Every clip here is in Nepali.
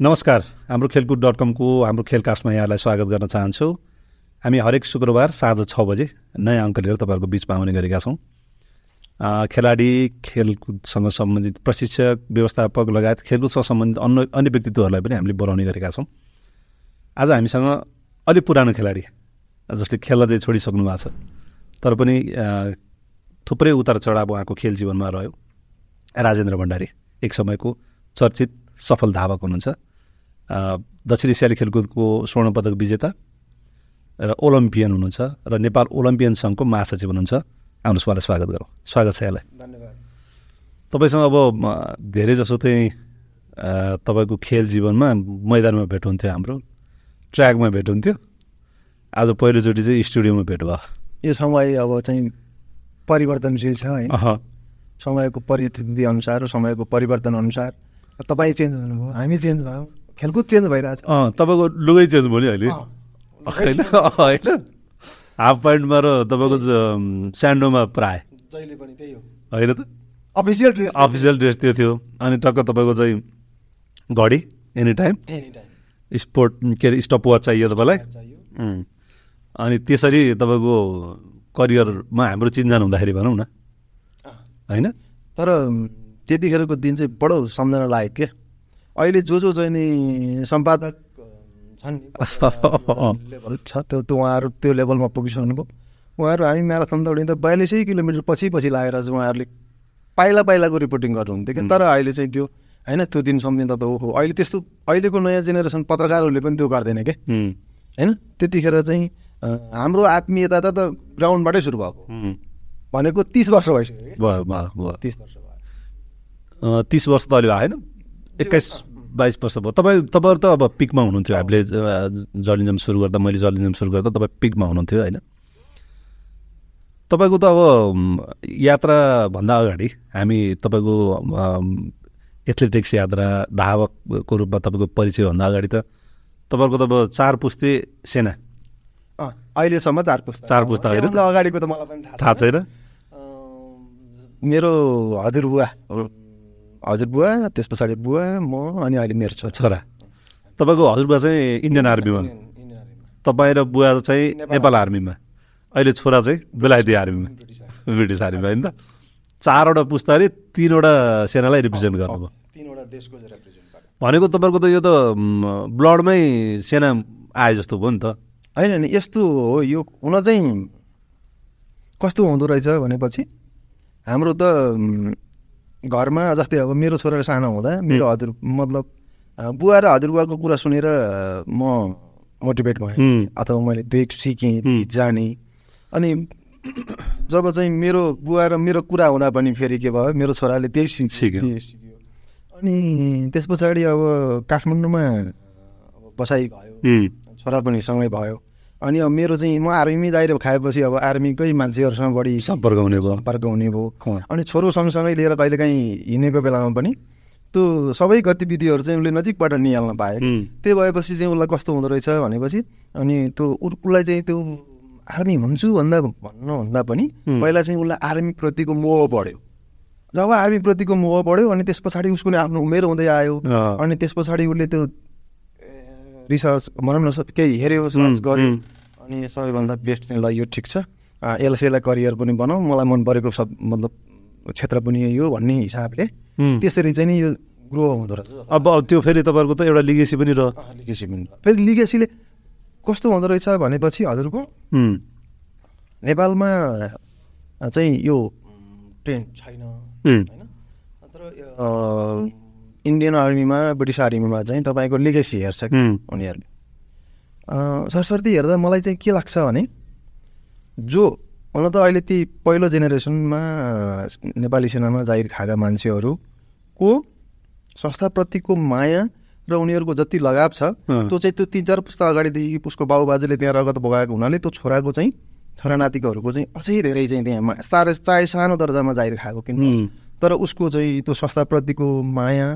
नमस्कार। हाम्रो खेलकुद डट कमको हाम्रो खेलकास्टमा यहाँलाई स्वागत गर्न चाहन्छु। हामी हरेक शुक्रबार साँझ छ बजे नयाँ अङ्क लिएर तपाईँहरूको बिचमा आउने गरेका छौँ। खेलाडी खेलकुदसँग सम्बन्धित प्रशिक्षक व्यवस्थापक लगायत खेलकुदसँग सम्बन्धित अन्य अन्य व्यक्तित्वहरूलाई पनि हामीले बोलाउने गरेका छौँ। आज हामीसँग अलिक पुरानो खेलाडी जसले खेल्न चाहिँ छोडिसक्नु भएको छ। तर पनि थुप्रै उतार चढाव उहाँको खेल जीवनमा रह्यो। राजेन्द्र भण्डारी एक समयको चर्चित सफल धावक हुनुहुन्छ। दक्षिण एसियाली खेलकुदको स्वर्ण पदक विजेता र ओलम्पियन हुनुहुन्छ र नेपाल ओलम्पियन सङ्घको महासचिव हुनुहुन्छ। आउनुहोस् उहाँलाई स्वागत गरौँ। स्वागत छ यहाँलाई। धन्यवाद। तपाईँसँग अब धेरै जसो चाहिँ तपाईँको खेल जीवनमा मैदानमा भेट हुन्थ्यो हाम्रो ट्र्याकमा भेट हुन्थ्यो आज पहिलोचोटि चाहिँ स्टुडियोमा भेट भयो यो समय अब चाहिँ परिवर्तनशील छ होइन समयको परिस्थिति अनुसार समयको परिवर्तन अनुसार। तपाईँ चेन्ज हुनुभयो हामी चेन्ज भयौँ। खेलकुद चेन्ज भइरहेछ अँ तपाईँको लुगै चेन्ज भयो नि अहिले? होइन? होइन? हाफ प्यान्टमा र तपाईँको स्यान्डोमा प्राय। जहिले पनि त्यही हो। होइन त? अफिसियल ड्रेस अफिसियल ड्रेस त्यो थियो। अनि टक्क तपाईँको चाहिँ घडी any time any time sport के अरे स्टप वाच चाहियो। तपाईँलाई. अनि त्यसरी तपाईँको करियरमा हाम्रो चिन्जान हुँदाखेरि भनौँ न। होइन? तर त्यतिखेरको दिन चाहिँ बडो सम्झना लाग्यो क्या अहिले जो जो चाहिँ नि सम्पादक छन् छ त्यो त्यो उहाँहरू त्यो लेभलमा पुगिसक्नुभयो। उहाँहरू हामी म्याराथन दौडिँदा बयालिसै किलोमिटर पछि पछि लागेर चाहिँ उहाँहरूले पाइला पाइलाको रिपोर्टिङ गर्नुहुन्थ्यो क्या तर अहिले चाहिँ त्यो होइन त्यो दिन सम्झिँदा त ओहो अहिले त्यस्तो अहिलेको नयाँ जेनेरेसन पत्रकारहरूले पनि त्यो गर्दैन क्या होइन त्यतिखेर चाहिँ हाम्रो आत्मीयता त त ग्राउन्डबाटै सुरु भएको. भनेको तिस वर्ष भइसक्यो तिस वर्ष भयो। तिस वर्ष त अहिले भयो होइन? एक्काइस बाइस वर्ष भयो। तपाईँ तपाईँहरू त अब पिकमा हुनुहुन्थ्यो। हामीले जर्नलिजम सुरु गर्दा मैले जर्नलिजम सुरु गर्दा तपाईँ पिकमा हुनुहुन्थ्यो होइन? तपाईँको त अब यात्राभन्दा अगाडि हामी तपाईँको एथलेटिक्स यात्रा धावकको रूपमा तपाईँको परिचयभन्दा अगाडि त तपाईँहरूको त अब चार पुस्ते सेना। अहिलेसम्म चार पुस्ता। चार पुस्ता होइन? अगाडिको त मलाई पनि थाहा छैन। मेरो हजुरबुवा हजुरबुवा त्यस पछाडि बुवा म अनि अहिले मेरो छोरा। छोरा। तपाईँको हजुरबा चाहिँ इन्डियन आर्मीमा। तपाईँ र बुवा चाहिँ नेपाल आर्मीमा। अहिले छोरा चाहिँ बेलायती आर्मीमा। British army. ब्रिटिस आर्मीमा होइन त? चारवटा पुस्ताले तिनवटा सेनालाई रिप्रेजेन्ट गर्नुभयो। भनेको तपाईँको त यो त ब्लडमै सेना आए जस्तो भयो नि त। होइन नि यस्तो हो यो हुन चाहिँ कस्तो हुँदो रहेछ भनेपछि हाम्रो त घरमा जस्तै अब मेरो छोरा सानो हुँदा मेरो हजुर मतलब बुवा र हजुरबुवाको कुरा सुनेर म मोटिभेट भएँ। अथवा मैले देख सिकेँ। जानेँ। अनि जब चाहिँ मेरो बुवा र मेरो कुरा हुँदा पनि फेरि के भयो मेरो छोराले त्यही सिक सिक्यो। सिक्यो। अनि त्यस पछाडि अब काठमाडौँमा अब बसाइ भयो। छोरा पनि सँगै भयो। अनि अब मेरो चाहिँ म आर्मीमै दाइरो खाएपछि अब आर्मीकै मान्छेहरूसँग बढी सम्पर्क हुने भयो सम्पर्क हुने भयो। अनि छोरो सँगसँगै लिएर कहिलेकाहीँ हिँडेको बेलामा पनि त्यो सबै गतिविधिहरू चाहिँ उसले नजिकबाट निहाल्न पायो हुँ। त्यो भएपछि चाहिँ उसलाई कस्तो हुँदो रहेछ भनेपछि अनि त्यो उसलाई चाहिँ त्यो आर्मी हुन्छु भन्दा भन्नुभन्दा पनि। पहिला चाहिँ उसलाई आर्मीप्रतिको मोह बढ्यो जब आर्मीप्रतिको मोह बढ्यो अनि त्यस पछाडि उसको आफ्नो उमेर हुँदै आयो। अनि त्यस पछाडि उसले त्यो रिसर्च भनौँ न सब केही हेऱ्यो सर्च गर्यो हुँ। अनि सबैभन्दा बेस्ट चाहिँ ल यो ठिक छ यसलाई यसलाई करियर पनि बनाऊ मलाई मन परेको सब मतलब क्षेत्र पनि यही हो भन्ने हिसाबले। त्यसरी चाहिँ नि यो ग्रो हुँदो रहेछ अब त्यो फेरि तपाईँहरूको त एउटा लिगेसी पनि रह लिगेसी पनि फेरि लिगेसीले कस्तो हुँदो रहेछ भनेपछि हजुरको। नेपालमा चाहिँ यो ट्रेन छैन। होइन तर इन्डियन आर्मीमा ब्रिटिस आर्मीमा चाहिँ तपाईँको लिगेसी हेर्छ कि। उनीहरूले सरस्वती हेर्दा मलाई चाहिँ के लाग्छ भने जो हुन त अहिले ती पहिलो जेनेरेसनमा नेपाली सेनामा जाहिर खाएका मान्छेहरूको संस्थाप्रतिको माया र उनीहरूको जति लगाव छ। त्यो चाहिँ त्यो तिन चार पुस्ता अगाडिदेखि उसको बाउ बाजेले त्यहाँ रगत बगाएको हुनाले त्यो छोराको चाहिँ छोरा नातिकोहरूको चाहिँ अझै धेरै चाहिँ त्यहाँ साह्रै चाहे सानो दर्जामा जाहिर खाएको किन। तर उसको चाहिँ त्यो संस्थाप्रतिको माया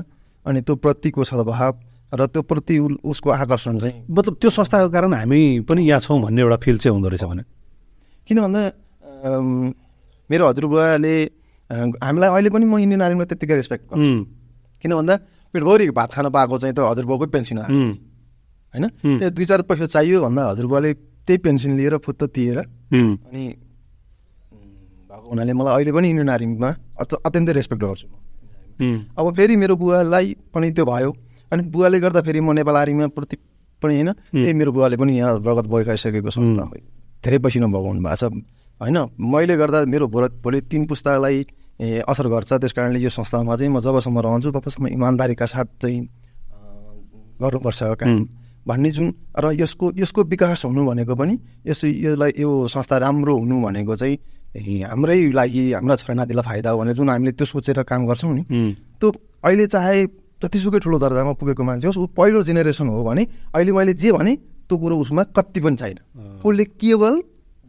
अनि त्यो प्रतिको सद्भाव र त्यो प्रति उसको आकर्षण चाहिँ? मतलब त्यो संस्थाको कारण हामी पनि यहाँ छौँ भन्ने एउटा फिल चाहिँ हुँदो रहेछ भने। किन भन्दा मेरो हजुरबुवाले हामीलाई अहिले पनि म इन्डियन आर्मीमा त्यत्तिकै रेस्पेक्ट गर्छु। किन भन्दा पेटभरि भात खान पाएको चाहिँ त हजुरबाउकै पेन्सन आयो होइन। त्यो दुई चार पैसा चाहियो भन्दा हजुरबाउले त्यही पेन्सन लिएर फुत्त तिएर अनि भएको हुनाले मलाई अहिले पनि इन्डियन आर्मीमा अत- अत्यन्तै रेस्पेक्ट गर्छु म। अब फेरि मेरो बुवालाई पनि त्यो भयो। अनि बुवाले गर्दा फेरि म नेपाल आर्मीमा प्रति पनि होइन त्यही मेरो बुवाले पनि यहाँ रगत बगाइसकेको संस्था हो। धेरै पसिना बगाउनु भएको छ। होइन मैले गर्दा मेरो भोलि भोलि तिन पुस्तालाई असर गर्छ। त्यस कारणले यो संस्थामा चाहिँ म जबसम्म रहन्छु तबसम्म इमान्दारीका साथ चाहिँ गर्नुपर्छ काम। भन्ने जुन र यसको यसको विकास हुनु भनेको पनि यस यसलाई यो संस्था राम्रो हुनु भनेको चाहिँ हाम्रै लागि हाम्रा छोरानातिलाई फाइदा हो भने जुन हामीले त्यो सोचेर काम गर्छौँ नि त्यो अहिले चाहे जतिसुकै ठुलो दर्जामा पुगेको मान्छे होस् ऊ पहिलो जेनेरेसन हो भने अहिले मैले जे भने त्यो कुरो उसमा कति पनि छैन। उसले केवल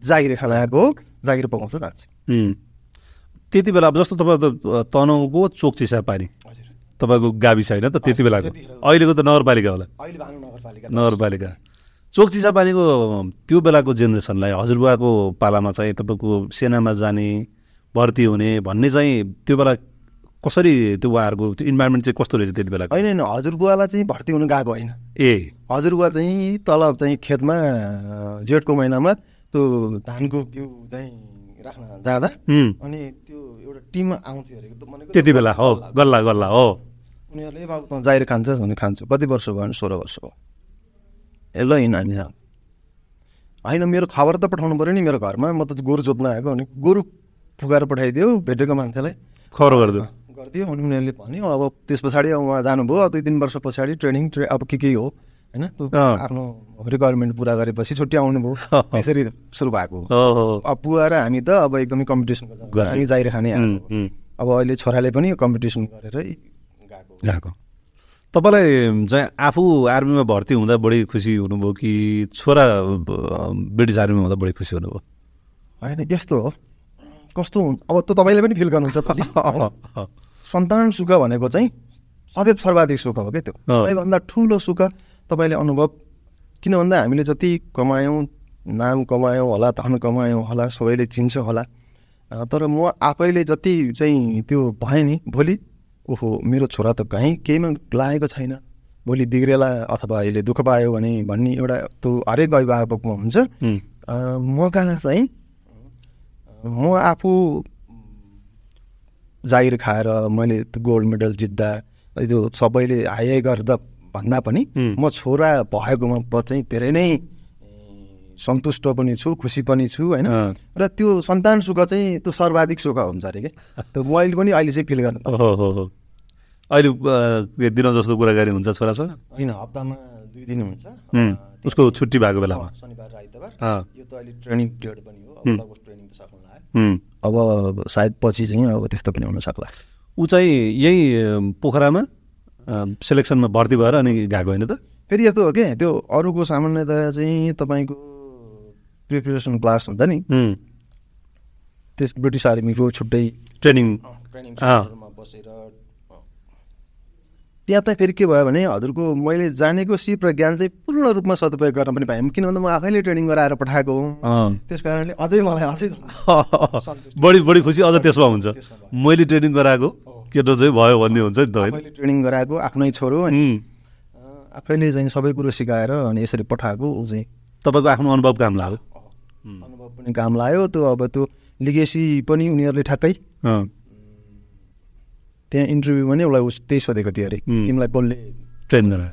जागिर खान आएको हो जागिर पकाउँछ जान्छ। त्यति बेला अब जस्तो तपाईँ त तनहुको चोक चिसा पानी हजुर। तपाईँको गाविस होइन त त्यति बेलाको। अहिलेको त नगरपालिका होला। अहिले भानु नगरपालिका। नगरपालिका। चोक चिसापानीको त्यो बेलाको जेनेरेसनलाई हजुरबुवाको पालामा चाहिँ तपाईँको सेनामा जाने भर्ती हुने भन्ने चाहिँ त्यो बेला कसरी त्यो उहाँहरूको त्यो इन्भाइरोमेन्ट चाहिँ कस्तो रहेछ त्यति बेलाको होइन होइन हजुरबुवालाई चाहिँ भर्ती हुनु गएको होइन। ए। हजुरबुवा चाहिँ तल चाहिँ खेतमा जेठको महिनामा त्यो धानको बिउ चाहिँ राख्न जाँदा अनि त्यो एउटा टिम आउँथ्यो अरे भनेको त्यति बेला हो गल्ला। गल्ला हो। उनीहरूले "ए बाबु त जाहिर खान्छस् भने खान्छु। कति वर्ष भयो भने सोह्र वर्ष भयो। ए ल हिँड हामी होइन मेरो खबर त पठाउनु पऱ्यो नि मेरो घरमा म त गोरु जोत्न आएको भने गोरु फुकाएर पठाइदियो भेटेको मान्छेलाई खबर गरिदियो गरिदियो अनि उनीहरूले भन्यो अब त्यस पछाडि अब उहाँ जानुभयो दुई तिन वर्ष पछाडि ट्रेनिङ ट्रे अब के के हो होइन। आफ्नो रिक्वायरमेन्ट पुरा गरेपछि छुट्टी आउनुभयो यसरी सुरु भएको अब बुवा र हामी त अब एकदमै कम्पिटिसनको गरे। हामी जाहिर खाने अब अहिले छोराले पनि कम्पिटिसन गरेरै। गएको तपाईँलाई चाहिँ आफू आर्मीमा भर्ती हुँदा बढी खुसी हुनुभयो कि छोरा ब्रिटिस आर्मीमा हुँदा बढी खुसी हुनुभयो? होइन यस्तो हो। कस्तो अब त तपाईँले पनि फिल गर्नुहुन्छ सन्तान सुख भनेको चाहिँ सबै सर्वाधिक सुख हो क्या त्यो। सबैभन्दा ठुलो सुख तपाईँले अनुभव किन भन्दा हामीले जति कमायौँ नाम कमायौँ होला धन कमायौँ होला सबैले चिन्छ होला। तर म आफैले जति चाहिँ त्यो भएँ नि भोलि ओहो मेरो छोरा त कहीँ केहीमा लागेको छैन। भोलि बिग्रेला अथवा अहिले दुःख पायो भने भन्ने एउटा त्यो हरेक अभिभावकमा हुन्छ। म कहाँ चाहिँ? म आफू जागिर खाएर मैले त्यो गोल्ड मेडल जित्दा त्यो सबैले हाई गर्दा भन्दा पनि. म छोरा भएकोमा चाहिँ धेरै नै सन्तुष्ट पनि छु खुसी पनि छु होइन। र त्यो सन्तान सुख चाहिँ त्यो सर्वाधिक सुख हुन्छ अरे क्या त्यो मैले पनि अहिले चाहिँ फिल गर्नु अहिले दिन जस्तो कुराकानी हुन्छ छोरासँग होइन हप्तामा दुई दिन हुन्छ। उसको छुट्टी भएको बेलामा। शनिबार र आइतबार। यो त अहिले ट्रेनिङ पिरियड पनि हो ट्रेनिङ त सक्नु लाग्यो। उम्, अब सायद पछि चाहिँ अब त्यस्तो पनि हुन सक्ला। ऊ चाहिँ यही पोखरामा सेलेक्सनमा भर्ती भएर अनि गएको होइन त? फेरि यस्तो हो कि त्यो अरूको सामान्यतया चाहिँ तपाईँको प्रिपरेसन क्लास हुन्छ नि। त्यस ब्रिटिस आर्मीको छुट्टै ट्रेनिङ। ट्रेनिङ बसेर त्यहाँ त फेरि के भयो भने हजुरको मैले जानेको सिप र ज्ञान चाहिँ पूर्ण रूपमा सदुपयोग गर्न पनि पाएँ। किन भन्दा म आफैले ट्रेनिङ गराएर पठाएको हो। त्यस कारणले अझै मलाई अझै। बढी बढी खुसी अझ त्यसमा हुन्छ। मैले ट्रेनिङ गराएको केटो चाहिँ भयो भन्ने हुन्छ नि त आफैले ट्रेनिङ गराएको आफ्नै छोरो अनि आफैले चाहिँ सबै कुरो सिकाएर अनि यसरी पठाएको ऊ चाहिँ। तपाईँको आफ्नो अनुभव काम लाग्यो। अनुभव पनि काम लाग्यो। त्यो अब त्यो लिगेसी पनि उनीहरूले ठ्याक्कै त्यहाँ इन्टरभ्यू पनि उसलाई उस त्यही सोधेको थियो अरे. तिमीलाई कसले ट्रेन गरायो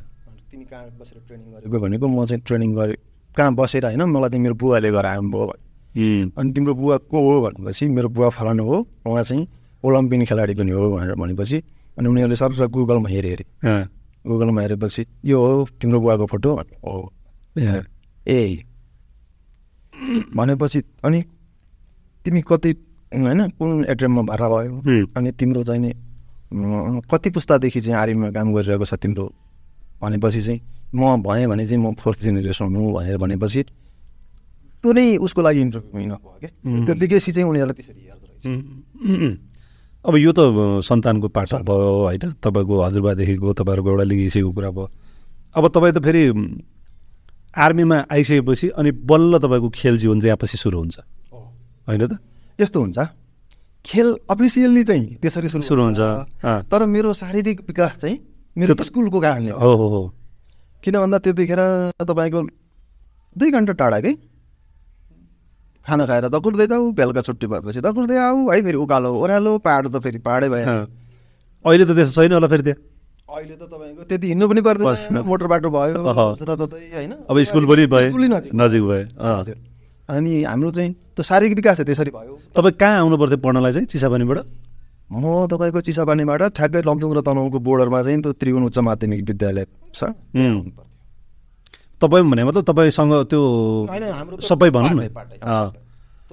तिमी कहाँ बसेर ट्रेनिङ गरेको भनेको म चाहिँ ट्रेनिङ गरेँ। कहाँ बसेर होइन? मलाई चाहिँ मेरो बुवाले गराउनु भयो भने अनि तिम्रो बुवा को हो? भनेपछि मेरो बुवा फलानु हो उहाँ चाहिँ ओलम्पियन खेलाडी पनि हो भनेर भनेपछि अनि उनीहरूले सर गुगलमा हेऱ्यो अरे गुगलमा हेरेपछि यो हो तिम्रो बुवाको फोटो? भने, हो। ए, भनेपछि अनि तिमी कति होइन कुन एट्रेममा भर्ना भयो. अनि तिम्रो चाहिँ नि कति पुस्तादेखि चाहिँ आर्मीमा काम गरिरहेको छ तिम्रो? भनेपछि चाहिँ म भएँ भने चाहिँ म फोर्थ जेनेरेसन हुँ भनेर भनेपछि त्यो नै उसको लागि इन्टरभ्यू इनफ भयो क्या। त्यो लिगेसी चाहिँ उनीहरूलाई त्यसरी हेर्दो रहेछ। अब यो त सन्तानको पाठ भयो होइन तपाईँको हजुरबादेखिको तपाईँहरूको एउटा लिगेसीको कुरा भयो। अब तपाईँ त फेरि आर्मीमा आइसकेपछि अनि बल्ल तपाईँको खेल जीवन चाहिँ यहाँपछि सुरु हुन्छ। होइन त? यस्तो हुन्छ। खेल अफिसियल्ली चाहिँ त्यसरी सुरु सुरु हुन्छ। तर मेरो शारीरिक विकास चाहिँ मेरो स्कुलको कारणले हो। हो किन भन्दा त्यतिखेर तपाईँको दुई घन्टा टाढा कि? खाना खाएर दकुर्दै जाऊ बेलुका छुट्टी भएपछि दकुर्दै आऊ है फेरि उकालो ओह्रालो पाहाड त फेरि पाहाडै भयो। अहिले त त्यस्तो छैन होला फेरि त्यहाँ अहिले त तपाईँको त्यति हिँड्नु पनि पर्दैन। मोटर बाटो भयो होइन। अब स्कुल पनि स्कुलै नजिक। हजुर अनि हाम्रो चाहिँ त्यो शारीरिक विकास चाहिँ त्यसरी भयो। तपाईँ कहाँ आउनु पर्थ्यो पढ्नलाई चाहिँ चिसापानीबाट? म तपाईँको चिसापानीबाट ठ्याक्कै लमजुङ र तनहुको बोर्डरमा चाहिँ त्यो त्रिभुवन उच्च माध्यमिक विद्यालय छ। तपाईँ भने मतलब तपाईँसँग त्यो सबै भनौँ न।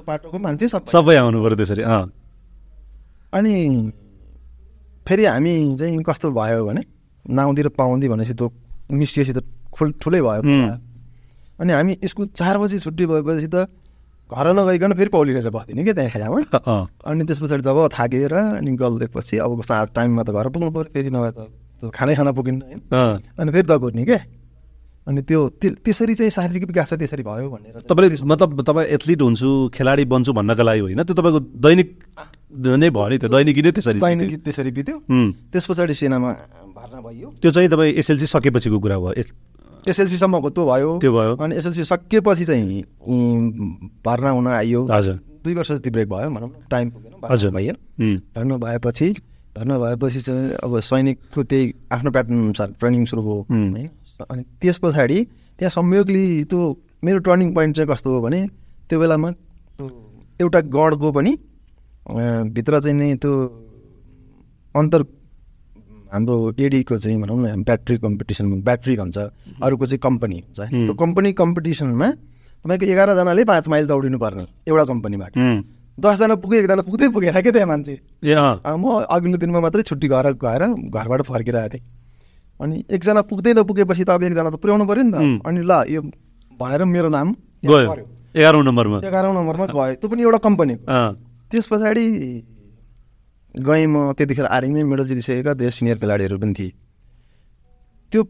पाटोको मान्छे सबै। सबै आउनु पऱ्यो त्यसरी अँ। अनि फेरि हामी चाहिँ कस्तो भयो भने नाउँदी र पाउँदी भनेपछि त्यो मिसिएपछि त खुल ठुलै भयो। अनि हामी स्कुल चार बजी छुट्टी भएपछि त घर नगइकन फेरि पौडी लिएर बस्दिने क्या त्यहाँ खेलामा। अनि त्यस पछाडि जब थाकेर अनि गल्दिएपछि अब टाइममा त घर पुग्नु पऱ्यो फेरि नभए त खानै खान पुगिन्न होइन। अनि फेरि दगुर्ने क्या अनि त्यो त्यो- त्यसरी चाहिँ शारीरिक विकास चाहिँ त्यसरी भयो भनेर तपाईँले मतलब तपाईँ एथलिट हुन्छु खेलाडी बन्छु भन्नका लागि होइन त्यो तपाईँको दैनिक नै भयो नि त्यो दैनिकी नै त्यसरी दैनिक त्यसरी बित्यो. त्यस पछाडि सेनामा भर्ना भइयो। त्यो चाहिँ तपाईँ एसएलसी सकेपछिको कुरा भयो। एसएलसीसम्मको त्यो भयो त्यो भयो अनि एसएलसी सकिएपछि चाहिँ भर्ना हुन आइयो हजुर दुई वर्ष जति ब्रेक भयो भनौँ न टाइम पुगेन हजुर उम्. भर्ना भएपछि भर्ना भएपछि चाहिँ अब सैनिकको त्यही आफ्नो प्याटर्न अनुसार ट्रेनिङ सुरु भयो. होइन अनि त्यस पछाडि त्यहाँ संयोगले त्यो मेरो टर्निङ पोइन्ट चाहिँ कस्तो हो भने त्यो बेलामा एउटा गढको पनि भित्र चाहिँ नि त्यो अन्तर हाम्रो एडीको चाहिँ भनौँ न ब्याट्री कम्पिटिसन ब्याट्री भन्छ अरूको चाहिँ कम्पनी हुन्छ. त्यो कम्पनी कम्पिटिसनमा तपाईँको एघारजनाले पाँच माइल दौडिनु पर्ने एउटा कम्पनीबाट. दसजना पुग्यो एकजना पुग्दै पुगेन क्या त्यहाँ मान्छे? म अघिल्लो दिनमा मात्रै छुट्टी घर गएर घरबाट फर्किरहेको थिएँ। अनि एकजना पुग्दै नपुगेपछि त अब एकजना त पुर्याउनु पऱ्यो नि त. अनि ल यो भनेर मेरो नाम गयो। एघारौँ नम्बरमा। एघारौँ नम्बरमा गयो। त्यो पनि एउटा कम्पनीको। अँ। त्यस पछाडि गएँ म त्यतिखेर आर्मीमै मेडल जितिसकेका धेरै सिनियर खेलाडीहरू पनि थिए। त्यो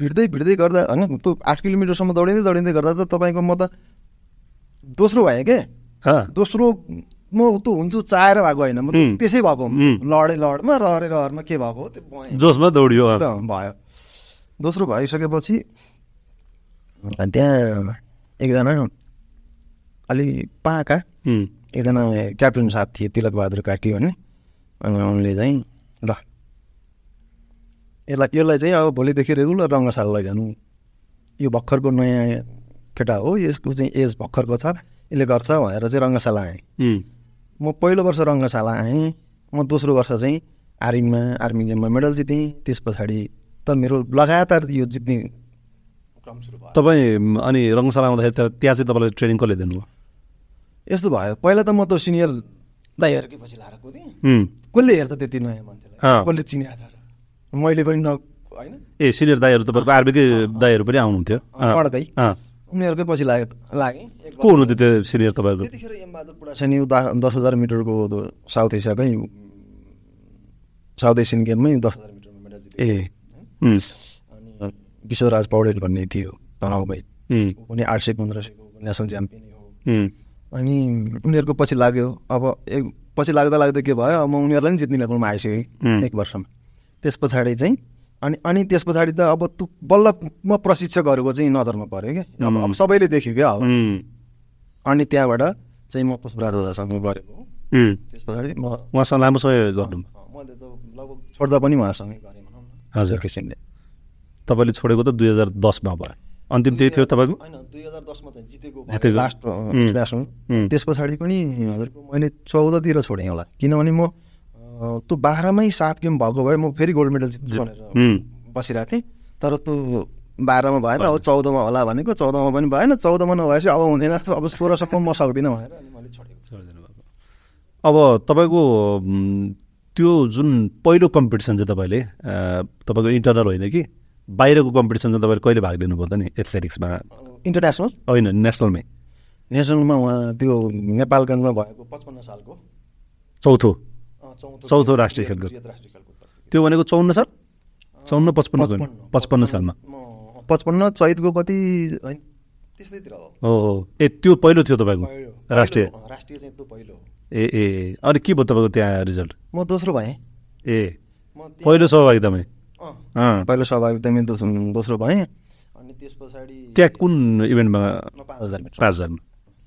भिड्दै भिड्दै गर्दा होइन त्यो आठ किलोमिटरसम्म दौडिँदै दौडिँदै गर्दा त तपाईँको म त दोस्रो भएँ के? अँ दोस्रो म त्यो हुन्छु चाहेर भएको होइन। म. त्यसै भएको. लडे लडमा रहरे रहरमा के भएको हो त्यो जोसमा दौडियो भयो। दोस्रो भइसकेपछि त्यहाँ एकजना अलि पाका. एकजना क्याप्टन साहब थिए तिलक बहादुर कार्की भन्ने। अनि उनले चाहिँ ल यसलाई यसलाई चाहिँ अब भोलिदेखि रेगुलर रङ्गशाला लैजानु यो भर्खरको नयाँ केटा हो यसको चाहिँ एज भर्खरको छ यसले गर्छ भनेर चाहिँ रङ्गशाला आएँ. म पहिलो वर्ष रङ्गशाला आएँ म दोस्रो वर्ष चाहिँ आर्मीमा आर्मी गेममा मेडल जितेँ त्यस पछाडि त मेरो लगातार यो जित्ने क्रम सुरु भयो तपाईँ अनि रङशाला आउँदाखेरि त्यहाँ चाहिँ तपाईँलाई ट्रेनिङ कसले दिनुभयो यस्तो भयो पहिला त म त सिनियर दाइहरूकै पछि लाएर कुदेँ. कसले हेर्छ त्यति नयाँ। मान्छेलाई कसले चिनिएको छ र? मैले पनि न होइन ए सिनियर दाईहरू तपाईँको आर्मीकै दाईहरू पनि आउनुहुन्थ्यो अँ। उनीहरूकै पछि लागे लागेँ को हुनुहुन्थ्यो त्यो सिनियर तपाईँको त्यतिखेर एमबहादुर दा- दस हजार मिटरको साउथ एसियाकै साउथ एसियन गेममै दस हजार मिटरमा मेडल ए. अनि किशोरराज पौडेल भन्ने थियो तनाउ भाइ उम्. ऊ पनि आठ सय पन्ध्र सयको नेसनल च्याम्पियन हो. अनि उनीहरूको पछि लाग्यो अब एक पछि लाग्दा लाग्दा के भयो म उनीहरूलाई पनि जित्ने लेभलमा. आइसकेँ एक वर्षमा त्यस पछाडि चाहिँ अनि अनि त्यस पछाडि त अब तु बल्ल म प्रशिक्षकहरूको चाहिँ नजरमा पऱ्यो क्या अब. सबैले देख्यो क्या अब. अनि त्यहाँबाट चाहिँ म पुष्पराज ओझासँग गरेको हो. त्यस पछाडि म उहाँसँग लामो समय गर्नु मैले त लगभग छोड्दा पनि उहाँसँगै गरेँ भनौँ न हजुर। किसिमले तपाईँले छोडेको त दुई हजार दसमा भयो अन्तिम त्यही थियो तपाईँको? होइन दुई हजार दसमा त जितेको। लास्ट उम्. त्यस पछाडि पनि हजुरको मैले चौधतिर छोडेँ होला। किनभने म त्यो बाह्रमै सात गेम भएको भए म फेरि गोल्ड मेडल जित्छु. भनेर बसिरहेको थिएँ। तर त्यो बाह्रमा भएन अब चौधमा होला भनेको चौधमा पनि भएन चौधमा नभएपछि अब हुँदैन अब सोह्रसम्म म सक्दिनँ भनेर मैले छोडेको अब तपाईँको त्यो जुन पहिलो कम्पिटिसन चाहिँ तपाईँले तपाईँको इन्टरनल होइन कि? बाहिरको कम्पिटिसन चाहिँ तपाईँले कहिले भाग लिनुभयो त नि एथलेटिक्समा? इन्टरनेसनल होइन नेसनलमै नेसनलमा उहाँ त्यो नेपालगञ्जमा भएको पचपन्न सालको। चौथो। चौथो राष्ट्रिय खेलकुद। त्यो भनेको चौन्न साल? चौन्न पचपन्न पचपन्न सालमा। पचपन्न चैतको कति होइन त्यस्तैतिर हो। ए त्यो पहिलो थियो तपाईँको। राष्ट्रिय? राष्ट्रिय चाहिँ त्यो पहिलो। ए ए अनि के भयो तपाईँको त्यहाँ रिजल्ट म दोस्रो भएँ। ए। पहिलो सहभागितामै पहिलो सहभागिता मेरो दोस्रो दोस्रो भएँ। अनि त्यस पछाडि त्यहाँ कुन इभेन्टमा म पाँच हजार मिटर। पाँच हजारमा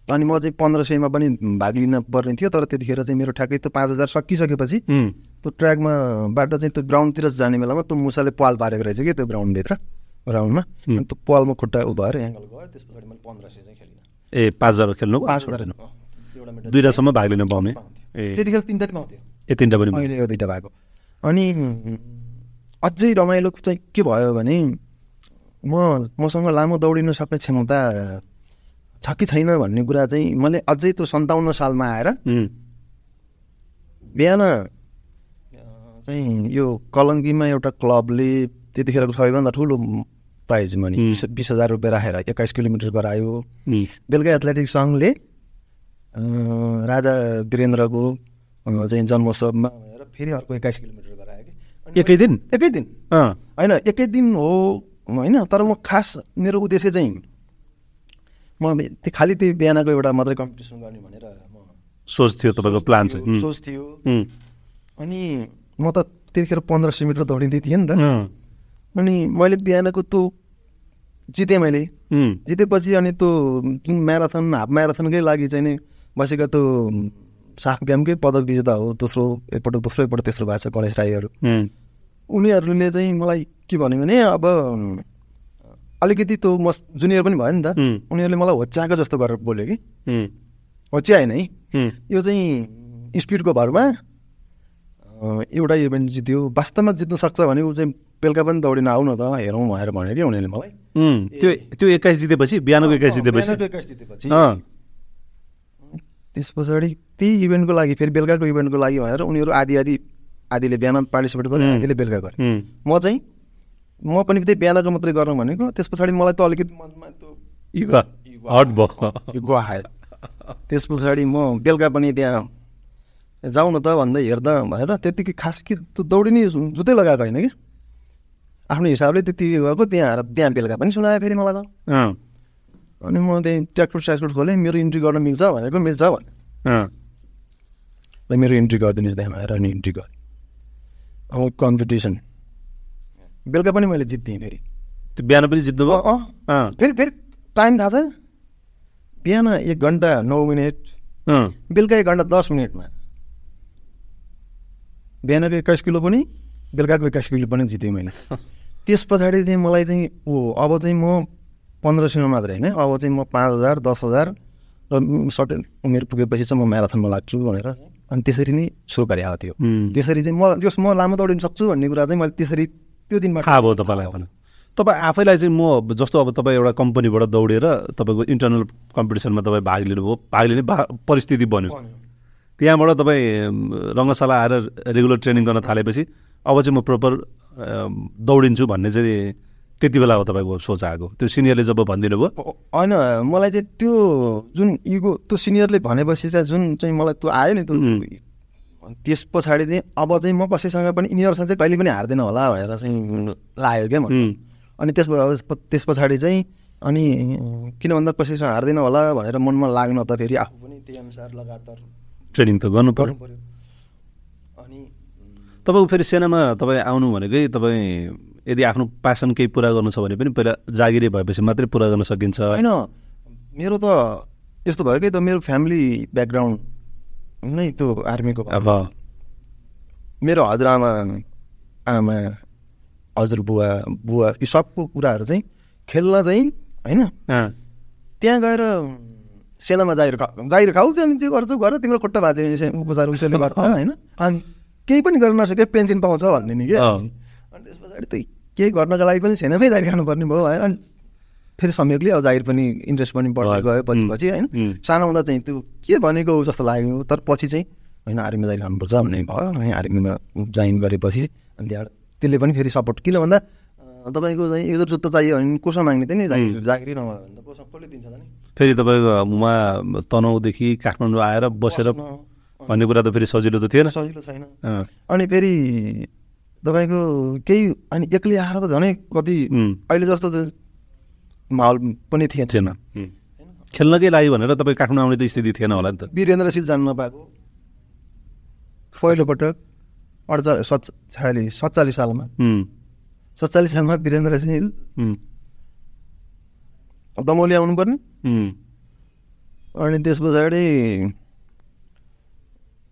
अनि म चाहिँ पन्ध्र सयमा पनि भाग लिन पर्ने थियो तर त्यतिखेर चाहिँ मेरो ठ्याक्कै त्यो पाँच हजार सकिसकेपछि त्यो ट्र्याकमा बाट चाहिँ त्यो ग्राउन्डतिर जाने बेलामा त्यो मुसाले पाल पारेको रहेछ कि त्यो ग्राउन्डभित्र ग्राउन्डमा अनि त्यो पालमा खुट्टा उ भएर एङ्गल गयो त्यस पछाडि मैले पन्ध्र सय चाहिँ खेलिनँ। ए पाँच हजार खेल्नु? एउटा मेडल दुइटासम्म भाग लिन पाउने। ए। त्यतिखेर तिनवटा पाउँथ्यो। ए तिनवटा पनि अहिले यो दुइटा भएको। अनि अझै रमाइलो चाहिँ के भयो भने म मसँग लामो दौडिन सक्ने क्षमता छ कि छैन भन्ने कुरा चाहिँ मैले अझै त्यो सन्ताउन्न सालमा आएर बिहान चाहिँ यो कलङ्कीमा एउटा क्लबले त्यतिखेरको सबैभन्दा ठुलो प्राइज मनी। बिस हजार रुपियाँ राखेर एक्काइस किलोमिटर गरायो। बेलुका एथलेटिक सङ्घले राजा वीरेन्द्रको चाहिँ जन्मोत्सवमा भएर फेरि अर्को एक्काइस किलोमिटर एकै दिन? एकै दिन। होइन एकै दिन हो होइन तर म खास मेरो उद्देश्य चाहिँ म त्यो खालि त्यो बिहानको एउटा मात्रै कम्पिटिसन गर्ने भनेर म सोच थियो तपाईँको प्लान चाहिँ। सोच थियो। अनि म त त्यतिखेर पन्ध्र सय मिटर दौडिँदै थिएँ नि त। अनि मैले बिहानको त्यो जितेँ मैले। जितेपछि अनि त्यो जुन म्याराथन हाफ म्याराथनकै लागि चाहिँ नि बसेका त्यो साफ गेमकै पदक विजेता हो दोस्रो एकपल्ट दोस्रो एकपल्ट तेस्रो भएको छ गणेश राईहरू। उनीहरूले चाहिँ मलाई के भन्यो भने अब अलिकति त्यो म जुनियर पनि भयो नि त। उनीहरूले मलाई होच्याएको जस्तो गरेर बोल्यो कि। होच्याएन है। यो चाहिँ स्पिडको भरमा एउटा इभेन्ट जित्यो। वास्तवमा जित्न सक्छ भने ऊ चाहिँ बेलुका पनि दौडिन आउन त हेरौँ भनेर भन्यो कि उनीहरूले मलाई। त्यो त्यो एक्काइस जितेपछि बिहानको एक्काइस जितेपछि। एक्काइस जितेपछि। त्यस पछाडि त्यही इभेन्टको लागि फेरि बेलुकाको इभेन्टको लागि भनेर उनीहरू आधी आधी आधीले बिहान पार्टिसिपेट गरे. आधीले बेलुका गरे। म चाहिँ म पनि त्यही बिहानको मात्रै गर्नु भनेको त्यस पछाडि मलाई त अलिकति मनमा त्यो आयो। त्यस पछाडि म बेलुका पनि त्यहाँ जाउँ न त भन्दै हेर्दा भनेर त्यतिकै खास कि त्यो दौडिने जुत्तै लगाएको होइन कि। आफ्नो हिसाबले त्यति गएको त्यहाँ आएर त्यहाँ बेलुका पनि सुनायो फेरि मलाई त। अनि म त्यहाँ ट्र्याक्टर स्याक्टर खोलेँ मेरो इन्ट्री गर्न मिल्छ भनेको मिल्छ भने। ल मेरो इन्ट्री गरिदिनुहोस् त्यहाँ भनेर अनि इन्ट्री गरेँ अब कम्पिटिसन बेलुका पनि मैले जित्थेँ फेरि त्यो बिहान पनि जित्नुभयो अँ, अँ। अँ फेरि फेरि टाइम थाहा छ बिहान एक घन्टा नौ मिनट बेलुका एक घन्टा दस मिनटमा बिहानको एक्काइस किलो पनि बेलुकाको एक्काइस किलो पनि जितेँ मैले त्यस पछाडि चाहिँ मलाई चाहिँ ओ अब चाहिँ म पन्ध्र सयमा मात्रै होइन अब चाहिँ म पाँच हजार दस हजार र सर्टेन उमेर पुगेपछि चाहिँ म म्याराथनमा लाग्छु भनेर अनि त्यसरी नै सुरु गरे आएको थियो त्यसरी चाहिँ म जस म लामो दौडिन सक्छु भन्ने कुरा चाहिँ मैले त्यसरी त्यो दिनमा थाहा भयो तपाईँलाई पनि तपाईँ आफैलाई चाहिँ म जस्तो अब तपाईँ एउटा कम्पनीबाट दौडेर तपाईँको इन्टरनल कम्पिटिसनमा तपाईँ भाग लिनुभयो। भाग लिने भा- परिस्थिति बन्यो। त्यहाँबाट तपाईँ रङ्गशाला आएर रेगुलर ट्रेनिङ गर्न थालेपछि अब चाहिँ म प्रपर दौडिन्छु भन्ने चाहिँ त्यति बेला हो तपाईँको सोच आएको। त्यो सिनियरले जब भनिदिनु भयो होइन मलाई चाहिँ त्यो जुन इगो त्यो सिनियरले भनेपछि चाहिँ जुन चाहिँ मलाई त्यो आयो नि त्यो. त्यस पछाडि चाहिँ अब चाहिँ म कसैसँग पनि यिनीहरूसँग चाहिँ कहिले पनि हार्दैन होला भनेर चाहिँ लाग्यो क्या अनि त्यस त्यस पछाडि चाहिँ अनि किन भन्दा कसैसँग हार्दैन होला भनेर मनमा लाग्न त फेरि आफू पनि त्यही अनुसार लगातार ट्रेनिङ त गर्नु पर्यो। पऱ्यो अनि तपाईँको फेरि सेनामा तपाईँ आउनु भनेकै तपाईँ यदि आफ्नो प्यासन केही पुरा गर्नु छ भने पनि पहिला जागिरी भएपछि मात्रै पुरा गर्न सकिन्छ। होइन मेरो त यस्तो भयो कि त मेरो फ्यामिली ब्याकग्राउन्ड नै त्यो आर्मीको। अब। मेरो हजुरआमा आमा हजुरबुवा बुवा यी सबको कुराहरू चाहिँ खेल्न चाहिँ होइन? त्यहाँ गएर सेनामा जाहिर खा जाहिर खाऊ अनि त्यो गर्छौ गर तिम्रो खुट्टा भाँच्यो उपचार उसैले गर्छ होइन? अनि केही पनि गर्न नसके पेन्सन पाउँछ भन्ने नि क्या। अनि त्यस पछाडि त केही गर्नको लागि पनि सेनामै जाहिर खानुपर्ने भयो होइन अनि फेरि संयोगले अब जाहिर पनि इन्ट्रेस्ट पनि बढ्दै। गयो पछि पछि होइन। सानो हुँदा चाहिँ त्यो के भनेको हो जस्तो लाग्यो। तर पछि चाहिँ होइन आर्मीमा जाहिर खानुपर्छ भन्ने भयो। अनि आर्मीमा जोइन गरेपछि अनि त्यहाँबाट त्यसले पनि फेरि सपोर्ट किन भन्दा तपाईँको चाहिँ यो जुत्ता चाहियो भने कसमा माग्ने थियो नि? जागिर जागिरै नभयो भने त कसले दिन्छ त नि? फेरि तपाईँको उहाँ तनहुँदेखि काठमाडौँ आएर बसेर भन्ने कुरा त फेरि सजिलो त थिएन। सजिलो छैन। अनि फेरि तपाईँको केही अनि एक्लै आएर त झनै कति अहिले जस्तो चाहिँ माहौल पनि थिएन। थिएन। खेल्नकै लागि भनेर तपाईँ काठमाडौँ आउने त स्थिति थिएन होला नि त। वीरेन्द्रशील जान्न नपाएको। पहिलोपटक अडचालिस सत् छयालिस सत्तालिस सालमा। सत्तालिस सालमा वीरेन्द्र सिंह उम्, दमौली आउनु पर्ने उम्, अनि त्यस पछाडि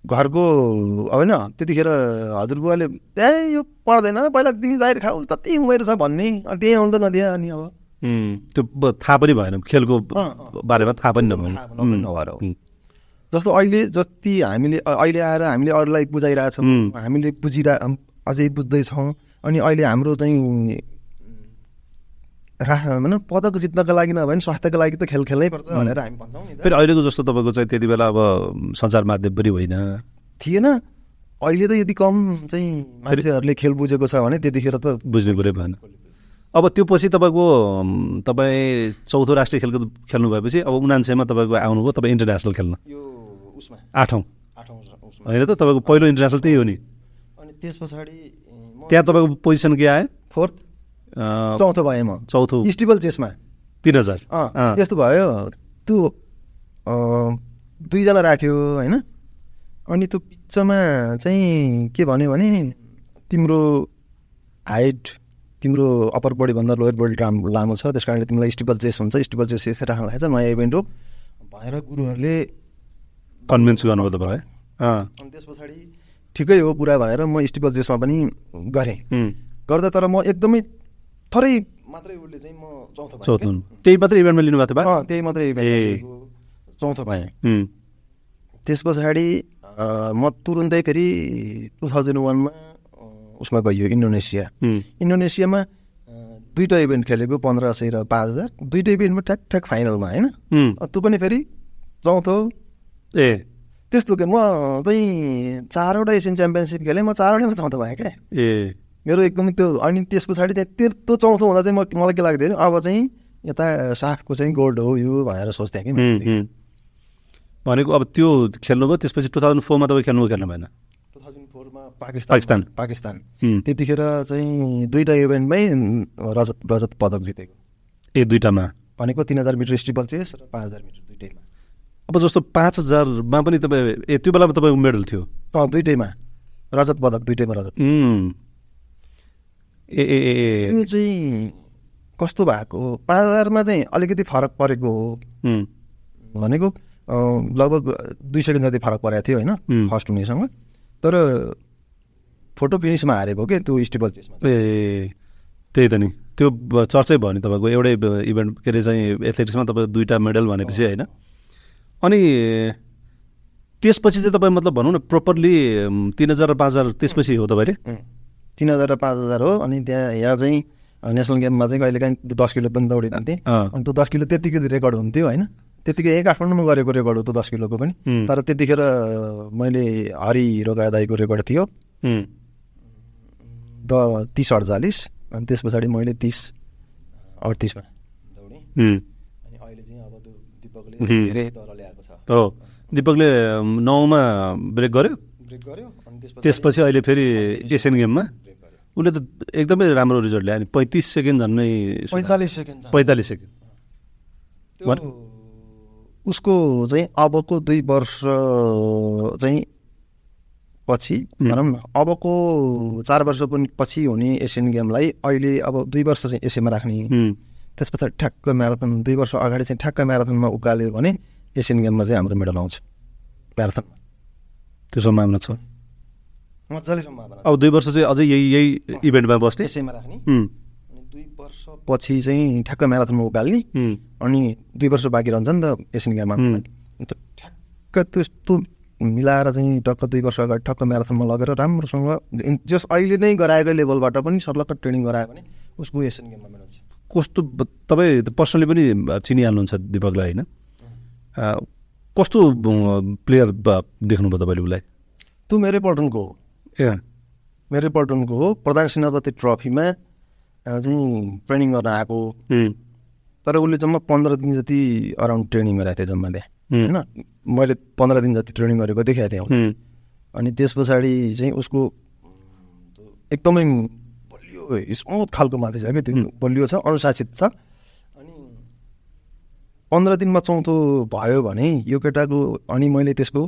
घरको होइन त्यतिखेर हजुरबुवाले ए यो पर्दैन पहिला तिमी जाहिर खाऊ जति उमेर छ भन्ने। अनि त्यही आउनु त नदिए अनि अब। त्यो थाहा पनि भएन खेलको। बारेमा थाहा पनि नभएर जस्तो अहिले जति हामीले अहिले आएर हामीले अरूलाई बुझाइरहेछौँ. हामीले बुझिरह अझै बुझ्दैछौँ अनि अहिले हाम्रो चाहिँ भनौँ पदक जित्नको लागि नभए पनि स्वास्थ्यको लागि त खेल खेल्नै पर्छ भनेर हामी भन्छौँ नि फेरि अहिलेको जस्तो तपाईँको चाहिँ त्यति बेला अब सञ्चार माध्यम पनि होइन। थिएन। अहिले त यदि कम चाहिँ मान्छेहरूले खेल बुझेको छ भने त्यतिखेर त बुझ्ने कुरै भएन। अब त्यो पछि तपाईँको तपाईँ चौथो राष्ट्रिय खेलकुद खेल्नु भएपछि अब उनान्सयमा तपाईँको आउनुभयो तपाईँ इन्टरनेसनल खेल्न। यो उसमा। आठौँ। आठौँ होइन त तपाईँको पहिलो इन्टरनेसनल त्यही हो नि। अनि त्यस पछाडि त्यहाँ तपाईँको पोजिसन के आयो? फोर्थ। चौथो भएँ म चौथो। स्टिबल चेसमा। तिन हजार। त्यस्तो भयो त्यो दुईजना राख्यो होइन? अनि त्यो पिच्चमा चाहिँ के भन्यो भने तिम्रो हाइट तिम्रो अप्पर बडीभन्दा लोयर बडी राम लामो छ त्यस कारणले तिमीलाई स्टिबल चेस हुन्छ। स्टिबल चेस यसरी राख्नु लागेको छ नयाँ इभेन्ट हो। भनेर गुरुहरूले कन्भिन्स गर्नुभयो तपाईँ अँ। अनि त्यस पछाडि ठिकै हो पुरा भनेर म स्टिबल चेसमा पनि गरेँ। गर्दा तर म एकदमै थोरै मात्रै उसले चाहिँ म चौथो भएँ चौथो त्यही मात्रै इभेन्टमा लिनुभएको थियो बा? अँ, त्यही मात्रै चौथो भएँ उम्, त्यस पछाडि अँ, म तुरुन्तै फेरि टु थाउजन्ड वानमा उसमा गइयो इन्डोनेसिया। इन्डोनेसियामा दुईवटा इभेन्ट खेलेको पन्ध्र सय र पाँच हजार। दुइटै इभेन्टमा ठ्याक ठ्याक फाइनलमा होइन? त्यो पनि फेरि चौथो। ए। त्यस्तो के म चाहिँ चारवटा एसियन च्याम्पियनसिप खेलेँ। म चारवटैमा चौथो भएँ क्या। ए। मेरो एकदमै त्यो अनि त्यस पछाडि चाहिँ त्यो चौथो हुँदा चाहिँ म मलाई के लाग्थ्यो अब चाहिँ यता साफको चाहिँ गोल्ड हो यो भनेर सोच्थेँ कि। भनेको अब त्यो खेल्नुभयो त्यसपछि टु थाउजन्ड फोरमा तपाईँ खेल्नु खेल्नु भएन टु थाउजन्ड फोरमा पाकिस्तान। पाकिस्तान। पाकिस्तान त्यतिखेर चाहिँ दुईवटा इभेन्टमै रजत रजत पदक जितेको। ए दुइटामा भनेको तिन हजार मिटर स्टिपल चेस र पाँच हजार मिटर दुइटैमा। अब जस्तो पाँच हजारमा पनि तपाईँ ए त्यो बेलामा तपाईँको मेडल थियो? दुइटैमा। रजत पदक दुइटैमा रजत। ए ए त्यो चाहिँ कस्तो भएको? हो पाँच हजारमा चाहिँ अलिकति फरक परेको हो। भनेको लगभग दुई सेकेन्ड जति फरक परेको थियो होइन. फर्स्ट हुनेसँग। तर फोटो फिनिसमा हारेको के? त्यो स्टिपल चेसमा ए त्यही त नि। त्यो चर्चै भयो नि तपाईँको। एउटै इभेन्ट के अरे चाहिँ एथलेटिक्समा तपाईँको दुईवटा मेडल भनेपछि होइन। अनि त्यसपछि चाहिँ तपाईँ मतलब भनौँ न प्रपरली तिन हजार र पाँच हजार त्यसपछि हो तपाईँले. तिन हजार र पाँच हजार हो अनि त्यहाँ यहाँ चाहिँ नेसनल गेममा चाहिँ कहिले काहीँ दस किलो पनि दौडिदिन्थेँ अँ। अनि त्यो दस किलो त्यतिकै रेकर्ड हुन्थ्यो होइन। त्यतिकै एक काठमाडौँमा गरेको रेकर्ड हो त्यो दस किलोको पनि. तर त्यतिखेर मैले हरि रोगा दाईको रेकर्ड थियो। द तिस अडचालिस अनि त्यस पछाडि मैले तिस अडतिसमा दौडेँ। अनि अहिले चाहिँ अब त्यो दिपकले. धेरै ल्याएको छ। हो। दिपकले नौमा ब्रेक गर्यो? ब्रेक गर्यो अनि त्यसपछि अहिले फेरि एसियन गेममा? उसले त एकदमै राम्रो रिजल्ट ल्यायो नि पैँतिस सेकेन्ड झन्डै पैँतालिस सेकेन्ड। पैँतालिस सेकेन्ड। उसको चाहिँ अबको दुई वर्ष चाहिँ पछि. भनौँ न अबको चार वर्ष पनि पछि हुने एसियन गेमलाई अहिले अब दुई वर्ष चाहिँ एसियनमा राख्ने। त्यस पछाडि ठ्याक्क म्याराथन दुई वर्ष अगाडि चाहिँ ठ्याक्क म्याराथनमा उकाल्यो भने एसियन गेममा चाहिँ हाम्रो मेडल आउँछ। म्याराथनमा। त्यो सम्भावना छ। मजाले सम्भावना अब दुई वर्ष चाहिँ अझै यही यही इभेन्टमा बस्ने। एसियनमा राख्ने। अनि दुई वर्ष पछि चाहिँ ठ्याक्क म्याराथनमा उकाल्ने अनि दुई वर्ष बाँकी रहन्छ नि त एसियन गेममा. अन्त ठ्याक्क त्यस्तो मिलाएर चाहिँ टक्क दुई वर्ष अगाडि ठक्क म्याराथनमा लगेर राम्रोसँग जस अहिले नै गराएको लेभलबाट पनि सर्लक्क ट्रेनिङ गरायो भने उसको एसियन गेममा मेडल छ कस्तो तपाईँ पर्सनली पनि चिनिहाल्नुहुन्छ दिपकलाई होइन? कस्तो प्लेयर देख्नुभयो तपाईँले उसलाई? त्यो मेरै पल्टनको हो। मेरै पल्टनको हो। प्रधान सेनापति ट्रफीमा चाहिँ ट्रेनिङ गर्न आएको। तर उसले जम्मा पन्ध्र दिन जति अराउन्ड ट्रेनिङ गराएको थियो जम्मा त्यहाँ। होइन? मैले पन्ध्र दिन जति ट्रेनिङ गरेको देखाएको थिएँ अनि त्यस पछाडि चाहिँ उसको एकदमै बलियो स्मुथ खालको माथि छ क्या त्यो बलियो छ अनुशासित छ। अनि पन्ध्र दिनमा चौथो भयो भने यो केटाको अनि मैले त्यसको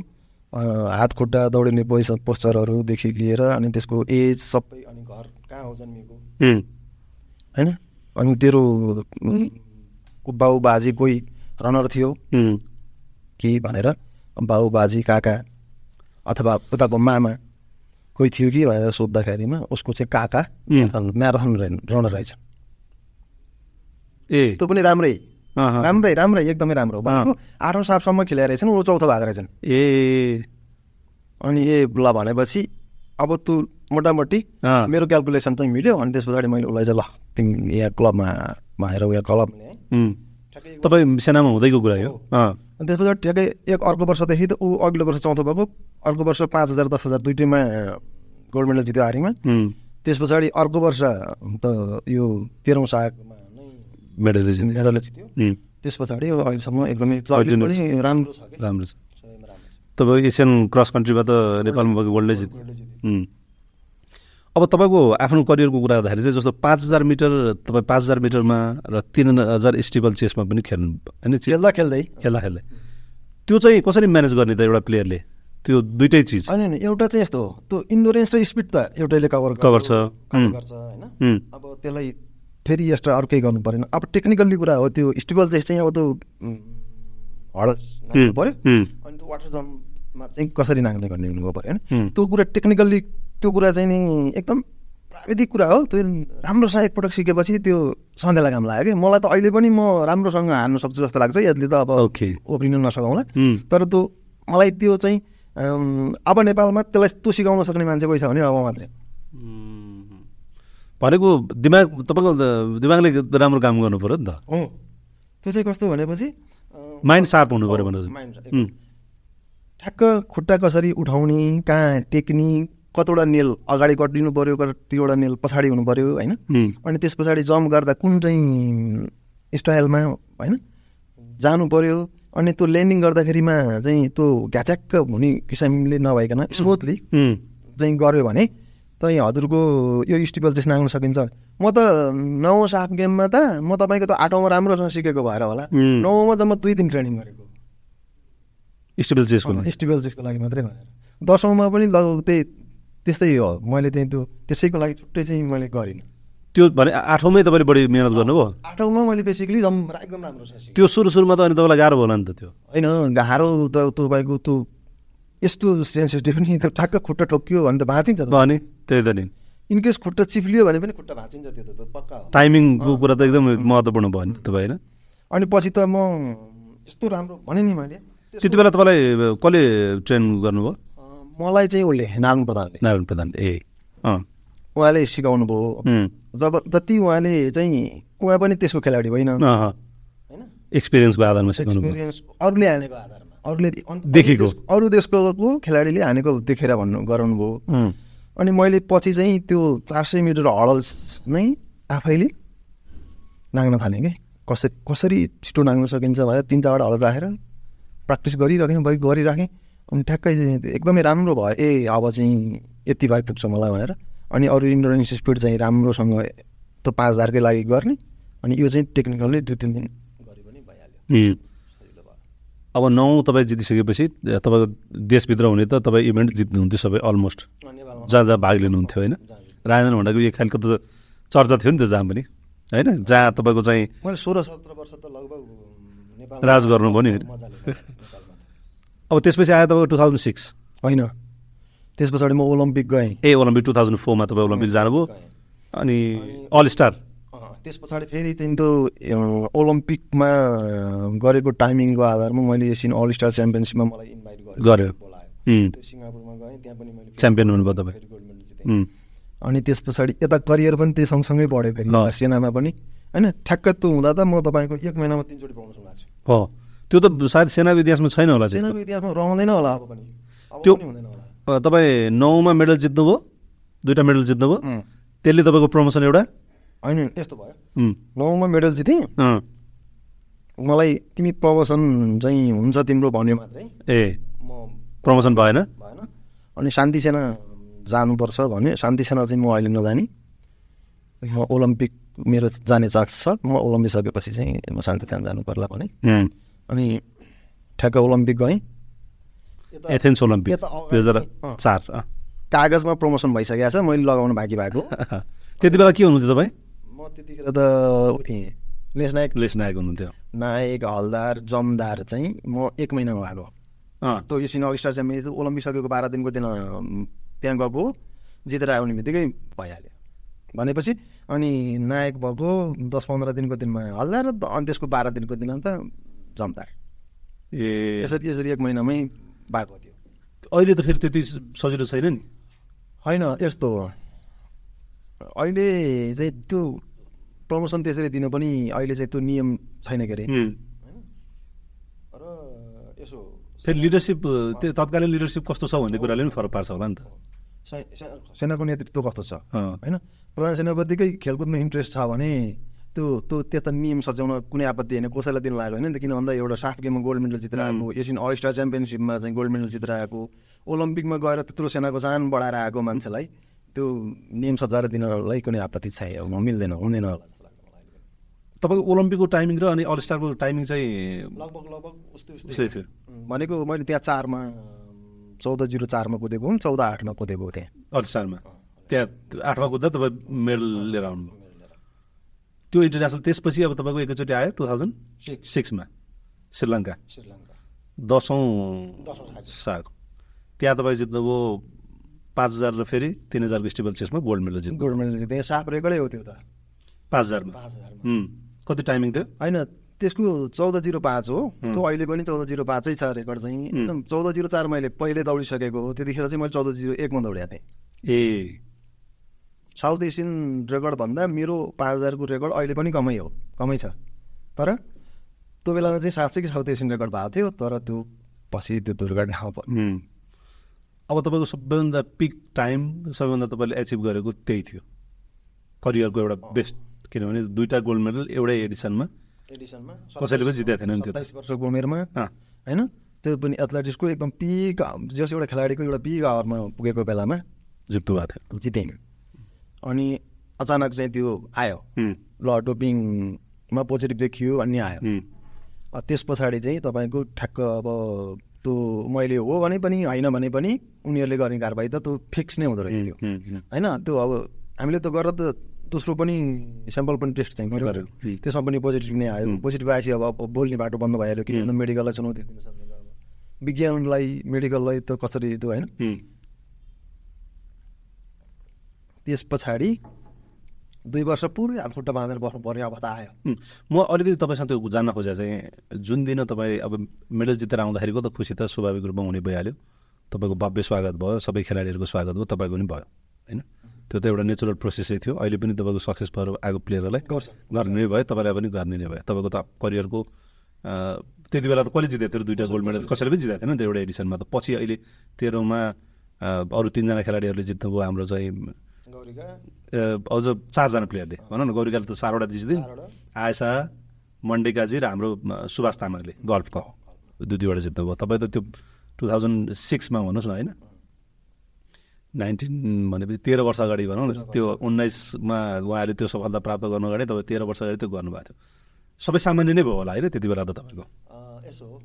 हात खुट्टा दौडिने पैसा पोस्चरहरूदेखि लिएर अनि त्यसको एज सबै अनि घर कहाँ हो जन्मिएको? उम्, होइन? अनि तेरो बाउ बाजे कोही रनर थियो? कि भनेर बाउ बाजे काका अथवा उताको मामा कोही थियो कि भनेर सोद्धाखेरिमा उसको चाहिँ काका म्याराथन रनर रहेछ। ए। त्यो पनि राम्रै। राम्रै राम्रै एकदमै राम्रो। भनेको आठौँ सापसम्म खेलेर रहेछन् ऊ चौथो भएको रहेछन् ए। अनि ए ल भनेपछि अब तँ मोटामोटी मेरो क्यालकुलेसन चाहिँ मिल्यो अनि त्यस पछाडि मैले उसलाई चाहिँ ल तिमी यहाँ क्लबमा भनेर उयो क्लब। तपाईँ सेनामा हुँदैको कुरा हो। अनि त्यस पछाडि ठ्याक्कै एक अर्को वर्षदेखि त ऊ अघिल्लो वर्ष चौथो भएको। अर्को वर्ष पाँच हजार दस हजार दुइटैमा गोल्ड मेडल जित्यो हारिङमा उम्, त्यस पछाडि अर्को वर्ष त यो तेह्रौँ सागमा मेडल जित्यो। त्यस पछाडि अहिलेसम्म एकदमै राम्रो छ राम्रो छ। छ। तपाईँ एसियन क्रस कन्ट्रीमा त नेपालमा भएको गोल्डै जित गोल्डै जित्यो। अब तपाईँको आफ्नो करियरको कुरा गर्दाखेरि चाहिँ जस्तो पाँच हजार मिटर तपाईँ पाँच हजार मिटरमा र तिन हजार स्टिबल चेसमा पनि खेल्नु होइन खेल्दा खेल्दै। खेल्दा खेल्दै। त्यो चाहिँ कसरी म्यानेज गर्ने त एउटा प्लेयरले? त्यो दुइटै चिज। होइन होइन एउटा चाहिँ यस्तो हो। त्यो इन्डोरेन्स र स्पिड त एउटैले कभर छ। कभर उम्। गर्छ होइन। अब त्यसलाई फेरि एक्स्ट्रा अर्कै गर्नु परेन। अब टेक्निकल्ली कुरा हो त्यो स्टिबल चाहिँ चाहिँ अब त्यो उम्, पऱ्यो। अनि त्यो वाटर जम्पमा चाहिँ कसरी नाग्ने गर्ने हुनु पऱ्यो होइन। त्यो कुरा टेक्निकल्ली त्यो कुरा चाहिँ नि एकदम प्राविधिक कुरा हो। त्यो राम्रोसँग एकपटक सिकेपछि त्यो सधैँलाई काम लाग्यो कि मलाई त अहिले पनि म राम्रोसँग हार्नु सक्छु जस्तो लाग्छ। यसले त अब ओके ओप्रिनु नसकाउँला उम्, तर त्यो मलाई त्यो चाहिँ अब नेपालमा त्यसलाई त्यो सिकाउन सक्ने मान्छे कोही छ भने अब मात्रै। भनेको दिमाग तपाईँको दिमागले राम्रो काम गर्नु पऱ्यो नि त। हो। त्यो चाहिँ कस्तो भनेपछि माइन्ड सार्प हुनु पऱ्यो भने माइन्ड छ, उम्, ठ्याक्क खुट्टा कसरी उठाउने कहाँ टेक्ने कतिवटा नेल अगाडि कटिदिनु पऱ्यो कतिवटा नेल पछाडि हुनु पऱ्यो होइन? अनि त्यस पछाडि जम्प गर्दा कुन चाहिँ स्टाइलमा होइन? जानु पऱ्यो अनि त्यो ल्यान्डिङ गर्दाखेरिमा चाहिँ त्यो घ्याच्याक्क हुने किसिमले नभइकन स्मुथली चाहिँ गऱ्यो भने चाहिँ हजुरको यो स्टिपल चाहिँ नाग्न सकिन्छ। म त नौ साफ गेममा त म तपाईँको त आठौँमा राम्रोसँग सिकेको भएर होला। नौमा जम्मा दुई दिन ट्रेनिङ गरेको। स्टेबल चेसको लागि स्टिबल चेसको लागि मात्रै भनेर। दसौँमा पनि लगभग त्यही त्यस्तै हो। मैले चाहिँ त्यो त्यसैको लागि छुट्टै चाहिँ मैले गरिनँ। त्यो भने आठौँमै तपाईँले बढी मिहिनेत गर्नुभयो? आठौँमा मैले बेसिकली जम एकदम राम्रोसँग सिकेँ। त्यो सुरु सुरुमा त अनि तपाईँलाई गाह्रो होला नि त त्यो। होइन गाह्रो त तपाईँको त्यो यस्तो सेन्सिटिभ नि त्यो ठ्याक्क खुट्टा ठोकियो भने त भाँचिन्छ त। अनि त्यही त नि। इनकेस खुट्टा चिप्लियो भने पनि खुट्टा भाँचिन्छ त्यो त पक्का टाइमिङको कुरा त एकदमै महत्त्वपूर्ण भयो नि तपाईँ होइन? अनि पछि त म यस्तो राम्रो भने नि मैले। त्यति बेला तपाईँलाई कसले ट्रेन गर्नुभयो? मलाई चाहिँ उसले नारायण प्रधानले। नारायण प्रधान ए। अँ। उहाँले सिकाउनु भयो। जब जति उहाँले चाहिँ उहाँ पनि त्यसको खेलाडी होइन। होइन? एक्सपिरियन्सको आधारमा सिकाउनु एक्सपिरियन्स अरूले हानेको आधारमा। अरूले देखेको। अरू देशको को खेलाडीले हानेको देखेर भन्नु गराउनु भयो। अनि मैले पछि चाहिँ त्यो चार सय मिटर हडल्स नै आफैले नाग्न थालेँ कि? कसरी कसरी छिटो नाग्न सकिन्छ भनेर तिन चारवटा हडल राखेर प्र्याक्टिस गरिराखेँ बै गरिराखेँ। अनि ठ्याक्कै चाहिँ एकदमै राम्रो भयो। ए अब चाहिँ यति भए पुग्छ मलाई भनेर। अनि अरू इन्डोरेन्स स्पिड चाहिँ राम्रोसँग त्यो पाँच हजारकै लागि गर्ने। अनि यो चाहिँ टेक्निकल्ली दुई तिन दिन गरे पनि भइहाल्यो। अब नौ तपाईँ जितिसकेपछि तपाईँको देशभित्र हुने त तपाईँ इभेन्ट जित्नुहुन्थ्यो सबै अलमोस्ट। जहाँ जहाँ भाग लिनुहुन्थ्यो होइन? जहाँ जित्यो। राजन भन्डाको एक खालको त चर्चा थियो नि त जहाँ पनि होइन? जहाँ तपाईँको चाहिँ मैले सोह्र सत्र वर्ष त लगभग राज गर्नुभयो नि। अब त्यसपछि आयो तपाईँको टु थाउजन्ड सिक्स होइन? त्यस पछाडि म ओलम्पिक गएँ। ए ओलम्पिक टु थाउजन्ड फोरमा तपाईँ ओलम्पिक जानुभयो। अनि अल स्टार। त्यस पछाडि फेरि अँ, ओलम्पिकमा गरेको टाइमिङको आधारमा मैले एसियन अल स्टार च्याम्पियनसिपमा मलाई इन्भाइट गर्यो। बोलायो। त्यो सिङ्गापुरमा गएँ त्यहाँ पनि मैले च्याम्पियन हुनुभयो तपाईँ। गोल्ड मेडल जितेँ। अनि त्यस पछाडि यता करियर पनि त्यही सँगसँगै बढ्यो फेरि। सेनामा पनि। होइन ठ्याक्क त्यो हुँदा त म तपाईँको एक महिनामा तिनचोटि प्रमोसन भएको छु। हो। त्यो त सायद सेनाको इतिहासमा छैन होला सेनाको इतिहासमा रहँदैन होला अब पनि। त्यो- पनि हुँदैन होला। तपाईँ नौमा मेडल जित्नुभयो दुइटा मेडल जित्नुभयो। त्यसले तपाईँको प्रमोसन एउटा होइन यस्तो भयो नौमा मेडल जितेँ मलाई तिमी प्रमोसन चाहिँ हुन्छ तिम्रो भन्यो मात्रै ए म प्रमोसन भएन भएन अनि शान्ति सेना जानुपर्छ भन्यो शान्ति सेना चाहिँ म अहिले नजाने म ओलम्पिक मेरो जाने चान्स छ म ओलम्पिक सकेपछि चाहिँ म शान्ति सेना जानु पर्ला भने अनि ठ्याक्क ओलम्पिक गएँ एथेन्स ओलम्पिक दुई हजार चार। कागजमा प्रमोसन भइसकेको छ मैले लगाउनु बाँकी भएको त्यति बेला के हुनुहुन्थ्यो तपाईँ त्यतिखेर त ऊ थिएँ लेस नायक? लेस नायक हुनुहुन्थ्यो। नायक हलदार जमदार चाहिँ म एक महिनामा आएको अँ। त्यो Asian all star champion Olympic सकेको बाह्र दिनको दिन त्यहाँ गएको जितेर आउने बित्तिकै भइहाल्यो। भनेपछि अनि नायक भएको दस पन्ध्र दिनको दिनमा हल्दार र अनि त्यसको बाह्र दिनको दिन अन्त जमदार। ए। यसरी यसरी एक महिनामै भएको थियो। अहिले त फेरि त्यति सजिलो छैन नि? होइन यस्तो हो। अहिले चाहिँ त्यो प्रमोसन त्यसरी दिनु पनि अहिले चाहिँ त्यो नियम छैन के अरे. र यसो फेरि लिडरसिप त्यो तत्कालीन लिडरसिप कस्तो छ भन्ने कुराले पनि फरक पार्छ होला नि त। सेनाको नेतृत्व कस्तो छ. होइन? प्रधान सेनापतिकै खेलकुदमा इन्ट्रेस्ट छ भने त्यो त्यो त्यता नियम सच्याउन कुनै आपत्ति होइन कसैलाई दिनु लागेको होइन नि त। किन भन्दा एउटा साफ गेममा गोल्ड मेडल जितेर आएको एसियन अल स्टार च्याम्पियनसिपमा चाहिँ गोल्ड मेडल जितेर आएको ओलम्पिकमा गएर त्यत्रो सेनाको जान बढाएर आएको मान्छेलाई त्यो नियम सजाएर दिनलाई कुनै आपत्ति छैन मिल्दैन हुँदैन होला। तपाईँको ओलम्पिकको टाइमिङ र अनि अल स्टारको टाइमिङ चाहिँ लगभग लगभग उस्तै उस्तै। थियो। भनेको मैले त्यहाँ चारमा चौध जिरो चारमा कुदेको हुँ चौध आठमा कुदेको हो त्यहाँ। अल स्टारमा? त्यहाँ आठमा कुद्दा तपाईँ मेडल लिएर आउनु त्यो इन्टरनेसनल त्यसपछि अब तपाईँको एकैचोटि आयो टु थाउजन्ड. सिक्समा श्रीलङ्का। श्रीलङ्का। दसौँ साग। साग। त्यहाँ तपाईँ जित्नुभयो पाँच हजार र फेरि तिन हजारको स्टेबल चेसमा गोल्ड मेडल जित्नु गोल्ड मेडल त्यहाँ साफ रेकर्डै हो त्यो त। पाँच हजारमा। पाँच हजारमा. कति टाइमिङ थियो? होइन त्यसको चौध जिरो पाँच हो। त्यो अहिले पनि चौध जिरो पाँचै छ रेकर्ड चाहिँ। एकदम चौध जिरो चार मैले पहिले दौडिसकेको हो। त्यतिखेर चाहिँ मैले चौध जिरो एकमा दौडेको थिएँ। ए। साउथ एसियन रेकर्ड भन्दा मेरो पाँच हजारको रेकर्ड अहिले पनि कमै हो। कमै छ। तर त्यो बेलामा चाहिँ साँच्चै साउथ एसियन रेकर्ड भएको थियो तर त्यो पछि त्यो उम्. अब तपाईँको सबैभन्दा पिक टाइम सबैभन्दा तपाईँले एचिभ गरेको त्यही थियो। करियरको एउटा बेस्ट किनभने दुईवटा गोल्ड मेडल एउटै एडिसनमा एडिसनमा कसैले पनि जितेको थिएन नि त्यो वर्षको उमेरमा. होइन? त्यो पनि एथलेटिक्सको एकदम पिक जस एउटा खेलाडीको एउटा पिक आवरमा पुगेको बेलामा जित्नु भएको थियो। जितेँ अनि अचानक चाहिँ त्यो आयो. ल डोपिङमा पोजिटिभ देखियो अनि आयो। त्यस पछाडि चाहिँ तपाईँको ठ्याक्क अब त्यो मैले हो भने पनि होइन भने पनि उनीहरूले गर्ने कारवाही त त्यो फिक्स नै हुँदो रहेछ त्यो. होइन? त्यो अब हामीले त गरेर त दोस्रो पनि स्याम्पल पनि टेस्ट चाहिँ गऱ्यो. त्यसमा पनि पोजिटिभ नै आयो। पोजिटिभ आएपछि अब अब बोल्ने बाटो बन्द भइहाल्यो भन्दा मेडिकललाई चुनौती दिन सक्दैन अब। विज्ञानलाई मेडिकललाई त कसरी त्यो होइन? उम्. त्यस पछाडि दुई वर्ष पुरै हात खुट्टा बाँधेर बस्नु पर्ने अवस्था आयो. म अलिकति तपाईँसँग त्यो जान्न खोजेको चाहिँ जुन दिन तपाईँ अब मेडल जितेर आउँदाखेरिको त खुसी त स्वाभाविक रूपमा हुने भइहाल्यो। तपाईँको भव्य स्वागत भयो सबै खेलाडीहरूको स्वागत भयो तपाईँको पनि भयो होइन? त्यो त एउटा नेचुरल प्रोसेसै थियो। अहिले पनि तपाईँको सक्सेस भएर आएको प्लेयरहरूलाई गर्छ। गर्ने नै भयो तपाईँलाई पनि गर्ने नै भयो। तपाईँको त करियरको त्यति बेला त कसले जितेको थियो? दुइटा गोल्ड मेडल कसैले पनि जितेको थिएन नि त एउटा एडिसनमा त। पछि अहिले तेह्रौँमा अरू तिनजना खेलाडीहरूले जित्नुभयो हाम्रो चाहिँ अझ चारजना प्लेयरले भनौँ न गौरीकाले त चारवटा चारवटा। आयसा मण्डेकाजी र हाम्रो सुभाष तामाङले गल्फको दुई दुईवटा जित्नुभयो। तपाईँ त त्यो टु थाउजन्ड सिक्समा भन्नुहोस् न होइन? नाइन्टिन भनेपछि तेह्र वर्ष अगाडि भनौँ न त्यो उन्नाइसमा उहाँले त्यो सफलता प्राप्त गर्नु अगाडि तपाईँ तेह्र वर्ष अगाडि त्यो गर्नुभएको थियो। सबै सामान्य नै भयो होला होइन त्यति बेला त तपाईँको? यसो हो।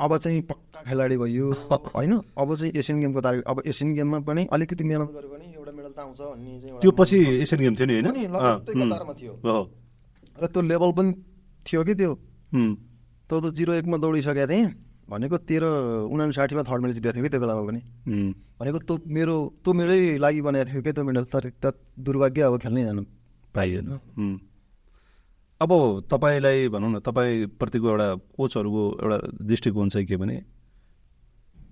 अब चाहिँ पक्का खेलाडी भयो। होइन अब चाहिँ एसियन गेमको तारिक अब एसियन गेममा पनि अलिकति मिहिनेत गऱ्यो भने एउटा मेडल त आउँछ भन्ने चाहिँ त्यो पछि एसियन गेम थियो नि होइन? थियो। र त्यो लेभल पनि थियो कि त्यो. त्यो त जिरो एकमा दौडिसकेको थिएँ। भनेको तेह्र उनासाठीमा थर्ड मेडल जितेको थियो कि त्यो बेलामा पनि. भनेको त्यो मेरो त्यो मेरै लागि बनाएको थियो कि त्यो मेडल तर त दुर्भाग्य अब खेल्नै जानु पाइएन. अब तपाईँलाई भनौँ न तपाईँप्रतिको एउटा कोचहरूको एउटा दृष्टिकोण चाहिँ के भने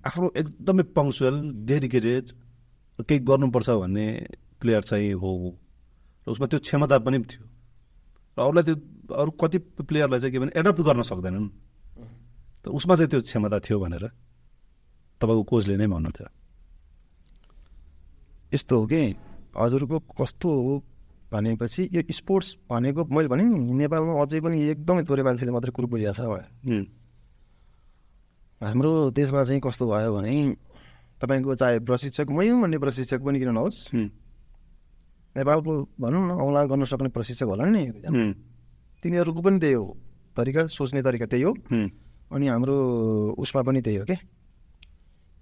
आफ्नो एकदमै पङ्क्चुअल डेडिकेटेड केही गर्नुपर्छ भन्ने प्लेयर चाहिँ हो। र उसमा त्यो क्षमता पनि थियो। र अरूलाई त्यो अरू कति प्लेयरलाई चाहिँ के भने एडप्ट गर्न सक्दैनन्। त उसमा चाहिँ त्यो क्षमता थियो भनेर तपाईँको कोचले नै भन्नुहुन्थ्यो यस्तो हो कि हजुरको कस्तो हो भनेपछि यो स्पोर्ट्स भनेको मैले भने नि नेपालमा अझै पनि एकदमै थोरै मान्छेले मात्रै कुरो बुझिएको छ. हाम्रो देशमा चाहिँ कस्तो भयो भने तपाईँको चाहे प्रशिक्षक मै भन्ने प्रशिक्षक पनि किन नहोस्. नेपालको भनौँ न औँला गर्न सक्ने प्रशिक्षक होला नि. तिनीहरूको पनि त्यही हो तरिका सोच्ने तरिका त्यही हो. अनि हाम्रो उसमा पनि त्यही हो के?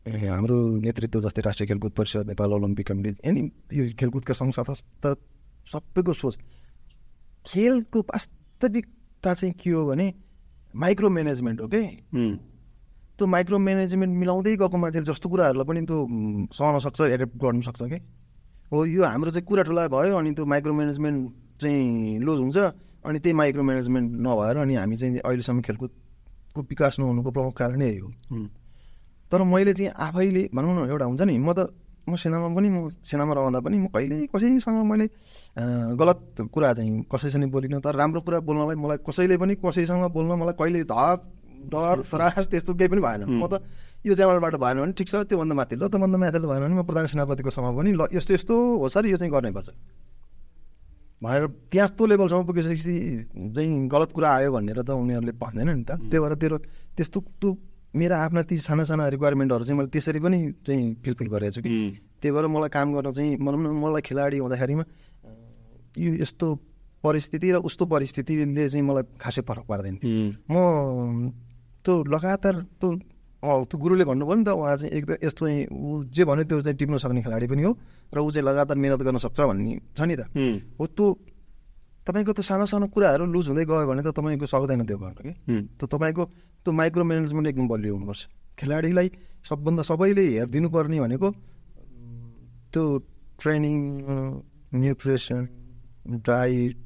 ए हाम्रो नेतृत्व जस्तै राष्ट्रिय खेलकुद परिषद नेपाल ओलम्पिक कमिटी यानि यो खेलकुदका सङ्घ संस्था त सबैको सोच। खेलको वास्तविकता चाहिँ के हो भने माइक्रो म्यानेजमेन्ट हो कि? त्यो माइक्रो म्यानेजमेन्ट मिलाउँदै गएको मान्छेले जस्तो कुराहरूलाई पनि त्यो सहन सक्छ एडेप्ट गर्नु सक्छ कि? हो यो हाम्रो चाहिँ कुरा ठुला भयो अनि त्यो माइक्रो म्यानेजमेन्ट चाहिँ लुज हुन्छ अनि त्यही माइक्रो म्यानेजमेन्ट नभएर अनि हामी चाहिँ अहिलेसम्म खेलकुदको विकास नहुनुको प्रमुख कारण यही हो। तर मैले चाहिँ आफैले भनौँ न एउटा हुन्छ नि म त म सेनामा पनि म सेनामा रहँदा पनि म कहिले कसैसँग मैले गलत कुरा चाहिँ कसैसँग बोलिनँ तर राम्रो कुरा बोल्नलाई मलाई कसैले पनि कसैसँग बोल्न मलाई कहिले धक डर त्रास त्यस्तो केही पनि भएन। म त यो च्यानलबाट भएन भने ठिक छ त्योभन्दा माथि ल त्योभन्दा माथि भएन भने म प्रधान सेनापतिको सभा पनि ल यस्तो यस्तो हो सर यो चाहिँ गर्नैपर्छ। भनेर त्यहाँ त्यो लेभलसम्म पुगिसकेपछि चाहिँ गलत कुरा आयो भनेर त उनीहरूले भन्दैन नि त। त्यही भएर तेरो त्यस्तो त्यो मेरा आफ्ना ती साना साना रिक्वायरमेन्टहरू चाहिँ मैले त्यसरी पनि चाहिँ फिलफिल गरेको छु कि। त्यही भएर मलाई काम गर्न चाहिँ भनौँ न मलाई खेलाडी हुँदाखेरिमा यो यस्तो परिस्थिति र उस्तो परिस्थितिले चाहिँ मलाई खासै फरक पार्दैन थियो। म त्यो लगातार त्यो अँ, त्यो गुरुले भन्नुभयो नि त उहाँ चाहिँ एकदम यस्तो ऊ जे भन्यो त्यो चाहिँ टिप्न सक्ने खेलाडी पनि हो र ऊ चाहिँ लगातार मिहिनेत गर्न सक्छ भन्ने छ नि त। हो। त्यो तपाईँको त्यो सानो सानो कुराहरू लुज हुँदै गयो भने त तपाईँको सक्दैन त्यो गर्न कि। त तपाईँको त्यो माइक्रो म्यानेजमेन्ट एकदम बलियो हुनुपर्छ। खेलाडीलाई सबभन्दा सबैले हेरिदिनु पर्ने भनेको त्यो ट्रेनिङ न्युट्रिसन डाइट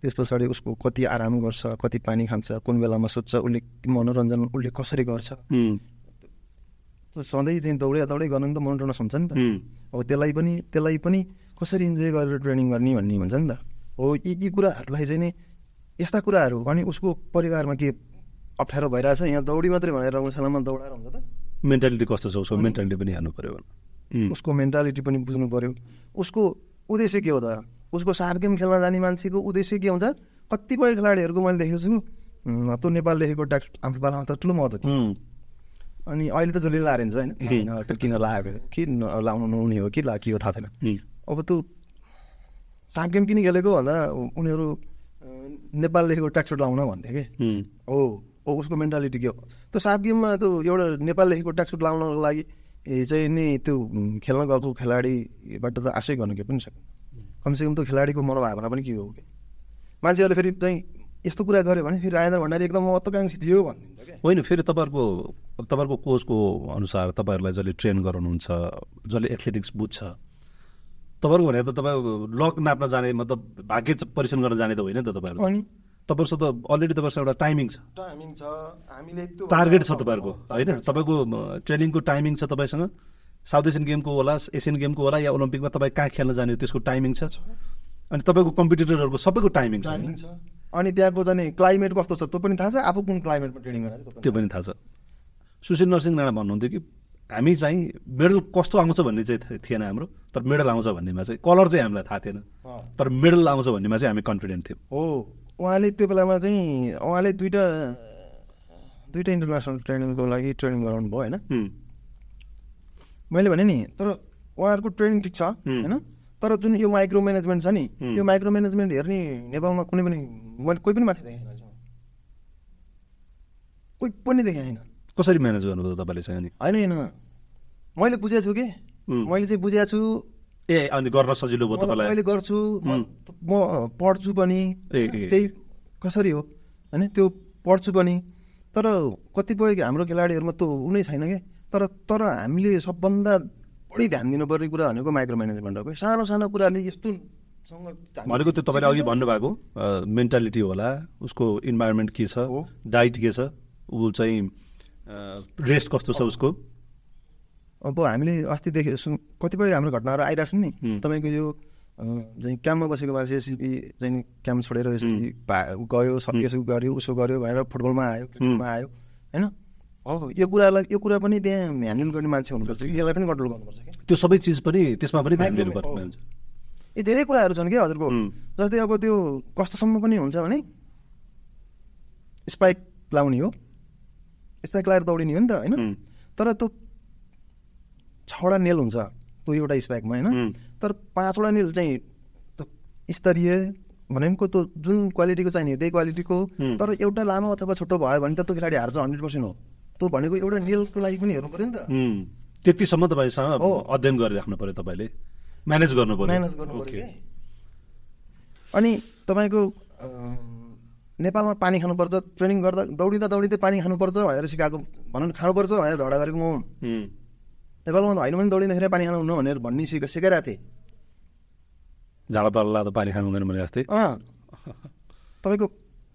त्यस पछाडि उसको कति आराम गर्छ कति पानी खान्छ कुन बेलामा सुत्छ उसले मनोरञ्जन उसले कसरी गर्छ। सधैँ चाहिँ दौडे दौडै गर्नु नि त मनोरञ्जन हुन्छ नि त। अब त्यसलाई पनि त्यसलाई पनि कसरी इन्जोय गरेर ट्रेनिङ गर्ने भन्ने हुन्छ नि त। हो यी यी कुराहरूलाई चाहिँ नि यस्ता कुराहरू अनि उसको परिवारमा के अप्ठ्यारो भइरहेछ यहाँ दौडी मात्रै भनेर रङ्गशालामा दौडाएर हुन्छ त। मेन्टालिटी कस्तो छ उसको? मेन्टालिटी पनि हेर्नु पऱ्यो उसको मेन्टालिटी पनि बुझ्नु पऱ्यो उसको उद्देश्य के हो त? उसको साफ गेम खेल्न जाने मान्छेको उद्देश्य के हुन्छ? कतिपय खेलाडीहरूको मैले देखेको छु। त्यो नेपाल लेखेको ट्याक्स आफ्नो पालामा त ठुलो महत्त्व थियो। अनि अहिले त जसले लाएर हिँड्छ होइन त्यो किन लगाएको कि न- लाउनु नहुने हो कि ला के हो थाहा छैन। अब त्यो साप गेम किन खेलेको भन्दा उनीहरू नेपाल लेखेको ट्याक्सोट लाउन भन्थे कि? हो हो उसको मेन्टालिटी के हो? त्यो साप गेममा त्यो एउटा नेपाल लेखेको ट्याक्सुट लाउनको लागि चाहिँ नि त्यो खेल्न गएको खेलाडीबाट त आशै गर्नु के पनि सक्दैन। कमसेकम त्यो खेलाडीको मनोभावना पनि के हो कि? मान्छेहरूले फेरि चाहिँ यस्तो कुरा गर्यो भने फेरि राजेन्द्र भण्डारी एकदम महत्त्वकाङ्क्षी थियो भनिदिन्छ क्या। होइन फेरि तपाईँहरूको तपाईँहरूको कोचको अनुसार तपाईँहरूलाई जसले ट्रेन गराउनुहुन्छ जसले एथलेटिक्स बुझ्छ तपाईँहरूको भने त तपाईँ लक नाप्न जाने मतलब भाग्य परीक्षण गर्न जाने त होइन नि त तपाईँहरू। अनि? तपाईँहरूसँग त अलरेडी तपाईँसँग एउटा टाइमिङ छ। टाइमिङ छ। हामीले त्यो टार्गेट छ तपाईँहरूको होइन? तपाईँको ट्रेनिङको टाइमिङ छ तपाईँसँग? साउथ एसियन गेमको होला एसियन गेमको होला या ओलम्पिकमा तपाईँ कहाँ खेल्न जाने हो त्यसको टाइमिङ छ? अनि तपाईँको कम्पिटिटरहरूको सबैको टाइमिङ छ। अनि त्यहाँको चाहिँ क्लाइमेट कस्तो छ त्यो पनि थाहा छ? आफू कुन क्लाइमेटमा ट्रेनिङ गरेको छ त्यो पनि थाहा छ। सुशील नरसिंह राणा भन्नुहुन्थ्यो कि हामी चाहिँ मेडल कस्तो आउँछ भन्ने चाहिँ थिएन हाम्रो तर मेडल आउँछ भन्नेमा चाहिँ कलर चाहिँ हामीलाई थाहा थिएन। तर मेडल आउँछ भन्नेमा चाहिँ हामी कन्फिडेन्ट थियौँ। हो उहाँले त्यो बेलामा चाहिँ उहाँले दुइटा दुइटा इन्टरनेसनल ट्रेनिङको लागि ट्रेनिङ गराउनु भयो होइन मैले भने नि तर उहाँहरूको ट्रेनिङ ठिक छ। होइन? तर जुन यो माइक्रो म्यानेजमेन्ट छ नि। यो माइक्रो म्यानेजमेन्ट हेर्ने नेपालमा कुनै पनि मैले कोही पनि माथि देखेन कोही पनि देखेँ होइन कसरी म्यानेज गर्नुभयो तपाईँले चाहिँ अनि होइन होइन। मैले बुझेको छु कि। मैले चाहिँ बुझेको छु। ए अनि गर्न सजिलो भयो तपाईँलाई? मैले गर्छु। म पढ्छु पनि। त्यही कसरी हो? होइन त्यो पढ्छु पनि। तर कतिपय हाम्रो खेलाडीहरूमा त्यो उनै छैन क्या तर तर हामीले सबभन्दा बढी ध्यान दिनुपर्ने कुरा भनेको माइक्रो म्यानेजमेन्ट हो। सानो सानो कुराले यस्तोसँग हामी भनेको त्यो तपाईँले अघि। भन्नुभएको मेन्टालिटी होला उसको इन्भाइरोमेन्ट के छ हो। डाइट के छ ऊ चाहिँ रेस्ट कस्तो छ उसको? अब हामीले अस्ति देखे सुन कतिपय हाम्रो घटनाहरू आइरहेको छ नि। तपाईँको यो चाहिँ क्याम्पमा बसेको मान्छे यसरी चाहिँ क्याम्प छोडेर यसरी भा- गयो सब यसो गर्यो उसो गर्यो भनेर फुटबलमा आयो क्रिकेटमा आयो होइन? हो यो कुरालाई यो कुरा पनि त्यहाँ ह्यान्डल गर्ने मान्छे हुनुपर्छ कि यसलाई पनि कन्ट्रोल गर्नुपर्छ कि त्यो सबै चिज पनि त्यसमा पनि ध्यान माइक्रो- दिनुपर्ने हो। हुन्छ यी धेरै कुराहरू छन् क्या हजुरको। जस्तै अब त्यो कस्तोसम्म पनि हुन्छ भने स्पाइक लाउने हो स्पाइक लाएर दौडिने हो नि त होइन। तर त्यो छवटा नेल हुन्छ त्यो एउटा स्पाइकमा होइन। तर पाँचवटा नेल चाहिँ स्तरीय भनेको त्यो जुन क्वालिटीको चाहिने त्यही क्वालिटीको। तर एउटा लामो अथवा छोटो भयो भने त त्यो खेलाडी हार्छ हन्ड्रेड पर्सेन्ट हो त्यो भनेको एउटा नेलको लागि पनि हेर्नु पऱ्यो नि त। त्यतिसम्म तपाईँसँग। अध्ययन गरिराख्नु पऱ्यो तपाईँले। म्यानेज गर्नु पऱ्यो। म्यानेज गर्नु पऱ्यो अनि तपाईँको नेपालमा पानी खानुपर्छ ट्रेनिङ गर्दा दौडिँदा दौडिँदै पानी खानुपर्छ भनेर सिकाएको भनौँ खानुपर्छ भनेर झगडा गरेको म नेपालमा त होइन भने दौडिँदाखेरि पानी खानु हुन्न भनेर भन्ने सिक सिकाइरहेको थिएँ। झाडा पाल्ला त पानी खानु हुँदैन भने जस्तै। अँ। तपाईँको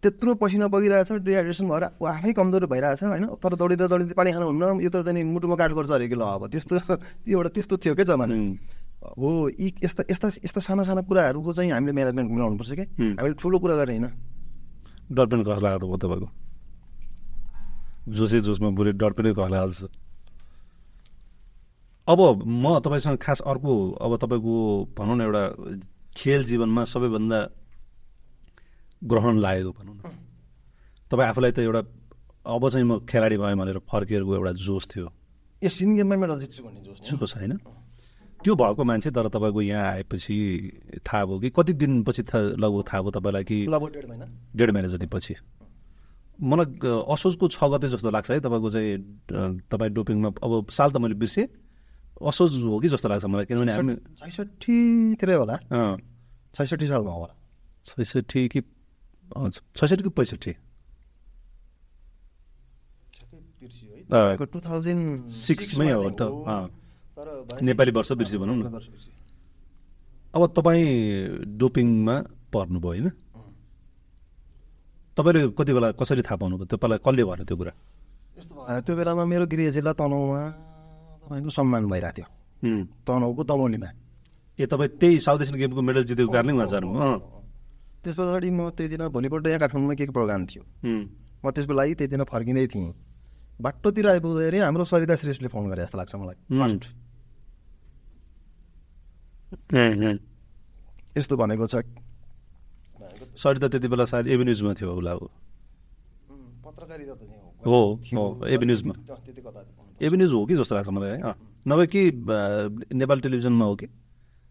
त्यत्रो पसिना बगिरहेछ डिहाइड्रेसन भएर ऊ आफै कमजोर भइरहेछ होइन? तर दौडिँदा दौडिँदै पानी खानु हुन्न यो त चाहिँ मुटुमा काट पर्छ अरे कि ल अब? त्यस्तो त्यो एउटा त्यस्तो थियो क्या जमाना हो। यी यस्ता यस्ता यस्ता साना साना कुराहरूको चाहिँ हामीले म्यानेजमेन्ट मिलाउनुपर्छ क्या। हामीले ठुलो कुरा गरेर होइन। डर पनि कस लागेको भयो तपाईँको? जोसै जोसमा बुढी डर पनि कस लाग्छ अब म तपाईँसँग खास अर्को अब तपाईँको भनौँ न एउटा खेल जीवनमा सबैभन्दा ग्रहण लागेको भनौँ न। तपाईँ आफूलाई त एउटा अब चाहिँ म खेलाडी भएँ भनेर फर्किएको एउटा जोस थियो। यो सिन गेममा मेडल जित्छु भन्ने जोस थियो। छैन त्यो भएको मान्छे तर तपाईँको यहाँ आएपछि थाहा भयो कि कति दिनपछि लगभग थाहा भयो तपाईँलाई कि लगभग डेढ महिना। डेढ महिना जति पछि मलाई असोजको छ गते जस्तो लाग्छ है तपाईँको चाहिँ तपाईँ डोपिङमा अब साल त मैले बिर्सेँ। असोज हो कि जस्तो लाग्छ मलाई किनभने हामी छैसठीतिरै होला। छैसठी सालमा होला। छैसठी कि अँ, छैसठी कि पैँसठी अँ, टु थाउजन्ड सिक्समै हो त अँ। तर नेपाली वर्ष बिर्स्यो भनौँ न। अब तपाईँ डोपिङमा पर्नुभयो होइन तपाईँले कति बेला कसरी थाहा पाउनुभयो तपाईँलाई कसले भन्यो त्यो कुरा यस्तो भयो त्यो बेलामा मेरो गृह जिल्ला तनहुमा तपाईँको सम्मान भइरहेको थियो तनहुको दमौलीमा ए तपाईँ त्यही साउथ एसियन गेमको मेडल जितेको कारणले उहाँ जानुभयो अँ त्यस पछाडि म त्यही दिन भोलिपल्ट यहाँ काठमाडौँमा के के प्रोग्राम थियो। म त्यसको लागि त्यही दिन फर्किँदै थिएँ। बाटोतिर आइपुग्दाखेरि हाम्रो सरिता श्रेष्ठले फोन गरे जस्तो लाग्छ मलाई। यस्तो भनेको छ। सरिता त्यति बेला सायद एभिन्युजमा थियो होला ऊ। पत्रकारिता त त्यहाँ हो एभिन्युजमा एभिन्युज हो कि जस्तो लाग्छ मलाई है। नभए कि नेपाल टेलिभिजनमा हो कि?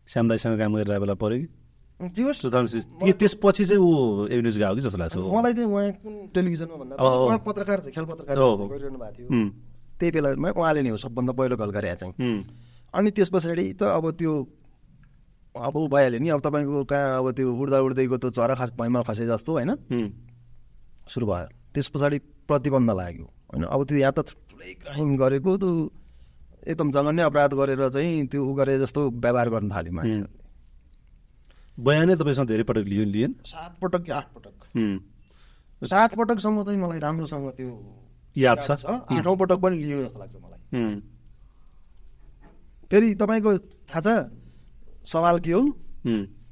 श्याम दाईसँग काम गरेर बेला पऱ्यो कि? त्यसपछि चाहिँ ऊ एभिन्युज गएको कि जस्तो लाग्छ मलाई चाहिँ उहाँ कुन टेलिभिजनमा भन्दा। उहाँ पत्रकार चाहिँ खेल पत्रकार। गरिरहनु भएको थियो। त्यही बेलामा उहाँले नै हो सबभन्दा पहिलो गल गरे चाहिँ। अनि त्यस पछाडि त अब त्यो अब ऊ भइहाल्यो नि अब तपाईँको कहाँ अब त्यो उड्दा उड्दैको त्यो चरा खास भैँमा खसे जस्तो होइन? सुरु भयो। त्यस पछाडि प्रतिबन्ध लाग्यो होइन? अब त्यो यहाँ त ठुलै क्राइम गरेको त्यो एकदम जघन्य अपराध गरेर चाहिँ त्यो उ गरे जस्तो व्यवहार गर्न थाल्यो मान्छेहरूले। बयानै तपाईँसँग धेरै पटक लियो लिएन सात पटक कि आठ पटक? सात पटकसम्म चाहिँ मलाई राम्रोसँग त्यो याद छ? आठौँ पटक पनि लियो जस्तो लाग्छ मलाई। फेरि तपाईँको थाहा छ सवाल के हो?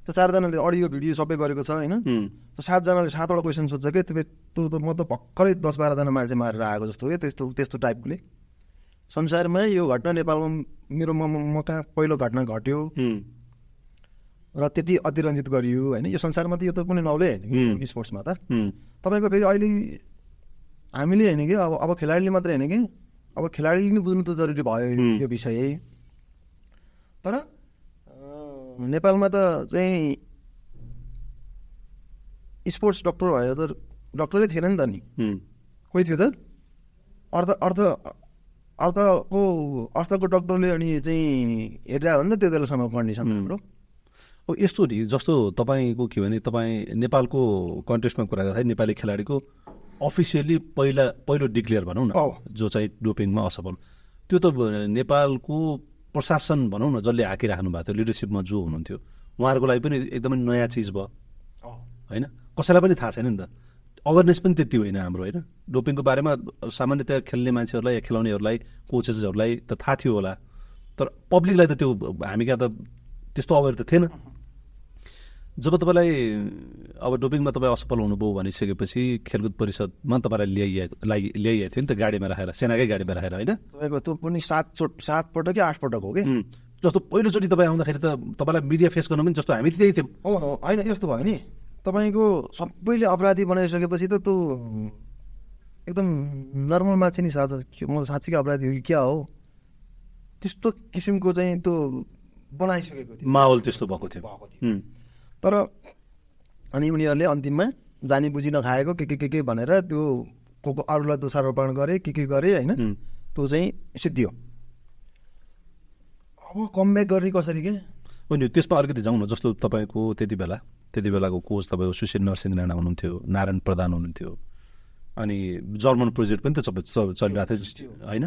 त्यो चारजनाले अडियो भिडियो सबै गरेको छ होइन? त्यो सातजनाले सातवटा क्वेसन सोध्छ कि? त्यो त्यो त म त भर्खरै दस बाह्रजना मान्छे मारेर आएको जस्तो क्या त्यस्तो त्यस्तो टाइपकोले संसारमा यो घटना नेपालमा मेरो म म कहाँ पहिलो घटना घट्यो? र त्यति अतिरञ्जित गरियो होइन। यो संसारमा त यो त कुनै नौले होइन कि स्पोर्ट्समा त। तपाईँको फेरि अहिले हामीले होइन कि अब अब खेलाडीले मात्रै होइन कि अब खेलाडीले नि बुझ्नु त जरुरी भयो। यो विषय। तर नेपालमा त चाहिँ स्पोर्ट्स डक्टर भएर त डक्टरै थिएन नि त नि। कोही थियो त? अर्थ अर्थ अर्थको अर्थको डक्टरले अनि चाहिँ हेरिरहेको हो नि त त्यो बेलासम्म कन्डिसन। हाम्रो अब यस्तो नि जस्तो तपाईँको के भने तपाईँ नेपालको कन्टेस्टमा कुरा गर्दाखेरि नेपाली खेलाडीको अफिसियली पहिला पहिलो डिक्लेयर भनौँ न। जो चाहिँ डोपिङमा असफल। त्यो त नेपालको प्रशासन भनौँ न जसले हाकिराख्नु भएको थियो लिडरसिपमा जो हुनुहुन्थ्यो उहाँहरूको लागि पनि एकदमै नयाँ चिज भयो। होइन? कसैलाई पनि थाहा छैन नि त। अवेरनेस पनि त्यति होइन हाम्रो होइन? डोपिङको बारेमा सामान्यतया खेल्ने मान्छेहरूलाई या खेलाउनेहरूलाई कोचेसहरूलाई त थाहा थियो होला। तर पब्लिकलाई त त्यो हामी कहाँ त त्यस्तो अवेर त थिएन। जब तपाईँलाई अब डोपिङमा तपाईँ असफल हुनुभयो भनिसकेपछि खेलकुद परिषदमा तपाईँलाई ल्याइएको लागि ल्याइएको थियो नि त गाडीमा राखेर सेनाकै गाडीमा राखेर होइन? तपाईँको त्यो पनि सात चोट सात पटक कि आठ पटक हो कि? जस्तो पहिलोचोटि तपाईँ आउँदाखेरि त तपाईँलाई मिडिया फेस गर्नु पनि जस्तो हामी त्यही थियौँ। हो होइन यस्तो भयो नि। तपाईँको सबैले अपराधी बनाइसकेपछि त त्यो एकदम नर्मल मान्छे नि साथ म साँच्चीकै अपराधी हो कि क्या हो? त्यस्तो किसिमको चाहिँ त्यो बनाइसकेको थियो। माहौल त्यस्तो भएको थियो। भएको थियो। उम्, तर अनि उनीहरूले अन्तिममा जानी बुझी नखाएको के के के के भनेर त्यो को को अरूलाई दोषारोपण गरे के के गरे होइन त्यो चाहिँ सिद्धियो। अब कमब्याक गर्ने कसरी के? हो नि त्यसमा अलिकति जाउँ न जस्तो तपाईँको त्यति बेला त्यति बेलाको कोच तपाईँको सुशील नरसिंह राणा हुनुहुन्थ्यो नारायण प्रधान हुनुहुन्थ्यो अनि जर्मन प्रोजेक्ट पनि त सबै चलिरहेको थियो होइन?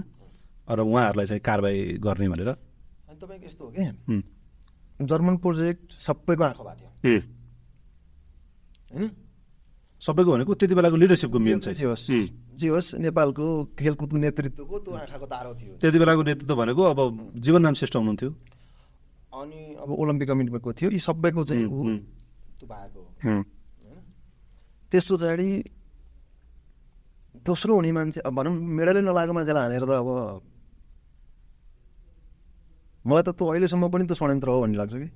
र उहाँहरूलाई चाहिँ कारवाही गर्ने भनेर। अनि तपाईँको यस्तो हो कि? जर्मन प्रोजेक्ट सबैको आँखा भएको थियो होइन सबैको भनेको त्यति बेलाको लिडरसिपको मेन चाहिँ जे होस् जे होस् नेपालको खेलकुदको नेतृत्वको त्यो आँखाको तारो थियो त्यति बेलाको नेतृत्व भनेको अब जीवनराम श्रेष्ठ हुनुहुन्थ्यो अनि अब ओलम्पिक कमिटीको थियो यी सबैको चाहिँ त्यो भएको त्यस पछाडि दोस्रो हुने मान्छे अब भनौँ मेडलै नलागेको मान्छेलाई हानेर त अब मलाई त त्यो अहिलेसम्म पनि त्यो षड्यन्त्र हो भन्ने लाग्छ कि।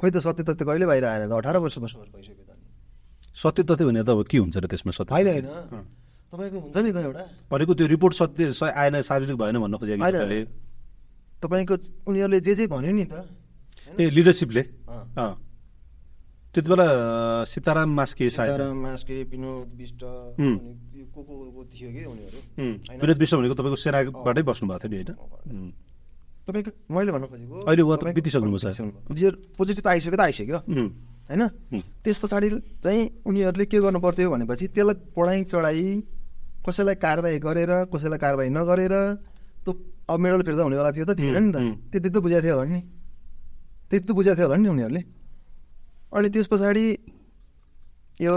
खोइ त सत्य तथ्य कहिले बाहिर आएन त? अठार वर्ष बसोबास भइसक्यो त सत्य तथ्य भने त अब के हुन्छ र त्यसमा सत्य होइन। होइन तपाईँको हुन्छ नि त एउटा। भनेको त्यो रिपोर्ट सत्य आएन शारीरिक भएन भन्न खोजेको होइन। तपाईँको उनीहरूले जे जे भन्यो नि त। ए लिडरसिपले। त्यति बेला सीताराम मास्के सीताराम मास्के विनोद विष्ट को को थियो कि उनीहरू? विनोद विश्व भनेको तपाईँको सेनाबाटै बस्नु भएको थियो नि होइन? तपाईँको मैले भन्नु खोजेको अहिले उहाँ त। यो पोजिटिभ त आइसक्यो त आइसक्यो। होइन? त्यस पछाडि चाहिँ उनीहरूले के गर्नु पर्थ्यो भनेपछि त्यसलाई पढाइ चढाइ कसैलाई कारवाही गरेर कसैलाई कारवाही नगरेर त्यो अब मेडल फिर्ता हुनेवाला थियो त थिएन नि त। त्यति त बुझाएको थियो होला नि। त्यति त बुझाएको थियो होला नि उनीहरूले। अनि त्यस पछाडि यो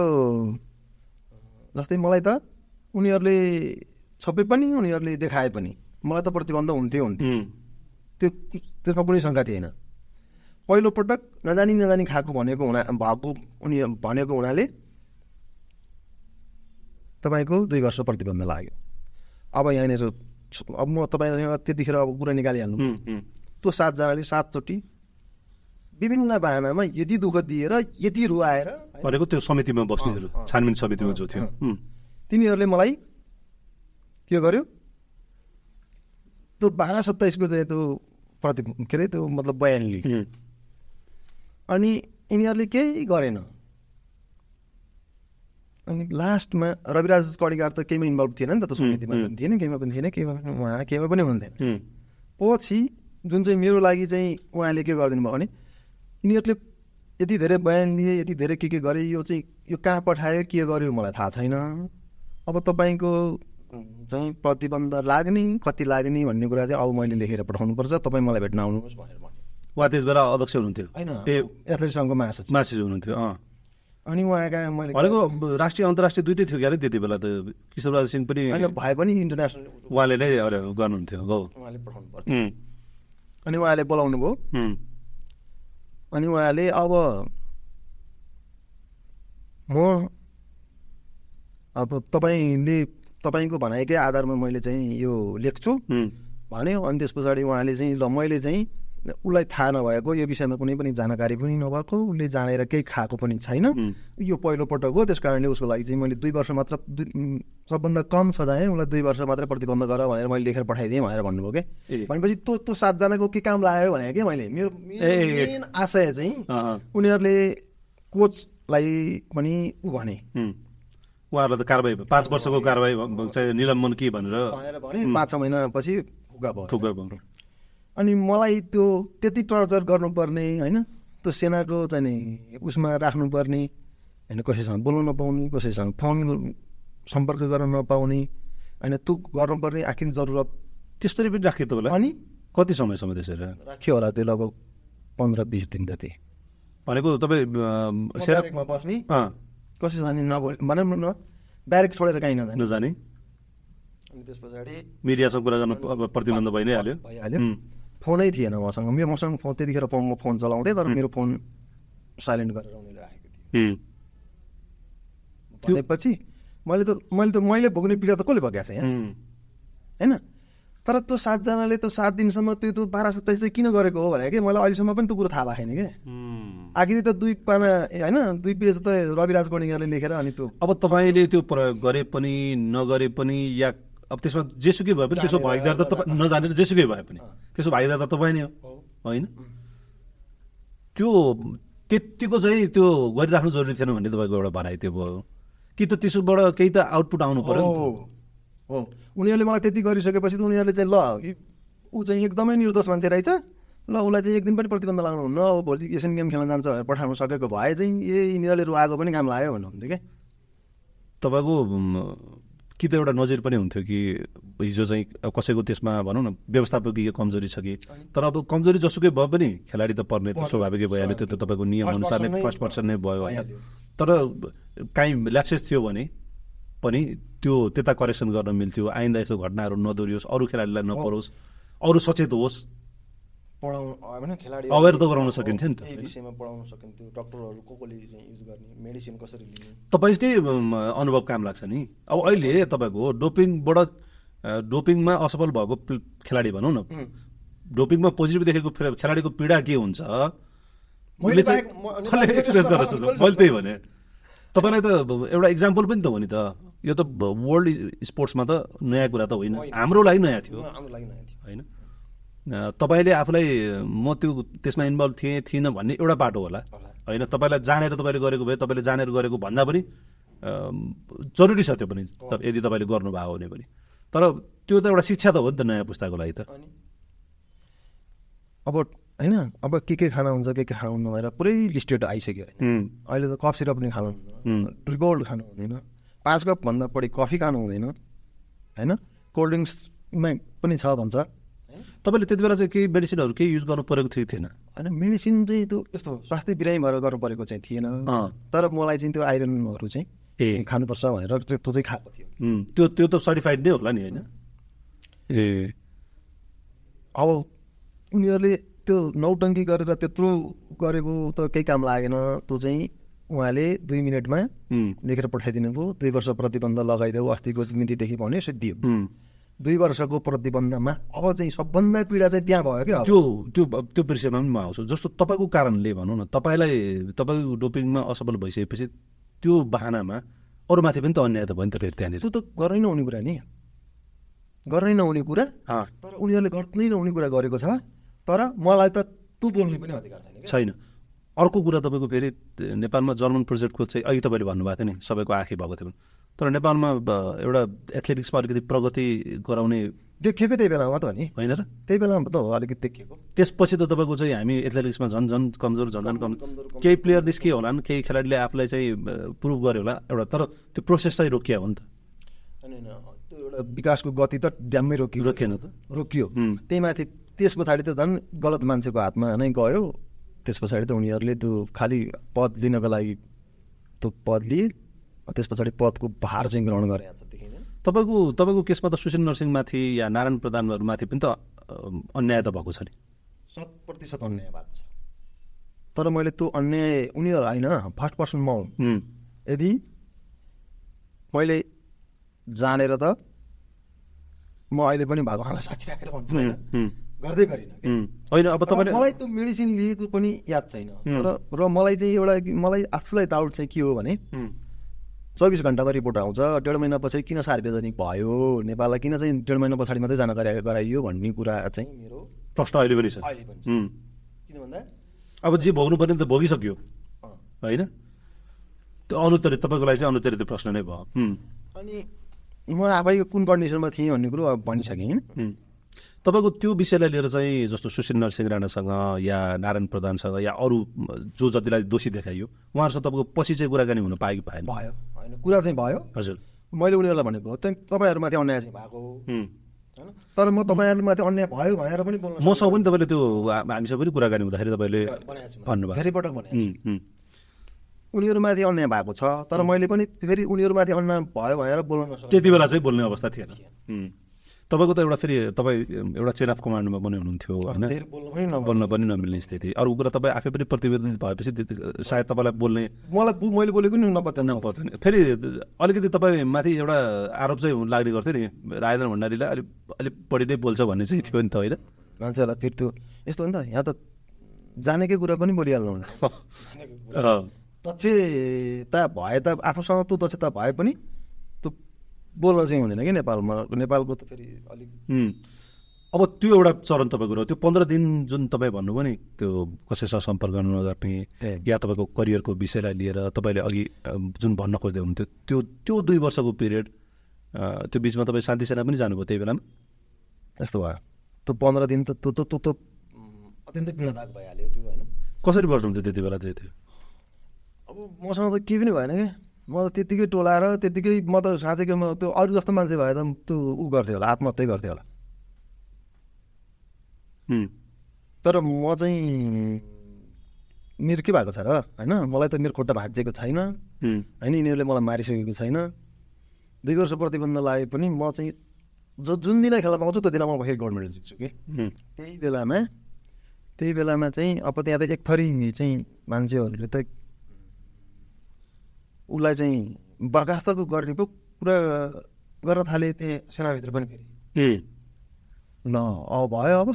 जस्तै मलाई त उनीहरूले छपे पनि उनीहरूले देखाए पनि। मलाई त प्रतिबन्ध हुन्थ्यो हुन्थ्यो। त्यो त्यसमा कुनै शङ्का थिएन। पहिलोपटक नजानी नजानी खाएको भनेको हुना भएको उनी भनेको हुनाले तपाईँको दुई वर्ष प्रतिबन्ध लाग्यो। अब यहाँनिर अब म तपाईँसँग त्यतिखेर अब कुरा निकालिहाल्नु। त्यो सातजनाले सातचोटि विभिन्न बाहनामा यति दुःख दिएर यति रुवाएर भनेको त्यो समितिमा बस्नेहरू। छानबिन समितिमा जो थियो। तिनीहरूले मलाई के गर्यो? त्यो बाह्र सत्ताइसको चाहिँ त्यो प्रति के अरे त्यो मतलब बयान लियो अनि यिनीहरूले केही गरेन. अनि लास्टमा रविराज कडिगार त केहीमा इन्भल्भ थिएन नि त त्यो समितिमा पनि थिएन केहीमा पनि थिएन केहीमा पनि उहाँ केहीमा पनि हुन्थेन. पछि जुन चाहिँ मेरो लागि चाहिँ उहाँले के गरिदिनु भयो भने यिनीहरूले यति धेरै बयान लिए यति धेरै के के गरे यो चाहिँ यो कहाँ पठायो के गर्यो मलाई थाहा छैन. अब तपाईँको चाहिँ प्रतिबन्ध लाग्ने कति लाग्ने भन्ने कुरा चाहिँ अब मैले लेखेर पठाउनुपर्छ। तपाईँ मलाई भेट्न आउनुहोस् भनेर भने उहाँ बेला अध्यक्ष हुनुहुन्थ्यो। होइन ए एथलेटिक सङ्घको महासचिव मासिज हुनुहुन्थ्यो अँ। अनि उहाँका मैले भनेको राष्ट्रिय अन्तर्राष्ट्रिय दुइटै थियो क्यारे त्यति बेला त? किशोरराज सिंह पनि होइन भए पनि इन्टरनेसनल उहाँले नै अरे गर्नुहुन्थ्यो गौ। उहाँले पठाउनु पर्थ्यो अनि उहाँले बोलाउनु भयो। अनि उहाँले अब म अब तपाईँले तपाईँको भनाइकै आधारमा मैले चाहिँ यो लेख्छु। भन्यो। अनि त्यस पछाडि उहाँले चाहिँ ल मैले चाहिँ उसलाई थाहा नभएको यो विषयमा कुनै पनि जानकारी पनि नभएको उसले जानेर केही खाएको पनि छैन। यो पहिलोपटक हो। त्यस कारणले उसको लागि चाहिँ मैले दुई वर्ष मात्र सबभन्दा कम सजाय उसलाई दुई वर्ष मात्रै प्रतिबन्ध गर भनेर मैले लेखेर पठाइदिएँ भनेर भन्नुभयो। कि भनेपछि त्यो त्यो सातजनाको के काम लाग्यो भने कि मैले मेरो। मेन आशय चाहिँ उनीहरूले कोचलाई पनि ऊ भने। उहाँहरूलाई त कारवाही। पाँच वर्षको कारवाही चाहिँ निलम्बन के भनेर। भने पाँच छ महिनापछि फुका भयो। थुक्का भयो। अनि मलाई त्यो त्यति टर्चर गर्नुपर्ने होइन? त्यो सेनाको चाहिँ नि उसमा राख्नुपर्ने होइन? कसैसँग बोल्नु नपाउने कसैसँग फोन सम्पर्क गर्न नपाउने होइन? त्यो गर्नुपर्ने आखिर जरुरत त्यसरी पनि राखियो तपाईँलाई अनि? कति समयसम्म त्यसरी राख्यो? होला त्यो लगभग पन्ध्र बिस दिन जति। भनेको तपाईँ अँ, म सेना ब्यारेकमा बस्ने। अँ, कसैसँग नबोल भनौँ न ब्यारेक छोडेर कहीँ नजाने। नजाने। अनि त्यस पछाडि मिडियासँग कुरा गर्न अब प्रतिबन्ध भइ नै हाल्यो भइहाल्यो फोनै थिएन मसँग। मेरो मसँग फोन त्यतिखेर म फोन चलाउँथेँ तर मेरो फोन साइलेन्ट गरेर उनीहरूले राखेको त्यो- भनेपछि मैले त मैले त मैले भोग्ने पीडा त कसले भोगेको छ यहाँ? होइन? तर त्यो सातजनाले त्यो सात दिनसम्म त्यो त्यो बाह्र सत्ताइस चाहिँ किन गरेको हो भने कि? मैले अहिलेसम्म पनि त्यो कुरो थाहा भएको छैन क्या। आखिर त दुई पाना होइन? दुई पेज त रविराज कणिगाले लेखेर अनि त्यो अब तपाईँले त्यो प्रयोग गरे पनि नगरे पनि या अब त्यसमा जेसुकै भए पनि त्यसो भागीदार त तपाईँ नजानेर जेसुकै भए पनि। त्यसो भागीदार त तपाईँ नै हो। होइन? त्यो त्यत्तिको चाहिँ त्यो गरिराख्नु जरुरी थिएन भन्ने तपाईँको एउटा भनाइ त्यो भयो। कि त त्यसोबाट केही त आउटपुट आउनु पऱ्यो। हो। उनीहरूले मलाई त्यति गरिसकेपछि त उनीहरूले चाहिँ ल ऊ चाहिँ एकदमै निर्दोष मान्छे रहेछ। ल उसलाई चाहिँ एक दिन पनि प्रतिबन्ध लगाउनु हुन्न। अब भोलि एसियन गेम खेल्न जान्छ भनेर पठाउनु सकेको भए चाहिँ ए यिनीहरूले रुवाएको पनि काम लाग्यो भन्नुहुन्थ्यो क्या तपाईँको कि त एउटा नजिर पनि हुन्थ्यो कि हिजो चाहिँ कसैको त्यसमा भनौँ न व्यवस्थापकीय कमजोरी छ कि? तर अब कमजोरी जसुकै भए पनि खेलाडी त पर्ने त स्वाभाविकै भइहाल्यो। त्यो त तपाईँको नियम First अनुसार नै फर्स्ट पर्सन नै भयो। तर काहीँ ल्याप्सेस थियो भने पनि त्यो त्यता करेक्सन गर्न मिल्थ्यो आइन्दा यस्तो घटनाहरू नदोरियोस् अरू खेलाडीलाई नपरोस् अरू सचेत होस्। पढाउनु होइन खेलाडी Aware त गराउन सकिन्थ्यो नि त, यही होइन? विषयमा पढाउन सकिन्थ्यो डक्टरहरू को कोले चाहिँ युज गर्ने मेडिसिन कसरी लिने? तपाईँकै अनुभव काम लाग्छ नि। अब अहिले तपाईँको डोपिङबाट डोपिङमा असफल भएको खेलाडी भनौँ न। डोपिङमा पोजिटिभ देखेको खेलाडीको पीडा के हुन्छ? मैले त्यही भने। तपाईँलाई त एउटा इक्जाम्पल पनि त हो नि त। यो त वर्ल्ड स्पोर्ट्समा त नयाँ कुरा त होइन। हाम्रो लागि नयाँ थियो। हाम्रो लागि नयाँ थियो। होइन। तपाईँले आफूलाई म त्यो त्यसमा इन्भल्भ थिएँ थिइनँ भन्ने एउटा बाटो होला। होइन तपाईँलाई जानेर तपाईँले गरेको भए तपाईँले जानेर गरेको भन्दा पनि जरुरी छ त्यो पनि त- यदि तपाईँले गर्नुभयो भने पनि। तर त्यो त एउटा शिक्षा त हो नि त नयाँ पुस्ताको लागि त। अब होइन अब के के खाना हुन्छ के के खानु हुन्न भनेर पुरै लिस्टेड आइसक्यो। होइन अहिले त कफ सिरप पनि खानु ट्रिगोल्ड खानु हुँदैन। पाँच कपभन्दा बढी कफी खानु हुँदैन होइन? कोल्ड ड्रिङ्क्समा पनि छ भन्छ। तपाईँले त्यति बेला चाहिँ केही मेडिसिनहरू केही युज गर्नु परेको थियो थिएन? होइन मेडिसिन चाहिँ त्यो यस्तो स्वास्थ्य बिरामी भएर गर्नु परेको चाहिँ थिएन। तर मलाई चाहिँ त्यो आइरनहरू चाहिँ ए। खानुपर्छ भनेर चाहिँ त्यो चाहिँ खाएको थियो। त्यो त्यो त सर्टिफाइड नै होला नि होइन? ए। अब उनीहरूले त्यो नौटङ्की गरेर त्यत्रो गरेको त केही काम लागेन। त्यो चाहिँ उहाँले दुई मिनटमा लेखेर पठाइदिनु भयो दुई वर्ष प्रतिबन्ध लगाइदेऊ अस्तिको मितिदेखि भने सिद्धियो। उम्। दुई वर्षको प्रतिबन्धमा अब चाहिँ सबभन्दा पीडा चाहिँ त्यहाँ भयो क्या। त्यो त्यो त्यो विषयमा पनि म आउँछु। जस्तो तपाईँको कारणले भनौँ न तपाईँलाई तपाईँको डोपिङमा असफल भइसकेपछि त्यो बाहनामा अरूमाथि पनि त अन्याय त भयो नि त फेरि त्यहाँनिर। त्यो त गर्नै नहुने कुरा नि। गर्नै नहुने कुरा। तर उनीहरूले गर्नै नहुने कुरा गरेको छ। तर मलाई त त्यो बोल्ने पनि अधिकार छैन छैन। अर्को कुरा तपाईँको फेरि नेपालमा जर्मन प्रोजेक्टको चाहिँ अघि तपाईँले भन्नुभएको थियो नि सबैको आँखी भएको थियो तर नेपालमा एउटा एथलेटिक्समा अलिकति प्रगति गराउने देखिएको त्यही बेलामा त हो नि। होइन र? त्यही बेलामा त हो अलिकति देखिएको। त्यसपछि त तपाईँको चाहिँ हामी एथलेटिक्समा झन् झन् कमजोर झन् झन् कम। केही प्लेयर निस्कियो होला नि केही खेलाडीले आफूलाई चाहिँ प्रुभ गर्यो होला एउटा तर त्यो प्रोसेस चाहिँ रोकियो हो नि त। होइन होइन, त्यो एउटा विकासको गति त ड्याम्मै रोकियो। रोकिएन त। रोकियो। त्यही माथि त्यस पछाडि त झन् गलत मान्छेको हातमा नै गयो। त्यस पछाडि त उनीहरूले त्यो खालि पद लिनको लागि त्यो पद लिए त्यस पछाडि पदको भार चाहिँ ग्रहण गरे देखिँदैन। तपाईँको तपाईँको केसमा त सुशील नरसिंहमाथि या नारायण प्रधानहरूमाथि पनि त अन्याय त भएको छ नि। शत प्रतिशत अन्याय भएको छ। तर मैले त्यो अन्याय उनीहरू होइन फर्स्ट पर्सन म हुँ। यदि मैले जानेर त म अहिले पनि भएको खाना साक्षी राखेर भन्छु होइन। गर्दै गरिनँ। होइन अब तपाईँले मलाई त्यो मेडिसिन लिएको पनि याद छैन। तर र मलाई चाहिँ एउटा मलाई आफूलाई डाउट चाहिँ के हो भने चौबिस घन्टामा रिपोर्ट आउँछ डेढ महिना पछि किन सार्वजनिक भयो? नेपाललाई किन चाहिँ डेढ महिना पछाडि मात्रै जानकारी गराइयो भन्ने कुरा चाहिँ मेरो प्रश्न अहिले पनि छ। किन भन्दा अब जे भोग्नु पर्ने त भोगिसक्यो। होइन? त्यो अनुत्तरित तपाईँको लागि चाहिँ अनुत्तरित प्रश्न नै भयो। अनि म आफै कुन कन्डिसनमा थिएँ भन्ने कुरो अब भनिसकेँ। होइन। तपाईँको त्यो विषयलाई लिएर चाहिँ जस्तो सुशील नरसिंह राणासँग या नारायण प्रधानसँग या अरू जो जतिलाई दोषी देखाइयो उहाँहरूसँग तपाईँको पछि चाहिँ कुराकानी हुन पायो कि पाएन? भयो होइन। कुरा चाहिँ भयो। हजुर। मैले उनीहरूलाई भनेको तपाईँहरूमाथि अन्याय चाहिँ भएको. होइन। तर म तपाईँहरूमाथि अन्याय भयो भनेर पनि बोल्न मसँग पनि तपाईँले त्यो हामीसँग पनि कुराकानी हुँदाखेरि तपाईँले। भन्नुभएको धेरै पटक उम्, उनीहरूमाथि अन्याय भएको छ तर मैले पनि फेरि उनीहरूमाथि अन्याय भयो भनेर बोल्न त्यति बेला चाहिँ बोल्ने अवस्था थिएन. तपाईँको त एउटा फेरि तपाईँ एउटा चेन अफ कमान्डमा पनि हुनुहुन्थ्यो होइन? बोल्नु पनि नमिल्ने स्थिति। अरू कुरा तपाईँ आफै पनि प्रतिवेदित भएपछि सायद तपाईँलाई बोल्ने मलाई मैले बोलेको नि नपत्याउनु। पर्दैन फेरि अलिकति तपाईँ माथि एउटा आरोप चाहिँ लाग्ने गर्थ्यो नि राजेन्द्र भण्डारीलाई अलिक अलिक बढी नै बोल्छ भन्ने चाहिँ थियो नि त होइन? मान्छेहरूलाई फेरि त्यो यस्तो हो नि त यहाँ त जानेकै कुरा पनि बोलिहाल्नु हुन्न अँ, दक्षता भए त आफूसँग त्यो दक्षता भए पनि बोल्न चाहिँ हुँदैन कि नेपालमा? नेपालको त फेरि अलिक. अब त्यो एउटा चरण तपाईँको रह्यो। त्यो पन्ध्र दिन जुन तपाईँ भन्नुभयो नि त्यो कसैसँग सम्पर्क नगर्ने। या तपाईँको करियरको विषयलाई लिएर तपाईँले अघि जुन भन्न खोज्दै हुनुहुन्थ्यो त्यो त्यो दुई वर्षको पिरियड त्यो बिचमा तपाईँ शान्ति सेना पनि जानुभयो त्यही बेलामा? यस्तो भयो। त्यो पन्ध्र दिन त त्यो त्यो त्यो त्यो अत्यन्तै पीडादायक भइहाल्यो त्यो होइन? कसरी बस्नुहुन्थ्यो त्यति बेला चाहिँ त्यो? अब मसँग त केही पनि भएन क्या। म त त्यत्तिकै टोलाएर त्यत्तिकै म त साँच्चैकै म त्यो अरू जस्तो मान्छे भए त त्यो ऊ गर्थ्यो होला आत्महत्या गर्थ्यो होला। तर म चाहिँ मेरो के भएको छ र? होइन मलाई त मेरो खुट्टा भाँचिएको छैन। होइन यिनीहरूले मलाई मारिसकेको छैन। दुई वर्ष प्रतिबन्ध लागे पनि म चाहिँ जो जुन दिन खेला पाउँछु त्यो दिन म फेरि गोल्ड मेडल जित्छु कि। त्यही बेलामा त्यही बेलामा चाहिँ अब त्यहाँ त एक थरी चाहिँ मान्छेहरूले त उसलाई चाहिँ बर्खास्तको गर्ने पो कुरा गर्न थाले त्यहाँ सेनाभित्र पनि फेरि। उम्, ल अब भयो अब।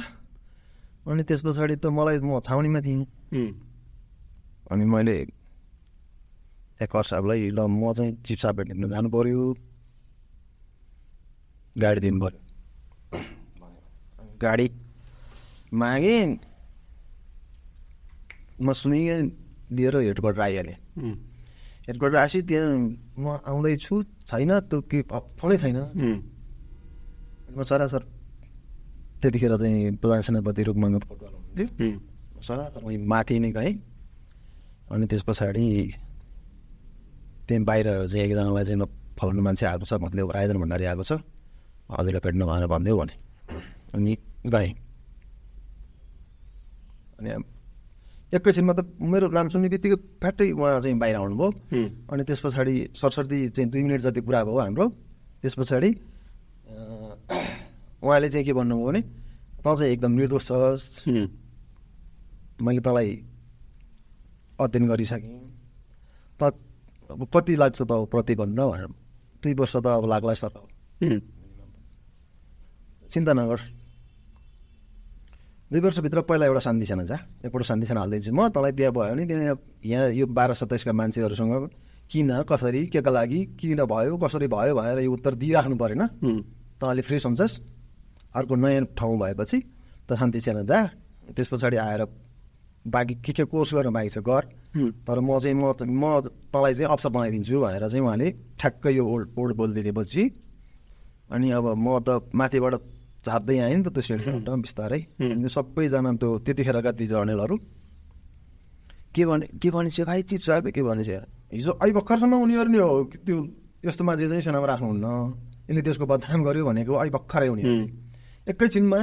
अनि त्यस पछाडि त मलाई म छाउनीमा थिएँ। अनि मैले एकर साहबलाई ल म चाहिँ चिफ साहब भेट्नु जानु पऱ्यो गाडी दिनु पऱ्यो गाडी मागेँ। म सुनिएँ लिएर हेडक्वार्टर आइहालेँ उम्, हेडक्वार्टर आएपछि त्यहाँ म आउँदैछु छैन त्यो के फोनै छैन म सरासर त्यतिखेर चाहिँ प्रधान सेनापति रुकमङ्गत कोटवाल हुनुहुन्थ्यो सरासर म माथि नै गएँ अनि त्यस पछाडि त्यहाँ बाहिर चाहिँ एकजनालाई चाहिँ ल फलानु मान्छे आएको छ मतलब रायदन भण्डारी आएको छ हजुरलाई भेट्नु भनेर भनिदेऊ भने अनि गएँ अनि एकैछिनमा त मेरो नाम सुन्ने बित्तिकै फ्याट्टै उहाँ चाहिँ बाहिर आउनुभयो। अनि त्यस पछाडि सरस्वती चाहिँ दुई मिनट जति कुरा भयो हाम्रो त्यस पछाडि उहाँले चाहिँ के भन्नुभयो भने त चाहिँ एकदम निर्दोष छस्। मैले तँलाई अध्ययन गरिसकेँ। त अब कति लाग्छ त प्रतिबन्ध भनेर? दुई वर्ष त अब लाग्ला सर। चिन्ता नगर। दुई वर्षभित्र पहिला एउटा शान्ति सेना जा एकपल्ट शान्ति सेना हालिदिन्छु म तँलाई त्यहाँ भयो भने त्यहाँ यहाँ यो बाह्र सत्ताइसका मान्छेहरूसँग किन कसरी केका लागि किन भयो कसरी भयो भनेर यो उत्तर दिइराख्नु परेन त अलि फ्रेस हुन्छस् अर्को नयाँ ठाउँ भएपछि त शान्ति सेना जा। त्यस पछाडि आएर बाँकी के के कोर्स गर्न बाँकी छ गर। तर म चाहिँ म म तँलाई चाहिँ अफसर बनाइदिन्छु भनेर चाहिँ उहाँले ठ्याक्कै यो ओल्ड ओल्ड बोलिदिएपछि अनि अब म त माथिबाट झार्दै आएँ नि त त्यो स्टेसनबाट बिस्तारै। अनि सबैजना त्यो त्यतिखेरका ती जर्नेलहरू। के भने के भनेछ भाइ? चिप साहब के भनेछ? हिजो अहिले भर्खरसम्म उनीहरू नि हो त्यो यस्तो मान्छे चाहिँ सेनामा राख्नुहुन्न। यसले त्यसको बदनाम गर्यो भनेको अहिले भर्खरै उनीहरू। एकैछिनमा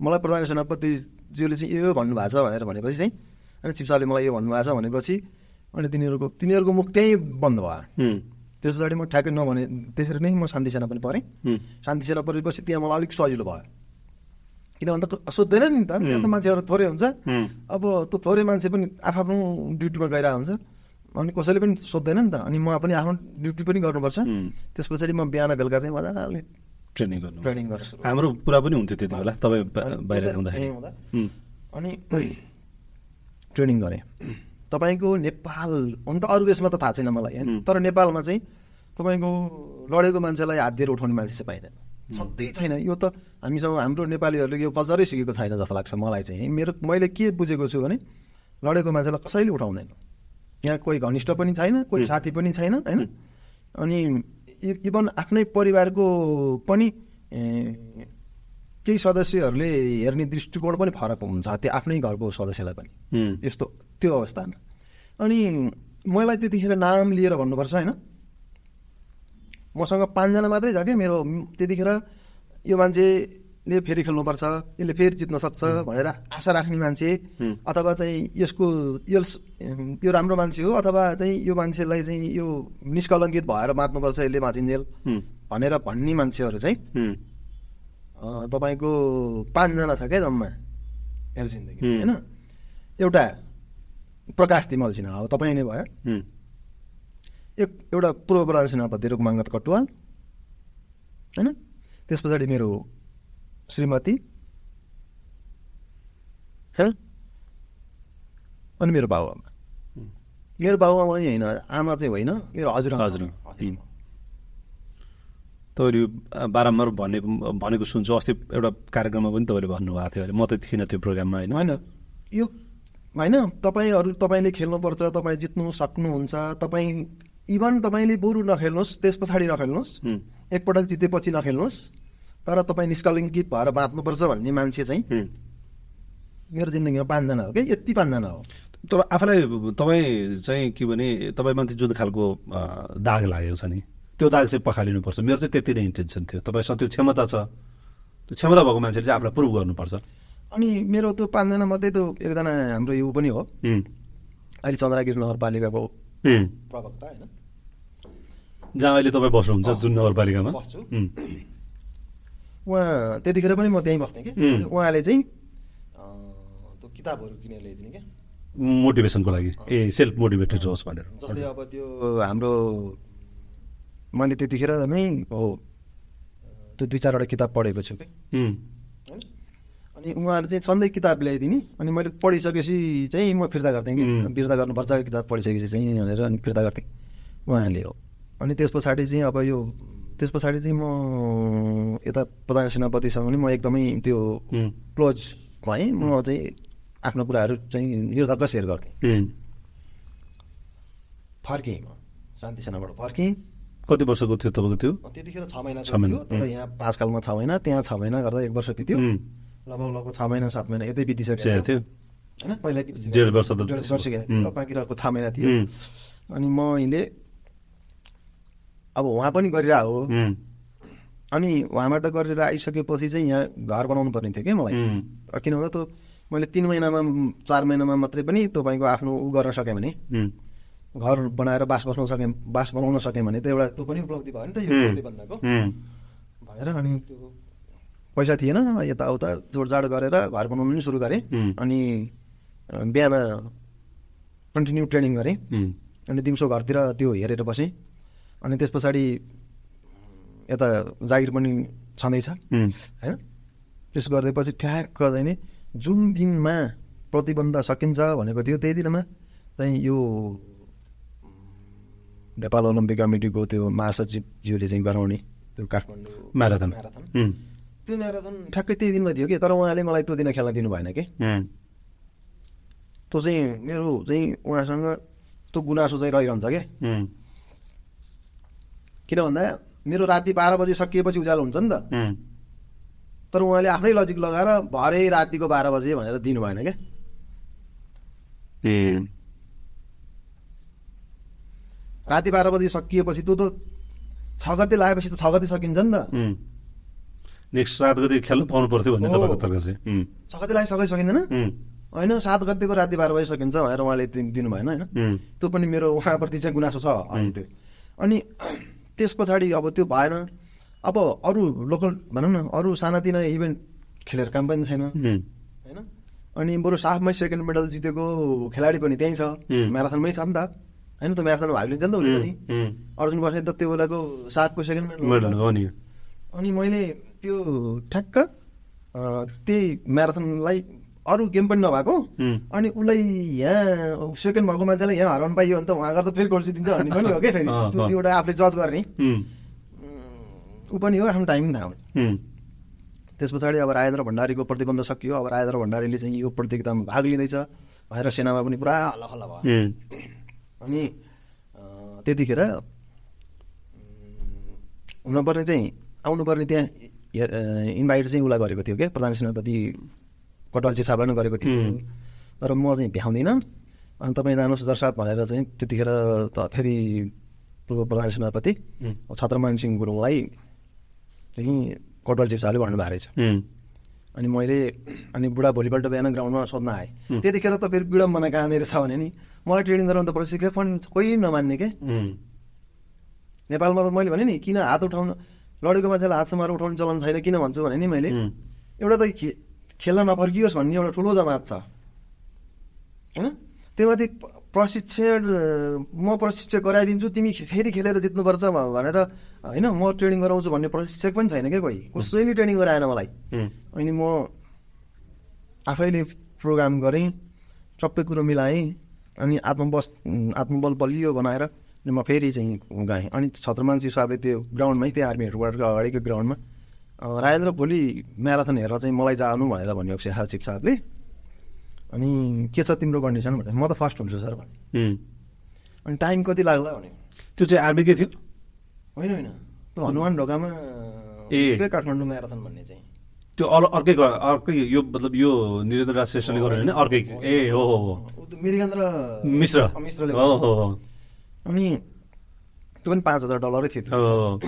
मलाई प्रधान सेनापतिज्यूले चाहिँ यो भन्नुभएको छ भनेर भनेपछि चाहिँ अनि चिप साहबले मलाई यो भन्नुभएको छ भनेपछि अनि तिनीहरूको तिनीहरूको मुख त्यहीँ बन्द भयो। त्यस पछाडि म ठ्याक्कै नभने त्यसरी नै म शान्ति सेना पनि परेँ। शान्ति सेना परेपछि त्यहाँ मलाई अलिक सजिलो भयो। किन भन्दा सोध्दैन नि त त्यहाँ त मान्छेहरू थोरै हुन्छ। अब त्यो थोरै मान्छे पनि आफ्नो ड्युटीमा गइरहेको हुन्छ। अनि कसैले पनि सोध्दैन नि त अनि म पनि आफ्नो ड्युटी पनि गर्नुपर्छ। त्यस पछाडि म बिहान बेलुका चाहिँ मजाले ट्रेनिङ गर्नु ट्रेनिङ गर्छु। हाम्रो पुरा पनि हुन्थ्यो त्यति बेला तपाईँ बाहिर हुँदाखेरि अनि ट्रेनिङ गरेँ। तपाईँको नेपाल हुन त अरू देशमा त थाहा छैन मलाई होइन। तर नेपालमा चाहिँ तपाईँको लडेको मान्छेलाई हात दिएर उठाउने मान्छे चाहिँ पाइँदैन छँदै छैन। यो त हामीसँग हाम्रो नेपालीहरूले यो कल्चरै सिकेको छैन जस्तो लाग्छ मलाई चाहिँ। मेरो मैले के बुझेको छु भने लडेको मान्छेलाई कसैले उठाउँदैन। यहाँ कोही घनिष्ठ पनि छैन कोही। साथी पनि छैन होइन? अनि इभन आफ्नै परिवारको पनि केही सदस्यहरूले हेर्ने दृष्टिकोण पनि फरक हुन्छ। त्यो आफ्नै घरको सदस्यलाई पनि। यस्तो। त्यो अवस्थामा अनि मलाई त्यतिखेर नाम लिएर भन्नुपर्छ होइन? मसँग पाँचजना मात्रै छ कि मेरो त्यतिखेर यो मान्छेले फेरि खेल्नुपर्छ यसले फेरि जित्न सक्छ भनेर आशा राख्ने मान्छे। अथवा चाहिँ यसको यो यो राम्रो मान्छे हो अथवा चाहिँ यो मान्छेलाई चाहिँ यो निष्कलङ्कित भएर बाँच्नुपर्छ यसले बाँचिन्जेल उम्, भनेर भन्ने मान्छेहरू चाहिँ तपाईँको पाँचजना छ क्या जम्मा मेरो जिन्दगी। होइन? एउटा प्रकाश तिमल सिन्हा हो तपाईँ नै भयो। एक एउटा पूर्व प्रधान सेनापति रुकमाङ्गत कटुवाल होइन? त्यस पछाडि मेरो श्रीमती। अनि मेरो बाबुआमा। मेरो बाबुआमा पनि होइन आमा चाहिँ होइन मेरो हजुर हजुर तपाईँले बारम्बार भन्ने भनेको सुन्छु। अस्ति एउटा कार्यक्रममा पनि तपाईँले भन्नुभएको थियो अरे म त थिइनँ त्यो प्रोग्राममा होइन? होइन। यो होइन? तपाईँहरू तपाईँले खेल्नुपर्छ तपाईँ जित्नु सक्नुहुन्छ तपाईँ इभन तपाईँले बरु नखेल्नुहोस् त्यस पछाडि नखेल्नुहोस् एकपटक जितेपछि नखेल्नुहोस् तर तपाईँ निष्कलङ्कित भएर बाँच्नुपर्छ भन्ने मान्छे चाहिँ मेरो जिन्दगीमा पाँचजना हो कि यति पाँचजना हो। तपाईँ आफूलाई तपाईँ चाहिँ के भने तपाईँमा चाहिँ जुन खालको दाग लागेको छ नि त्यो दाग चाहिँ पखालिनुपर्छ। मेरो चाहिँ त्यति नै इन्टेन्सन थियो। तपाईँसँग त्यो क्षमता छ। त्यो क्षमता भएको मान्छेले चाहिँ आफूलाई प्रुभ गर्नुपर्छ। अनि मेरो त्यो पाँचजना मध्ये त्यो एकजना हाम्रो यो पनि हो। अहिले चन्द्रगिरी नगरपालिकाको। प्रवक्ता होइन। जहाँ अहिले तपाईँ बस्नुहुन्छ जुन नगरपालिकामा। बस्छु। उहाँ त्यतिखेर पनि म त्यहीँ बस्थेँ कि। उहाँले चाहिँ त्यो किताबहरू किनेर ल्याइदिने क्या। मोटिभेसनको लागि। ए सेल्फ मोटिभेटेड होस् भनेर। जस्तै अब त्यो हाम्रो मैले त्यतिखेर नै हो त्यो दुई चारवटा किताब पढेको छु। कि होइन? अनि उहाँहरू चाहिँ सधैँ किताब ल्याइदिने अनि मैले पढिसकेपछि चाहिँ म फिर्ता गर्थेँ कि. फिर्ता गर्नुपर्छ किताब पढिसकेपछि चाहिँ भनेर अनि फिर्ता गर्थेँ उहाँले हो। अनि त्यस पछाडि चाहिँ अब यो त्यस पछाडि चाहिँ म यता प्रधान सेनापतिसँग पनि म एकदमै त्यो क्लोज भएँ। म चाहिँ आफ्नो कुराहरू चाहिँ निर्धक्क सेयर गर्थेँ। फर्केँ म। शान्ति सेनाबाट फर्केँ। कति वर्षको थियो तपाईँको त्यो? त्यतिखेर छ महिनाको छ महिना, तर. यहाँ पाँचकालमा छ महिना त्यहाँ छ महिना गर्दा एक वर्ष बित्यो। लगभग लगभग छ महिना सात महिना यतै बितिसकेको थियो। होइन? पहिला डेढ वर्ष त डेढ वर्ष. बाँकी रहेको छ महिना थियो। अनि मैले अब उहाँ पनि गरिरह हो अनि उहाँबाट गरेर आइसकेपछि चाहिँ यहाँ घर बनाउनु पर्ने थियो कि मलाई। किन भन्दा त्यो मैले तिन महिनामा चार महिनामा मात्रै पनि तपाईँको आफ्नो उ गर्न सकेँ भने। घर बनाएर बास बस्न सकेँ बास बनाउन सकेँ भने त एउटा त्यो पनि उपलब्धि भयो नि त यो भन्दाको भनेर अनि त्यो पैसा थिएन यताउता जोडजाड गरेर घर बनाउनु पनि सुरु गरेँ. अनि बिहान कन्टिन्यू ट्रेनिङ गरेँ। अनि दिउँसो घरतिर त्यो हेरेर बसेँ। अनि त्यस पछाडि यता जागिर पनि छँदैछ। होइन? त्यसो गरिदिएपछि ठ्याक्क चाहिँ नि जुन दिनमा प्रतिबन्ध सकिन्छ भनेको थियो त्यही दिनमा चाहिँ यो नेपाल ओलम्पिक कमिटीको त्यो महासचिवज्यूले चाहिँ गराउने त्यो काठमाडौँ म्याराथन। म्याराथन। त्यो म्याराथन ठ्याक्कै त्यही दिनमा थियो कि तर उहाँले मलाई त्यो दिन खेल्न दिनु भएन कि। त्यो चाहिँ मेरो चाहिँ उहाँसँग त्यो गुनासो चाहिँ रहिरहन्छ क्या किन भन्दा मेरो राति बाह्र बजी सकिएपछि उज्यालो हुन्छ नि त। तर उहाँले आफ्नै लजिक लगाएर भरे रातिको बाह्र बजे भनेर दिनु भएन क्या राति बाह्र बजी सकिएपछि त्यो त छ गते लगाएपछि त छ गते सकिन्छ नि त। नेक्स्ट रात गति खेल्नु पाउनु पर्थ्यो भन्ने। तपाईँको तर्क चाहिँ। छ गते लगाइ सकिँदैन। होइन सात गतेको राति बाह्र बजी सकिन्छ भनेर उहाँले दिनु भएन होइन। त्यो पनि मेरो उहाँप्रति चाहिँ गुनासो छ अहिले त्यो। अनि त्यस पछाडि अब त्यो भएन। अब अरू लोकल भनौँ न अरू सानातिना इभेन्ट खेलेर काम पनि छैन। होइन? अनि बरु साफमै सेकेन्ड मेडल जितेको खेलाडी पनि त्यहीँ छ. म्याराथनमै छ नि त। होइन त्यो म्याराथनमा भाग लिन्छ नि त उसले पनि। अर्जुन बस्ने त त्यो बेलाको सातको सेकेन्ड मेडल अनि मैले त्यो ठ्याक्क त्यही म्याराथनलाई अरू गेम पनि नभएको। अनि उसलाई यहाँ सेकेन्ड भएको मान्छेलाई यहाँ हराउनु पाइयो भने त उहाँ गर्दा फेरि गोल्सी दिन्छ भन्ने पनि हो क्या फेरि। त्यो। एउटा आफूले जज गर्ने। ऊ पनि हो आफ्नो टाइम थाहा उम्, त्यस पछाडि अब राजेन्द्र भण्डारीको प्रतिबन्ध सकियो। अब राजेन्द्र भण्डारीले चाहिँ यो प्रतियोगितामा भाग लिँदैछ। भनेर सेनामा पनि पुरा हल्लाखल्ला भयो। अनि त्यतिखेर हुनुपर्ने चाहिँ आउनुपर्ने त्यहाँ इन्भाइट चाहिँ उसलाई गरेको थियो क्या प्रधान सेनापति कटवाल चिफ साहबलाई नै गरेको थियो. तर म चाहिँ भ्याउँदिनँ। अनि तपाईँ जानुहोस् साहब भनेर चाहिँ त्यतिखेर त फेरि पूर्व प्रधान सेनापति छत्रमान सिंह गुरुङलाई चाहिँ कटवाल चिफ साहबले भन्नुभएको रहेछ। अनि मैले अनि बुढा भोलिपल्ट बिहान ग्राउन्डमा सोध्न आएँ. त्यतिखेर त फेरि विडम्बना कहाँनिर छ भने नि मलाई ट्रेनिङ गराउनु त प्रशिक्षक पनि कोही नमान्ने के? उम्, नेपालमा त मैले भने नि किन हात उठाउन? लडेको मान्छेलाई हात समाएर उठाउने चलन छैन किन भन्छु भने नि मैले? एउटा त खे- खेल्न नफर्कियोस् भन्ने एउटा ठुलो जमात छ। होइन? त्यो माथि प्रशिक्षण म प्रशिक्षक गराइदिन्छु तिमी फेरि खेलेर जित्नुपर्छ भनेर होइन म ट्रेनिङ गराउँछु भन्ने प्रशिक्षक पनि छैन क्या कोही? कसैले ट्रेनिङ गराएन मलाई। अनि म आफैले प्रोग्राम गरेँ सबै कुरो मिलाएँ अनि आत्मबस आत्मबल बलियो बनाएर म फेरि चाहिँ गएँ अनि छत्रमानजी साहबले त्यो ग्राउन्डमै त्यो आर्मी हेडक्वार्टरको अगाडिको ग्राउन्डमा। राजेन्द्र भोलि म्याराथन हेरेर चाहिँ मलाई जानु भनेर भन्यो चिफ साहबले। अनि के छ तिम्रो कन्डिसन भने म त फर्स्ट हुन्छु सर भने। अनि टाइम कति लाग्ला भने त्यो चाहिँ आर्मीकै थियो? होइन होइन। त्यो हनुमान ढोकामा ए। काठमाडौँ म्याराथन भन्ने चाहिँ। त्यो अर अर्कै अर्कै यो मतलब यो निरेन्द्र राज श्रेष्ठले गर्यो होइन अर्कै। ए हो हो हो। ऊ त मिरिगन र मिश्र। मिश्रले हो हो हो। अनि त्यो पनि पाँच हजार डलरै थियो।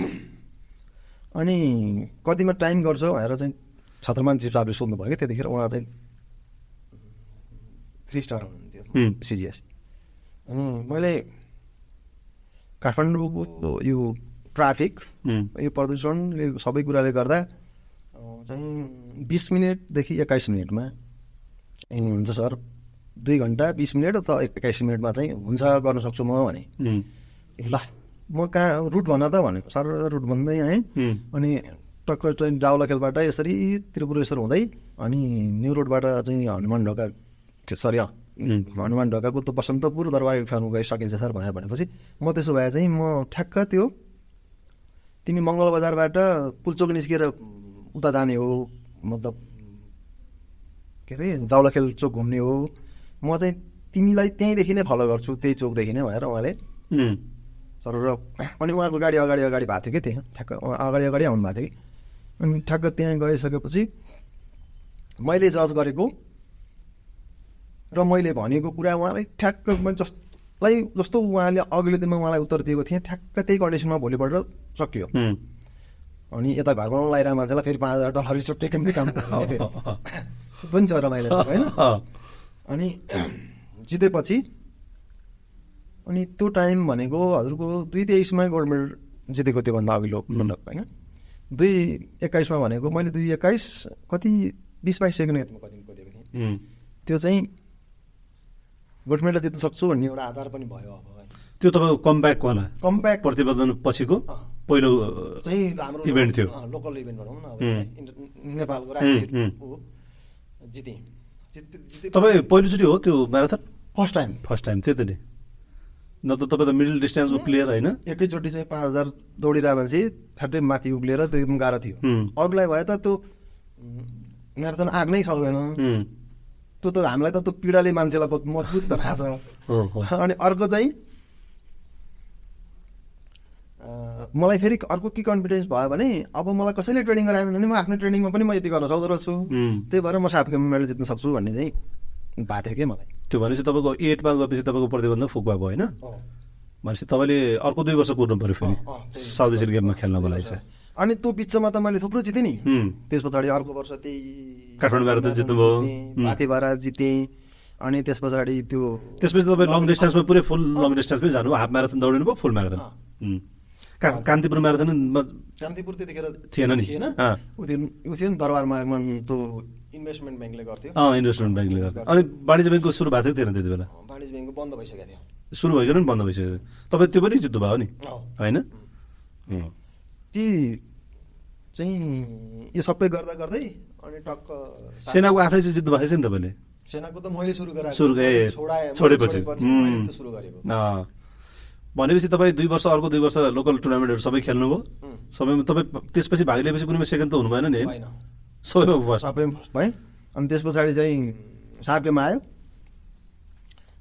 अनि कतिमा टाइम गर्छ भनेर चाहिँ छत्रमान साहबले सोध्नु भयो कि त्यतिखेर उहाँ चाहिँ थ्री स्टार हुनुहुन्थ्यो। सिजिएस अनि मैले काठमाडौँको यो ट्राफिक यो प्रदूषणले सबै कुराले गर्दा चाहिँ बिस मिनटदेखि एक्काइस मिनटमा हुन्छ सर दुई घन्टा बिस मिनट अथवा एक्काइस मिनटमा चाहिँ हुन्छ गर्न सक्छु म भने। ल म कहाँ रुट भन त भनेको सर रुट भन्दै आएँ उम्, अनि टक्क चाहिँ डाउलाखेलबाट यसरी त्रिपुरेश्वर हुँदै अनि न्यु रोडबाट चाहिँ हनुमान ढोका सरी हनुमान ढोकाको त्यो बसन्तपुर दरबार फार्म गइ सकिन्छ सर भनेर भनेपछि म त्यसो भए चाहिँ म ठ्याक्क त्यो तिमी मङ्गल बजारबाट पुल्चोक निस्किएर उता जाने हो मतलब के अरे जाउलाखेल चोक घुम्ने हो म चाहिँ तिमीलाई त्यहीँदेखि नै फलो गर्छु त्यही चोकदेखि नै भनेर उहाँले सर र अनि उहाँको गाडी अगाडि अगाडि भएको थियो कि त्यहाँ ठ्याक्क अगाडि अगाडि आउनु भएको थियो कि। अनि ठ्याक्क त्यहाँ गइसकेपछि मैले जज गरेको र मैले भनेको कुरा उहाँलाई ठ्याक्क मैले जसलाई जस्तो उहाँले अघिल्लो दिनमा उहाँलाई उत्तर दिएको थिएँ ठ्याक्क त्यही कन्डिसनमा भोलिपल्ट सकियो। अनि यता घर बनाउनु लगाइरहेको मान्छेलाई फेरि पाँच हजार डलर चोटेको पनि काम पनि छ रमाइलो होइन? अनि जितेपछि अनि त्यो टाइम भनेको हजुरको दुई तेइसमा गोल्ड मेडल जितेको त्योभन्दा अघिल्लो पटक होइन? दुई एक्काइसमा भनेको मैले दुई एक्काइस कति बिस बाइस सेकेन्ड यतिमा कति कुदेको थिएँ। त्यो चाहिँ गोल्ड मेडल जित्न सक्छु भन्ने एउटा आधार पनि भयो अब। त्यो तपाईँको कमब्याकवाला कम्प्याक्ट प्रतिवेदन पछिको। पहिलो चाहिँ हाम्रो इभेन्ट थियो। लोकल इभेन्ट भनौँ न नेपालको राष्ट्रिय जिते। तपाईँ पहिलोचोटि हो त्यो marathon? First time first time त्यही त नि। न त तपाईँ त मिडल डिस्टेन्सको प्लेयर होइन? एकैचोटि चाहिँ पाँच हजार दौडिरहेको मान्छे ठ्याट्टै माथि उक्लिएर त्यो एकदम गाह्रो थियो। अरूलाई भए त त्यो म्याराथन आग्नै सक्दैन। त्यो त हामीलाई त त्यो पीडाले मान्छेलाई बहुत मजबुत बनाएको हो हो छ अनि अर्को चाहिँ मलाई फेरि अर्को के कन्फिडेन्स भयो भने अब मलाई कसैले ट्रेनिङ गराएन भने म आफ्नो ट्रेनिङमा पनि म यति गर्न सक्दो रहेछु। त्यही भएर म साफ मेडल जित्न सक्छु भन्ने चाहिँ भएको थियो कि मलाई। त्यो भनेपछि तपाईँको एटमा गएपछि तपाईँको प्रतिबन्ध फुक भएको होइन? भनेपछि तपाईँले अर्को दुई वर्ष कुर्नु पऱ्यो फेरि। साउथ एसियन गेममा खेल्नको लागि चाहिँ। अनि त्यो बिचमा त मैले थुप्रो जितेँ नि। त्यस पछाडि अर्को वर्ष त्यही काठमाडौँ म्याराथन जित्नुभयो। जितेँ, उम्. माथिबाट जितेँ। अनि त्यस पछाडि त्यो त्यसपछि तपाईँ लङ डिस्टेन्समा पुरै फुल लङ डिस्टेन्समै जानुभयो। हाफ म्याराथन दौडिनु भयो फुल म्याराथन कान्तिपुर म्याराथनमा कान्तिपुर त्यतिखेर थिएन नि? थिएन थियो नि दरबारमा त्यो इन्भेस्टमेन्ट ब्याङ्कले गर्थ्यो इन्भेस्टमेन्ट ब्याङ्कले गर्दा अनि वाणिज्य ब्याङ्कको सुरु भएको थियो त्यति बेला वाणिज्य ब्याङ्कको बन्द भइसकेको थियो सुरु भइकन पनि बन्द भइसक्यो थियो। तपाईँ त्यो पनि जित्नु भयो नि। होइन. ती चाहिँ यो सबै गर्दा गर्दै अनि टक्क सेनाको आफै चाहिँ जित्नु भएको छ नि तपाईँले सेनाको त मैले सुरु गराएको छोडेपछि। सुरु गरेको। भनेपछि तपाईँ दुई वर्ष अर्को दुई वर्ष लोकल टुर्नामेन्टहरू सबै खेल्नुभयो. सबैमा तपाईँ त्यसपछि भाग लिएपछि कुनैमा सेकेन्ड त हुनु भएन नि है? होइन सबैमा फर्स्ट सबै फर्स्ट भएँ अनि त्यस पछाडि चाहिँ सापकेमा आयो।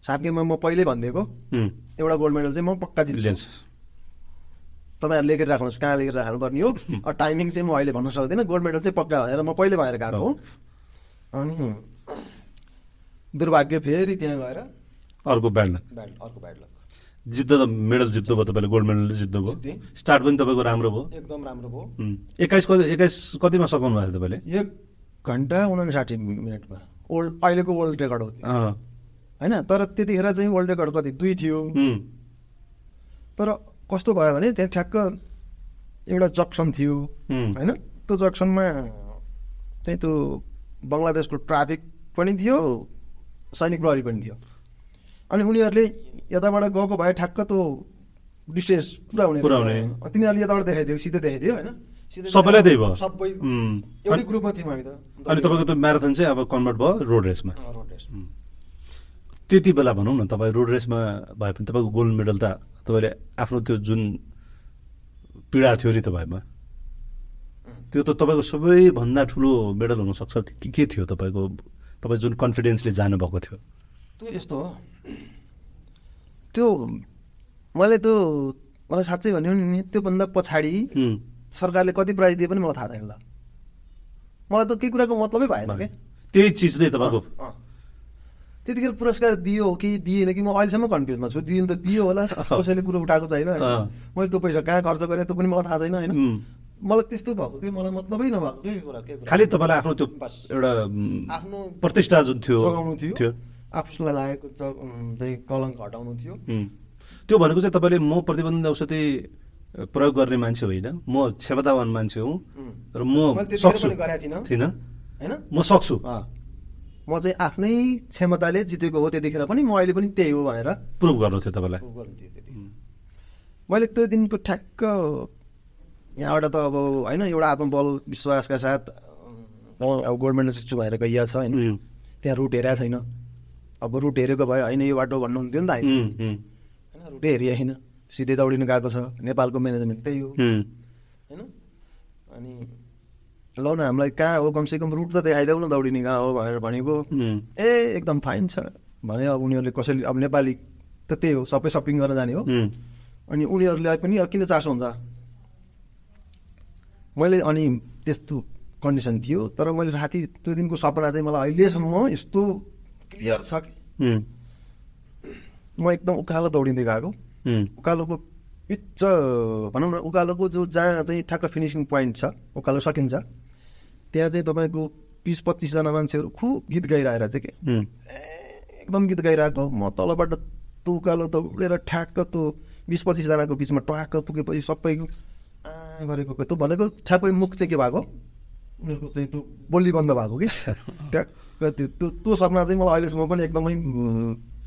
सापकेमा म पहिल्यै भनिदिएको. एउटा गोल्ड मेडल चाहिँ म पक्का जित्छु। तपाईँहरू लेखेर राख्नुहोस् कहाँ लेखेर राख्नुपर्ने हो? टाइमिङ चाहिँ म अहिले भन्न सक्दिनँ। गोल्ड मेडल चाहिँ पक्का भनेर म पहिले भनेर गएको हो। अनि दुर्भाग्य फेरि त्यहाँ गएर अर्को ब्याड अर्को ब्याड लक जित्दा त मेडल जित्नुभयो तपाईँले गोल्ड मेडल जित्नुभयो जितेँ। स्टार्ट पनि तपाईँको राम्रो भयो। एकदम राम्रो भयो. एक्काइस कति एक्काइस कतिमा सघाउनु भएको थियो तपाईँले? एक घन्टा उनासाठी मिनटमा ओल्ड अहिलेको वर्ल्ड रेकर्ड हो. होइन? तर त्यतिखेर चाहिँ वर्ल्ड रेकर्ड कति? दुई थियो. तर कस्तो भयो भने त्यहाँ ठ्याक्क एउटा जक्सन थियो. होइन? त्यो जक्सनमा चाहिँ त्यो बङ्गलादेशको ट्राफिक पनि थियो सैनिक प्रहरी पनि थियो। अनि उनीहरूले यताबाट गएको भए ठ्याक्क त्यो डिस्टेन्स पुरा हुने पुरा हुने। थियो। तिनीहरूले यताबाट देखाइदियो सिधै देखाइदियो होइन? सबैलाई त्यही भयो। सबै. एउटै ग्रुपमा थियौँ हामी त। अनि तपाईँको त्यो म्याराथन चाहिँ अब कन्भर्ट भयो रोड रेसमा। Road race. त्यति बेला भनौँ न तपाईँ रोड रेसमा भए पनि तपाईँको गोल्ड मेडल त तपाईँले आफ्नो त्यो जुन पीडा थियो नि तपाईँमा त्यो त तपाईँको सबैभन्दा ठुलो मेडल हुनसक्छ। के के थियो तपाईँको तपाईँ जुन कन्फिडेन्सले जानुभएको थियो? यस्तो हो? त्यो मैले त्यो मलाई साँच्चै भन्यो नि त्योभन्दा पछाडि सरकारले कति प्राइज दिए पनि मलाई थाहा छैन ल मलाई त केही कुराको मतलबै भएन क्या त्यही चिज नै तपाईँको। त्यतिखेर पुरस्कार दियो कि दिएन कि म अहिलेसम्म कन्फ्युजमा छु। दिनु त दियो होला कसैले कुरो उठाएको छैन। मैले त्यो पैसा कहाँ खर्च गरेँ त्यो पनि मलाई थाहा छैन होइन। मलाई त्यस्तो भएको कि? मलाई मतलबै नभएको के कुरा के खालि तपाईँलाई आफ्नो त्यो। एउटा आफ्नो प्रतिष्ठा जुन थियो जोगाउनु थियो। आफूलाई लागेको चाहिँ कलङ्क हटाउनु थियो. त्यो भनेको चाहिँ तपाईँले म प्रतिबन्ध औषधि प्रयोग गर्ने मान्छे होइन। म क्षमतावान मान्छे हुँ। र म थिइनँ। होइन? म सक्छु। म चाहिँ आफ्नै क्षमताले जितेको हो त्यतिखेर पनि म अहिले पनि त्यही हो भनेर प्रुभ गर्नु थियो तपाईँलाई। मैले त्यो दिनको ठ्याक्क यहाँबाट त अब होइन एउटा आत्मबल विश्वासका साथ म अब छु भनेर गइया छ होइन। त्यहाँ रुट हेरेको छैन। अब रुट हेरेको भए होइन यो बाटो भन्नुहुन्थ्यो नि त होइन होइन रुटै हेरिए छैन सिधै दौडिनु गएको छ। नेपालको म्यानेजमेन्ट त्यही हो। होइन? अनि ल न हामीलाई कहाँ हो? कमसेकम रुट त देखाइदेऊ न दौडिने कहाँ हो भनेर भनेको। ए एकदम फाइन छ। भने अब उनीहरूले कसैले अब नेपाली त त्यही हो सबै सपिङ गर्न जाने हो। अनि उनीहरूलाई पनि अब किन चासो हुन्छ? मैले अनि त्यस्तो कन्डिसन थियो तर मैले राति त्यो दिनको सपना चाहिँ मलाई अहिलेसम्म यस्तो क्लियर छ कि म एकदम उकालो दौडिँदै गएको उकालोको पिच्च भनौँ न उकालोको जो जहाँ चाहिँ ठ्याक्क फिनिसिङ पोइन्ट छ उकालो सकिन्छ त्यहाँ चाहिँ तपाईँको बिस पच्चिसजना मान्छेहरू खुब गीत गाइरहेर चाहिँ के एकदम गीत गाइरहेको म तलबाट त्यो उकालो दौडेर ठ्याक्क त्यो बिस पच्चिसजनाको बिचमा टक्क पुगेपछि सबैको आ गरेको त्यो भनेको ठ्याक्कै मुख चाहिँ के भएको उनीहरूको चाहिँ त्यो बोली बन्द भएको कि ट्याक्क त्यो त्यो त्यो सपना चाहिँ मलाई अहिलेसम्म पनि एकदमै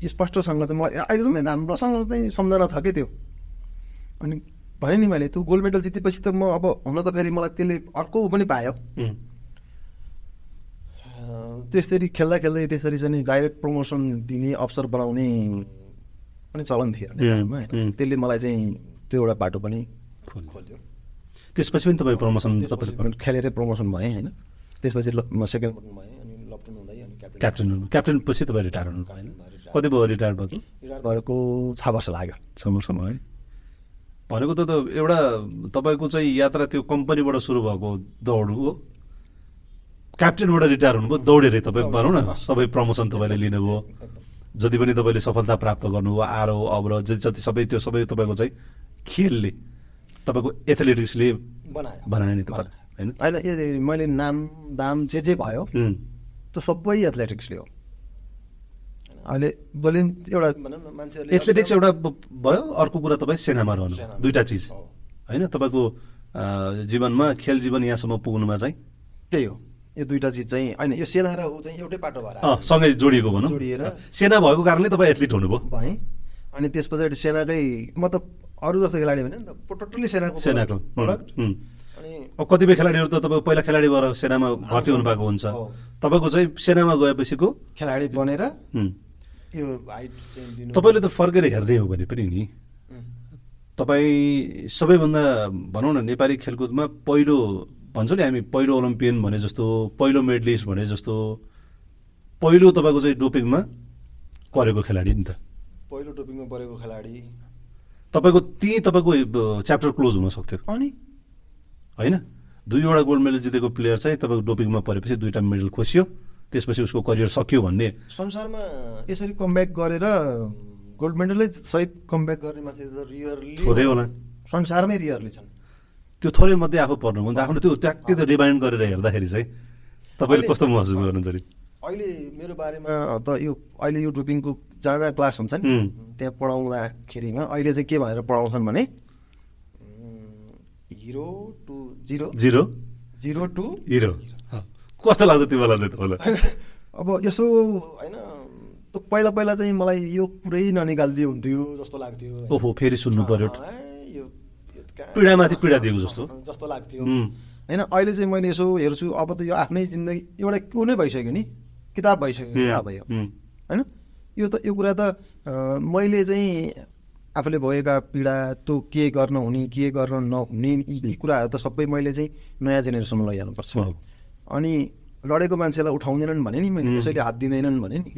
स्पष्टसँग चाहिँ मलाई अहिलेसम्म राम्रोसँग चाहिँ सम्झना छ कि त्यो? अनि भने नि मैले त्यो गोल्ड मेडल जितेपछि त म अब हुन त फेरि मलाई त्यसले अर्को पनि पायो। त्यसरी खेल्दा खेल्दै त्यसरी चाहिँ डाइरेक्ट प्रमोसन दिने अवसर बनाउने पनि चलन थियो. त्यसले मलाई चाहिँ त्यो एउटा बाटो पनि खोल्यो। त्यसपछि पनि तपाईँ प्रमोसन खेलेरै प्रमोसन भएँ होइन। त्यसपछि म सेकेन्ड भएँ अनि लप्टन हुँदै अनि क्याप्टेन क्याप्टेन हुनु। क्याप्टेन पछि तपाईँ रिटायर हुनु। रिटायर। कति भयो रिटायर भएको रिटायर भएको छ वर्ष लाग्यो। छ वर्षमा है। भनेको त त एउटा तपाईँको चाहिँ यात्रा त्यो कम्पनीबाट सुरु भएको दौड हो। क्याप्टेनबाट रिटायर हुनुभयो दौडेरै तपाईँ भनौँ न सबै प्रमोसन तपाईँले लिनुभयो। जति पनि तपाईँले सफलता प्राप्त गर्नुभयो आरोह अवरोह जति जति सबै त्यो सबै तपाईँको चाहिँ खेलले तपाईँको एथलेटिक्सले बनायो। बनायो नि तपाईँलाई होइन? अहिले मैले नाम दाम जे जे भयो त्यो सबै एथलेटिक्सले हो अहिले बोले एउटा एथलेटिक्स एउटा भयो अर्को कुरा तपाईँ सेनामा रहनु। दुइटा चिज। होइन तपाईँको जीवनमा खेल जीवन यहाँसम्म पुग्नुमा चाहिँ? त्यही हो। यो दुइटा चिज चाहिँ होइन यो सेना र ऊ चाहिँ एउटै बाटो भएर सँगै जोडिएको भनौँ। जोडिएर। सेना भएको कारणले तपाईँ एथलिट हुनुभयो। भएँ। अनि त्यस पछाडि सेनाकै म त अरू जस्तो खेलाडी भने नि त टोटल्ली सेनाको सेनाको प्रडक्ट कतिपय खेलाडीहरू त तपाईँ पहिला खेलाडी भएर सेनामा भर्ती हुनु भएको हुन्छ। तपाईँको चाहिँ सेनामा गएपछिको खेलाडी बनेर यो तपाईँले त फर्केर हेर्ने हो भने पनि नि। तपाईँ सबैभन्दा भनौँ न नेपाली खेलकुदमा पहिलो भन्छौँ नि हामी पहिलो ओलम्पियन भने जस्तो पहिलो मेडलिस्ट भने जस्तो पहिलो तपाईँको चाहिँ डोपिङमा परेको खेलाडी नि त। पहिलो टोपिङमा परेको खेलाडी। तपाईँको त्यहीँ तपाईँको च्याप्टर क्लोज हुन सक्थ्यो। अनि होइन? दुईवटा गोल्ड मेडल जितेको प्लेयर चाहिँ तपाईँको डोपिङमा परेपछि दुईवटा मेडल खोसियो त्यसपछि उसको करियर सकियो भन्ने। संसारमा यसरी कमब्याक गरेर गोल्ड मेडलै सहित कमब्याक गर्ने मान्छे त रियरली थोरै होला। संसारमै रियरली छन्। त्यो थोरै मध्ये आफू पर्नु भने आफ्नो त्यो ट्याक्कै त्यो रिमाइन्ड गरेर हेर्दाखेरि चाहिँ तपाईँले कस्तो महसुस गर्नुहुन्छ अरे? अहिले मेरो बारेमा त यो अहिले यो डोपिङको जहाँ जहाँ क्लास हुन्छ नि. त्यहाँ पढाउँदाखेरिमा अहिले चाहिँ के भनेर पढाउँछन् भने hero to zero. Zero? Zero to. Hero कस्तो लाग्छ तिमीलाई चाहिँ अब यसो होइन पहिला पहिला चाहिँ मलाई यो पुरै ननिकालिदियो हुन्थ्यो जस्तो लाग्थ्यो। ओहो फेरि सुन्नु पर्यो। पीडामाथि पीडा दिएको जस्तो। जस्तो लाग्थ्यो. होइन अहिले चाहिँ मैले यसो हेर्छु अब त यो आफ्नै जिन्दगी एउटा को नै भइसक्यो नि? किताब भइसक्यो किताब भयो. होइन? यो त यो कुरा त मैले चाहिँ आफूले भएका पीडा त्यो के गर्न हुने के गर्न नहुने यी कुराहरू त सबै मैले चाहिँ नयाँ जेनेरेसनमा लैजानुपर्छ। अनि लडेको मान्छेलाई उठाउँदैनन् भने नि मैले. कसैले हात दिँदैनन् भने नि.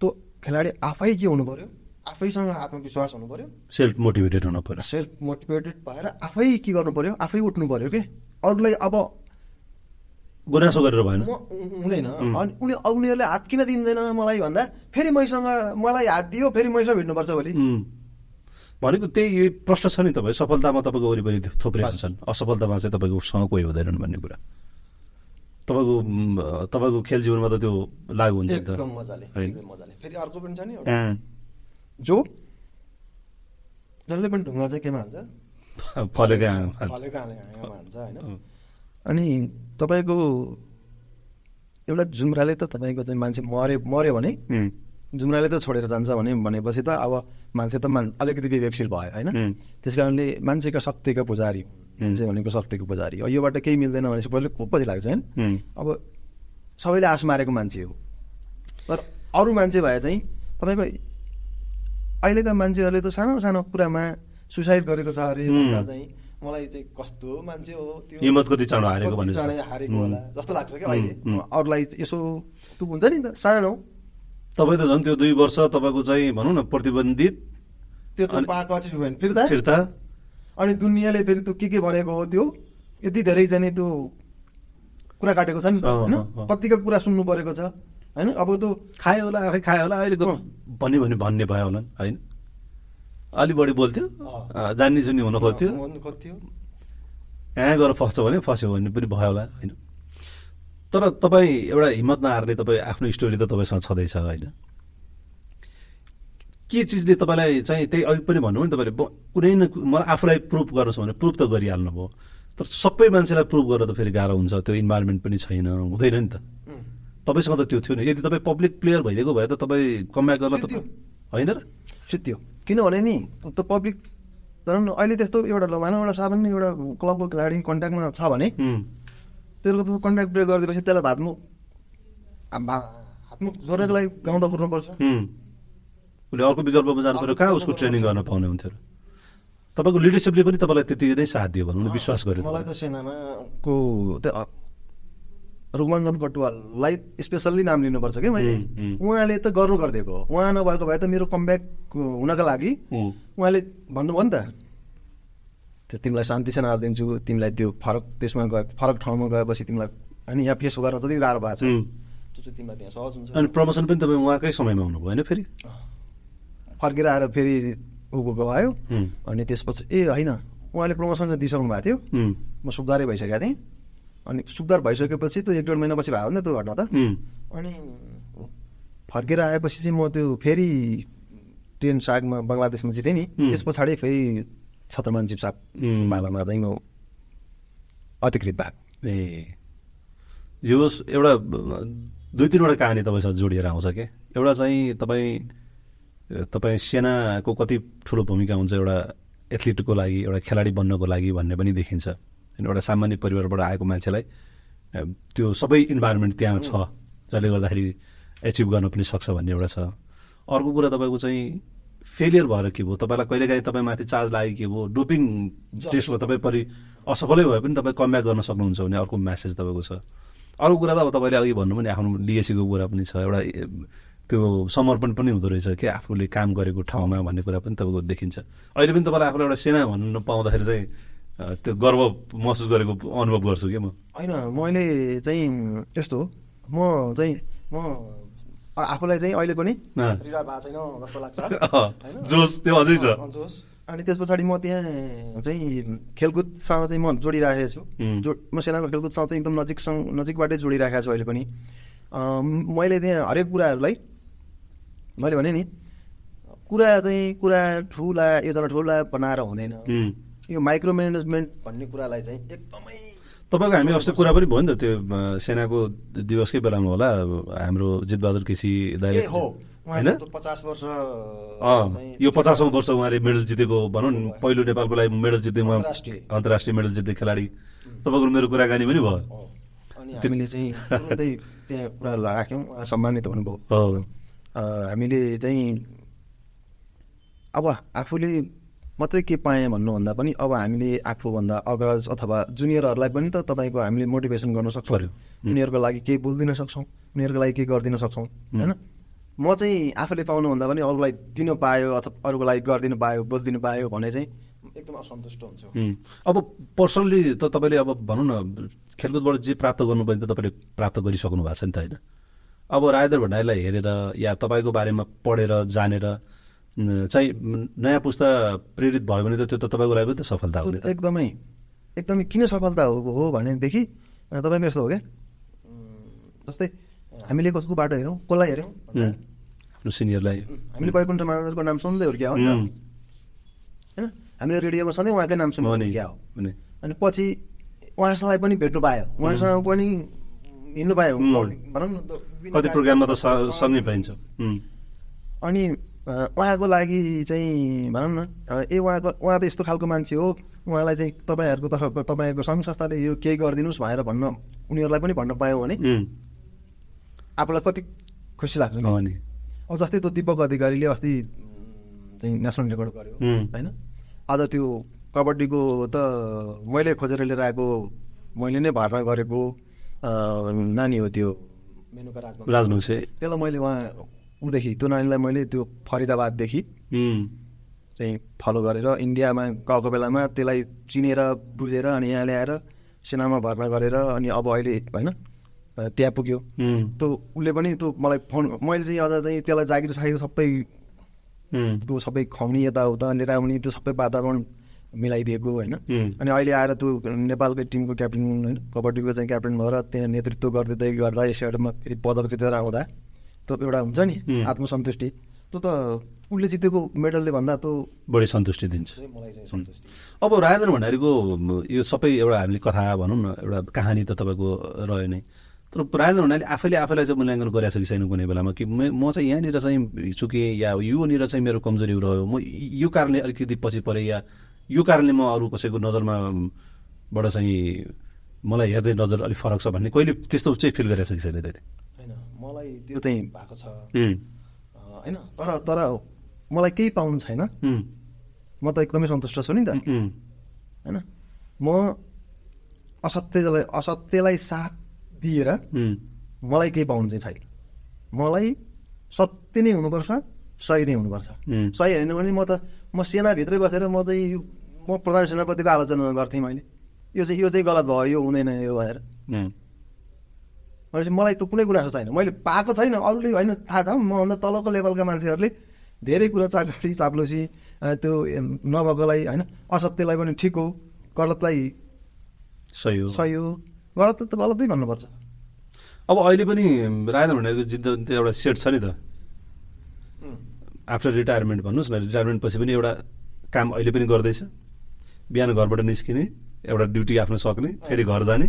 त्यो खेलाडी आफै के हुनु पर्यो आफैसँग आत्मविश्वास हुनु पर्यो सेल्फ मोटिभेटेड हुन पर्यो सेल्फ मोटिभेटेड भएर आफै के गर्नु पर्यो आफै उठ्नु पर्यो के? अरूलाई अब गुनासो गरेर भएन। हुँदैन। अनि उनी उनीहरूले हात किन दिँदैन मलाई भन्दा फेरि मैसँग मलाई हात दियो फेरि मैसँग भिड्नुपर्छ भोलि. भनेको त्यही प्रश्न छ नि तपाईँ। सफलतामा तपाईँको वरिपरि थुप्रै हुन्छन्। असफलतामा चाहिँ तपाईँकोसँग कोही हुँदैनन् भन्ने कुरा। तपाईँको तपाईँको खेल जीवनमा त त्यो लागु हुन्छ एकदम मजाले मजाले। फेरि अर्को पनि छ नि जो जसले पनि ढुङ्गा चाहिँ केमा हान्छ? फलेको हान्छ। होइन। अनि तपाईँको एउटा जुम्राले त तपाईँको चाहिँ मान्छे मऱ्यो मऱ्यो भने जुम्राले त छोडेर जान्छ भने भनेपछि त अब मान्छे त मान अलिकति विवेकशील भयो होइन? त्यस कारणले मान्छेका शक्तिका पुजारी मान्छे भनेको शक्तिको पुजारी अब योबाट केही मिल्दैन भनेपछि पहिले को पछि लाग्छ होइन? अब सबैले आश मारेको मान्छे हो। तर अरू मान्छे भए चाहिँ तपाईँको अहिलेका मान्छेहरूले त सानो सानो कुरामा सुसाइड गरेको छ अरे हुँ। चाहिँ मलाई चाहिँ कस्तो मान्छे हो त्यो हिम्मत कति चाँडो हारेको भन्ने। चाँडै हारेको। होला जस्तो लाग्छ क्या अहिले। अरूलाई यसो त्यो हुन्छ नि त सानो तपाईँ त झन् त्यो दुई वर्ष तपाईँको चाहिँ भनौँ न प्रतिबन्धित त्यो त पाएको फिर्ता फिर्ता अनि दुनियाँले फेरि त्यो के के भनेको हो त्यो यति धेरै चाहिँ त्यो कुरा काटेको छ नि त होइन। कतिको कुरा सुन्नु परेको छ होइन अब त्यो खायो होला आफै खायो होला अहिलेको अँ। भन्यो भने भन्ने भयो होला होइन अलि बढी बोल्थ्यो। जान्ने जुन्ने हुन खोज्थ्यो। कहाँ गएर फस्छ भने फस्यो भन्ने पनि भयो होला होइन। तर तपाईँ एउटा हिम्मत नहार्ने तपाईँ आफ्नो स्टोरी त तपाईँसँग छँदैछ होइन। के चिजले तपाईँलाई चाहिँ त्यही अघि पनि भन्नुभयो नि तपाईँले कुनै न मलाई आफूलाई प्रुभ गर्नुहोस् भने प्रुभ त गरिहाल्नु भयो तर सबै मान्छेलाई प्रुभ गर्न त फेरि गाह्रो हुन्छ त्यो इन्भाइरोमेन्ट पनि छैन हुँदैन नि त. तपाईँसँग त त्यो थियो नि। यदि तपाईँ पब्लिक प्लेयर भइदिएको भए त तपाईँ कम्ब्याक गर्न त। होइन र? सित्यो। किनभने नि त पब्लिक तर अहिले त्यस्तो एउटा ल भनौँ एउटा साधारण एउटा क्लबको खेलाडी कन्ट्याक्टमा छ भने त्यसको त कन्ट्याक्ट ब्रेक गरिदिएपछि त्यसलाई भा- हातमुख जोड्नको लागि गाउँदा कुर्नुपर्छ। उसले अर्को विकल्पमा जानु कहाँ उसको ट्रेनिङ गर्न पाउने हुन्थ्यो? तपाईँको लिडरसिपले पनि तपाईँलाई त्यति नै साथ दियो भनौँ न विश्वास गर्यो मलाई त सेनामा को त्यो रुगमङ्गन कटुवाललाई स्पेसल्ली नाम लिनुपर्छ कि मैले। उहाँले त गर्नु गरिदिएको हो। उहाँ नभएको भए त मेरो कमब्याक हुनका लागि उहाँले भन्नुभयो नि त त्यो तिमीलाई शान्ति सेना दिन्छु तिमीलाई त्यो फरक त्यसमा गए फरक ठाउँमा गएपछि तिमीलाई अनि यहाँ फेस गर्न जति गाह्रो भएको छ। त्यो चाहिँ तिमीलाई त्यहाँ सहज हुन्छ। अनि प्रमोसन पनि तपाईँ उहाँकै समयमा हुनुभयो होइन फेरि? फर्केर आएर फेरि ऊ गएको भयो अनि त्यसपछि ए होइन। उहाँले प्रमोसन चाहिँ दिइसक्नु भएको थियो। म सुक्दारै भइसकेको थिएँ। अनि सुक्दार भइसकेपछि त्यो एक डेढ महिनापछि भयो नि त त्यो घटना त। अनि फर्केर आएपछि चाहिँ म त्यो फेरि टेन सागमा बङ्गलादेशमा जितेँ नि. त्यस पछाडि फेरि छत्रमान चिप साग. मालामा चाहिँ म अधिकृत भएको ए। यो एउटा दुई तिनवटा कहानी तपाईँसँग जोडिएर आउँछ क्या एउटा चाहिँ तपाईँ तपाईँ सेनाको कति ठुलो भूमिका हुन्छ एउटा एथलिटको लागि एउटा खेलाडी बन्नको लागि भन्ने पनि देखिन्छ। होइन एउटा सामान्य परिवारबाट आएको मान्छेलाई त्यो सबै इन्भाइरोमेन्ट त्यहाँ छ जसले गर्दाखेरि एचिभ गर्न पनि सक्छ भन्ने एउटा छ। अर्को कुरा तपाईँको चाहिँ फेलियर भएर के भयो? तपाईँलाई कहिलेकाहीँ तपाईँमाथि चार्ज लाग्यो के भयो? डोपिङ टेस्टमा तपाईँ परि असफलै भए पनि तपाईँ कमब्याक गर्न सक्नुहुन्छ भने अर्को म्यासेज तपाईँको छ। अर्को कुरा त अब तपाईँले अघि भन्नु भने आफ्नो लिएसीको कुरा पनि छ। एउटा त्यो समर्पण पनि हुँदो रहेछ कि आफूले काम गरेको ठाउँमा भन्ने कुरा पनि तपाईँको देखिन्छ। अहिले पनि तपाईँलाई आफूलाई एउटा सेना भन्नु पाउँदाखेरि चाहिँ त्यो गर्व महसुस गरेको अनुभव गर्छु कि म होइन मैले चाहिँ यस्तो हो म चाहिँ म आफूलाई चाहिँ अहिले पनि। रिटायर भएको छैन जस्तो लाग्छ? जोस त्यो अझै छ जोस अनि त्यस पछाडि म त्यहाँ चाहिँ खेलकुदसँग चाहिँ म जोडिराखेको छु. जो म सेनाको खेलकुदसँग चाहिँ एकदम नजिकसँग नजिकबाटै जोडिराखेको छु अहिले पनि मैले त्यहाँ हरेक कुराहरूलाई मैले भने नि कुरा चाहिँ कुरा ठुला योजना ठुला बनाएर हुँदैन. यो माइक्रो म्यानेजमेन्ट भन्ने कुरालाई चाहिँ एकदमै तपाईँको हामी अस्ति कुरा पनि भयो नि त त्यो सेनाको दिवसकै बेलामा होला हाम्रो जितबहादुर केसी हो। होइन? यो पचासौँ वर्ष उहाँले मेडल जितेको भनौँ न पहिलो नेपालको लागि मेडल जित्ने उहाँ अन्तर्राष्ट्रिय। मेडल जित्ने खेलाडी। तपाईँको मेरो कुराकानी पनि भयो। अनि हामीले चाहिँ त्यहाँ कुरा राख्यौँ सम्मानित हुनुभयो। हामीले चाहिँ अब आफूले मात्रै के पाएँ भन्नुभन्दा पनि अब हामीले आफूभन्दा अग्रज अथवा जुनियरहरूलाई पनि त तपाईँको हामीले मोटिभेसन गर्न सक्छौँ। उनीहरूको लागि केही बोलिदिन सक्छौँ। उनीहरूको लागि केही गरिदिन सक्छौँ। होइन? म चाहिँ आफूले पाउनुभन्दा पनि अरूलाई दिनु पायो अथवा अरूको लागि गरिदिनु पायो बोलिदिनु पायो भने चाहिँ एकदम असन्तुष्ट हुन्छु. अब पर्सनली त तपाईँले अब भनौँ न खेलकुदबाट जे प्राप्त गर्नुपर्ने त तपाईँले प्राप्त गरिसक्नु भएको छ नि त होइन। अब राजेन्द्र भण्डारीलाई हेरेर या तपाईँको बारेमा पढेर जानेर चाहिँ नयाँ पुस्ता प्रेरित भयो भने त त्यो त तपाईँको लागि पनि त सफलता हो। एकदमै एकदमै किन सफलता हो हो भनेदेखि अ, तपाईँको यस्तो हो क्या? जस्तै हामीले कसको बाटो हेऱ्यौँ कसलाई हेऱ्यौँ सिनियरलाई। हामीले वैकुण्ठ मानवको नाम सुन्दै हुर्क्या हो होइन? हामीले रेडियोमा सधैँ उहाँकै नाम हो सुन्दै नि हुर्क्या हो? अनि पछि उहाँसँगलाई पनि भेट्नु पायो। उहाँसँग पनि हिँड्नु पायो. भनौँ न कति प्रोग्राममा त सँगै पाइन्छ। अनि उहाँको लागि चाहिँ भनौँ न ए उहाँको उहाँ त यस्तो खालको मान्छे हो। उहाँलाई चाहिँ तपाईँहरूको तर्फबाट तपाईँहरूको सङ्घ संस्थाले यो केही गरिदिनुहोस् भनेर भन्न उनीहरूलाई पनि भन्न पायौँ भने आफूलाई कति खुसी लाग्छ नि। हो नि। अब जस्तै त्यो दिपक अधिकारीले अस्ति चाहिँ नेसनल रेकर्ड गर्यो. होइन? आज त्यो कबड्डीको त मैले खोजेर लिएर आएको मैले नै भर्ना गरेको नानी हो त्यो मेनुका राजवंशी। त्यसलाई मैले उहाँ ऊदेखि त्यो नानीलाई मैले त्यो फरिदाबाददेखि चाहिँ फलो गरेर इन्डियामा गएको बेलामा त्यसलाई चिनेर बुझेर अनि यहाँ ल्याएर सेनामा भर्ना गरेर अनि अब अहिले होइन त्यहाँ पुग्यो। त्यो उसले पनि त्यो मलाई फोन मैले चाहिँ अझ चाहिँ त्यसलाई जागिर सागिर सबै त्यो सबै खुवाउने यताउता लिएर आउने त्यो सबै वातावरण मिलाइदिएको होइन। अनि अहिले आएर त्यो नेपालकै टिमको क्याप्टेन होइन कबड्डीको चाहिँ क्याप्टेन भएर त्यहाँ नेतृत्व गर्दै गर्दा एसियाडमा फेरि पदक जितेर आउँदा। त्यो एउटा हुन्छ नि. आत्मसन्तुष्टि। त्यो त उसले जितेको मेडलले भन्दा त्यो बढी सन्तुष्टि दिन्छ। चाहिँ मलाई चाहिँ सन्तुष्टि। अब राजेन्द्र भण्डारीको यो सबै एउटा हामीले कथा भनौँ न एउटा कहानी त तपाईँको रह्यो नै। तर राजेन्द्र भण्डारीले आफैले आफैलाई चाहिँ मूल्याङ्कन गरेको छ कि छैन कुनै बेलामा? कि म चाहिँ यहाँनिर चाहिँ चुकेँ या योनिर चाहिँ मेरो कमजोरी रह्यो? म यो कारणले अलिकति पछि परेँ या यो कारणले म अरू कसैको नजरमा बाट चाहिँ मलाई हेर्ने नजर अलिक फरक छ भन्ने? कहिले त्यस्तो चाहिँ फिल गरेको छ कि छैन तैँले होइन मलाई त्यो चाहिँ भएको छ। होइन तर तर मलाई केही पाउनु छैन। म त एकदमै सन्तुष्ट छु नि त। होइन म असत्यलाई असत्यलाई साथ दिएर मलाई केही पाउनु चाहिँ छैन। मलाई सत्य नै हुनुपर्छ सही नै हुनुपर्छ। सही होइन भने म त म सेनाभित्रै बसेर म चाहिँ यो म प्रधान सेनापतिको आलोचना गर्थेँ मैले। यो चाहिँ यो चाहिँ गलत भयो यो हुँदैन यो भनेर उम्, भनेपछि मलाई त कुनै गुनासो छैन। मैले पाएको छैन अरूले होइन थाहा छ मभन्दा तलको लेभलका मान्छेहरूले धेरै कुरा चाकडी चाप्लोसी त्यो नभएकोलाई होइन असत्यलाई पनि ठिक हो गलतलाई सही हो। सही हो गलत त गलतै भन्नुपर्छ। अब अहिले पनि राजेन्द्र भण्डारीको जिद्द त्यो एउटा सेट छ नि त। आफ्टर रिटायरमेन्ट भन्नुहोस् न रिटायरमेन्ट पछि पनि एउटा काम अहिले पनि गर्दैछ। बिहान घरबाट निस्किने एउटा ड्युटी आफ्नो सक्ने फेरि घर जाने।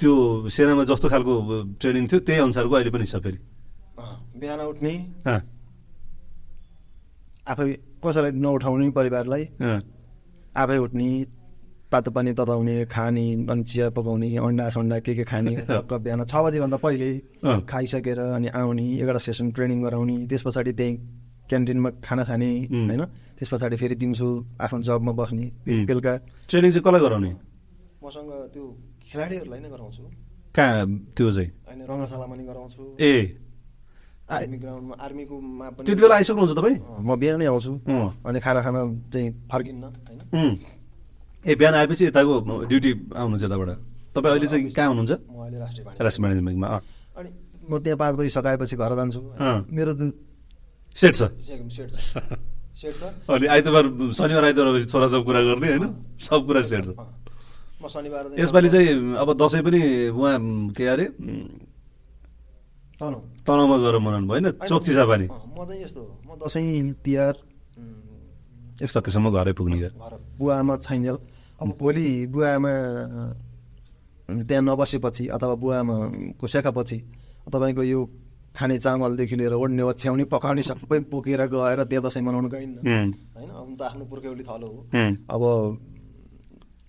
त्यो सेनामा जस्तो खालको ट्रेनिङ थियो त्यही अनुसारको अहिले पनि छ फेरि। बिहान उठ्ने। आफै कसैलाई नउठाउने परिवारलाई। आफै उठ्ने तातो पानी तताउने खाने अनि चिया पकाउने अन्डा सन्डा के के खाने बिहान छ बजीभन्दा पहिले। खाइसकेर अनि आउने एउटा सेसन ट्रेनिङ गराउने त्यस पछाडि त्यहीँ क्यान्टिनमा खाना खाने. होइन? त्यस पछाडि फेरि दिउँसो आफ्नो जबमा बस्ने. बेलुका ट्रेनिङ चाहिँ कसलाई गराउने? मसँग त्यो खेलाडीहरूलाई नै गराउँछु। कहाँ त्यो चाहिँ? होइन रङ्गशालामा नि गराउँछु। ए। आर्मी ग्राउन्डमा आर्मीकोमा पनि त्यति बेला आइसक्नुहुन्छ तपाईँ? म बिहानै आउँछु। अनि खाना खाना चाहिँ फर्किन्न होइन. ए बिहान आएपछि यताको ड्युटी आउनुहुन्छ यताबाट। तपाईँ अहिले चाहिँ कहाँ हुनुहुन्छ? म अहिले राष्ट्रिय राष्ट्रिय म्यानेजमेन्टमा अनि म त्यहाँ पाँच बजी सकाएपछि घर जान्छु। मेरो सेट छ। सेट छ। सेट छ। अनि आइतबार शनिबार आइतबार छोरासँग कुरा गर्ने होइन? सब कुरा सेट छ। यसपालि चाहिँ अब दसैँ पनि उहाँ के अरे? उम्, तनहुँ। तनहुमा गएर मनाउनु भयो होइन? चोक चिसापानी म चाहिँ यस्तो हो। म दसैँ तिहार। एक सकेसम्म घरै पुग्ने गएर घर। बुवा आमा छैन्जेल अब भोलि बुवा आमा त्यहाँ नबसेपछि अथवा बुवा आमाको सेखापछि तपाईँको यो खाने चामलदेखि लिएर ओढ्ने ओछ्याउने पकाउने सबै बोकेर गएर त्यहाँ दसैँ मनाउनु गइन्न। होइन? अब त आफ्नो पुर्ख्यौली थलो हो। अब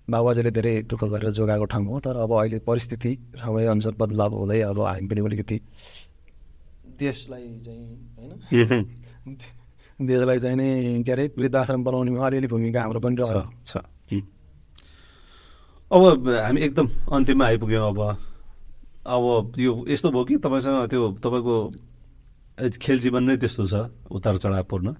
बाबुआजीले धेरै दुःख गरेर जोगाएको ठाउँ हो तर अब अहिले परिस्थिति समयअनुसार बदलाव हुँदै अब हामी पनि अलिकति देशलाई चाहिँ होइन? देशलाई चाहिँ नै के अरे वृद्धाश्रम बनाउनेमा अलिअलि भूमिका हाम्रो पनि रह्यो। छ. अब हामी एकदम अन्तिममा आइपुग्यौँ अब। अब यो यस्तो भयो कि तपाईँसँग त्यो तपाईँको खेल जीवन नै त्यस्तो छ उतार चढावपूर्ण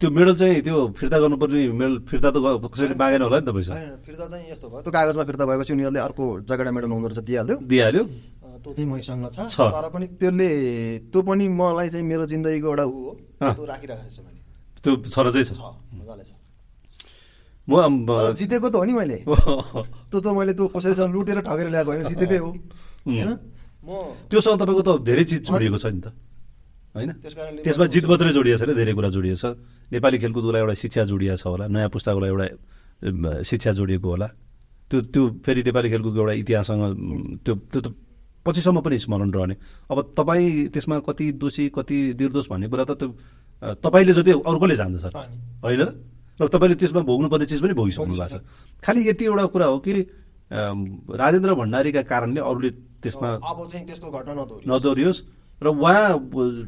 त्यो मेडल चाहिँ त्यो फिर्ता गर्नुपर्ने मेडल फिर्ता त कसैले मागेन होला नि त पैसा। फिर्ता चाहिँ यस्तो भयो। त्यो कागजमा फिर्ता भएपछि उनीहरूले अर्को जगडा मेडल हुँदो रहेछ दिइहाल्यो। दिइहाल्यो। त्यो चाहिँ मसँग छ। छ। तर पनि त्यसले त्यो पनि मलाई चाहिँ मेरो जिन्दगीको एउटा ऊ हो। त्यो राखिरहेको छु मैले। त्यो छर चाहिँ छ। छ मजाले छ। म जितेको त हो नि मैले। त्यो त मैले त्यो कसैसँग लुटेर ठगेर ल्याएको होइन जितेकै हो। होइन? म त्योसँग तपाईँको त धेरै चिज जोडिएको छ नि त। होइन? त्यसमा जित मात्रै जोडिएको छैन धेरै कुरा जोडिएको छ। नेपाली खेलकुदको लागि एउटा शिक्षा जोडिएको छ होला नयाँ पुस्ताको लागि एउटा शिक्षा जोडिएको होला। त्यो त्यो फेरि नेपाली खेलकुदको एउटा इतिहाससँग त्यो त्यो त पछिसम्म पनि स्मरण रहने। अब तपाईँ त्यसमा कति दोषी कति निर्दोष भन्ने कुरा त त्यो तपाईँले जति अरू कसले जान्दछ। होइन? र तपाईँले त्यसमा भोग्नुपर्ने चिज पनि भोगिसक्नु भएको छ। खालि यति एउटा कुरा हो कि राजेन्द्र भण्डारीका कारणले अरूले त्यसमा अब चाहिँ त्यस्तो घटना नदोहोरियोस्। र उहाँ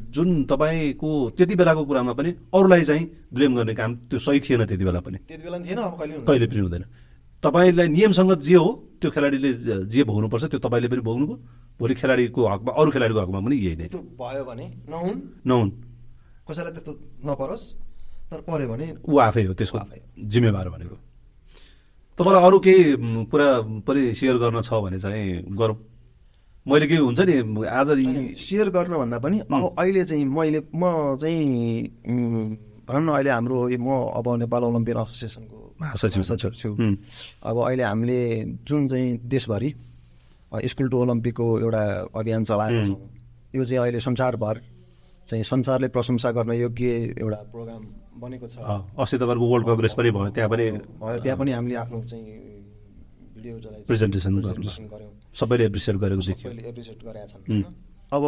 जुन तपाईँको त्यति बेलाको कुरामा पनि अरूलाई चाहिँ ब्लेम गर्ने काम त्यो सही थिएन त्यति बेला पनि। त्यति बेला थिएन अब कहिले पनि हुँदैन। तपाईँलाई नियमसँग जे हो त्यो खेलाडीले जे भोग्नुपर्छ त्यो तपाईँले पनि भोग्नुभयो। भोलि खेलाडीको हकमा अरू खेलाडीको हकमा पनि यही नै। भयो भने नहुन्। नहुन्। कसैलाई त्यस्तो नपरोस् तर पर्यो भने ऊ आफै हो त्यसको। जिम्मेवार भनेको। तपाईँलाई अरू केही कुरा पनि सेयर गर्न छ भने चाहिँ गरौँ। मैले के हुन्छ नि आज सेयर गर्न भन्दा पनि अब अहिले चाहिँ मैले म चाहिँ भनौँ न अहिले हाम्रो यो म अब नेपाल ओलम्पियन एसोसिएसनको महासचिव छु। अब अहिले हामीले जुन चाहिँ देशभरि स्कुल टु ओलम्पिकको एउटा अभियान चलाएको। छौँ यो चाहिँ अहिले संसारभर चाहिँ संसारले प्रशंसा गर्न योग्य एउटा प्रोग्राम बनेको छ अस्ति तपाईँहरूको वर्ल्ड कङ्ग्रेस पनि भयो त्यहाँ पनि भयो त्यहाँ पनि हामीले आफ्नो चाहिँ भिडियो। प्रेजेन्टेसन गऱ्यौँ सबैले एप्रिसिएट गरेको देखियो एप्रिसिएट गरेका छन्? अब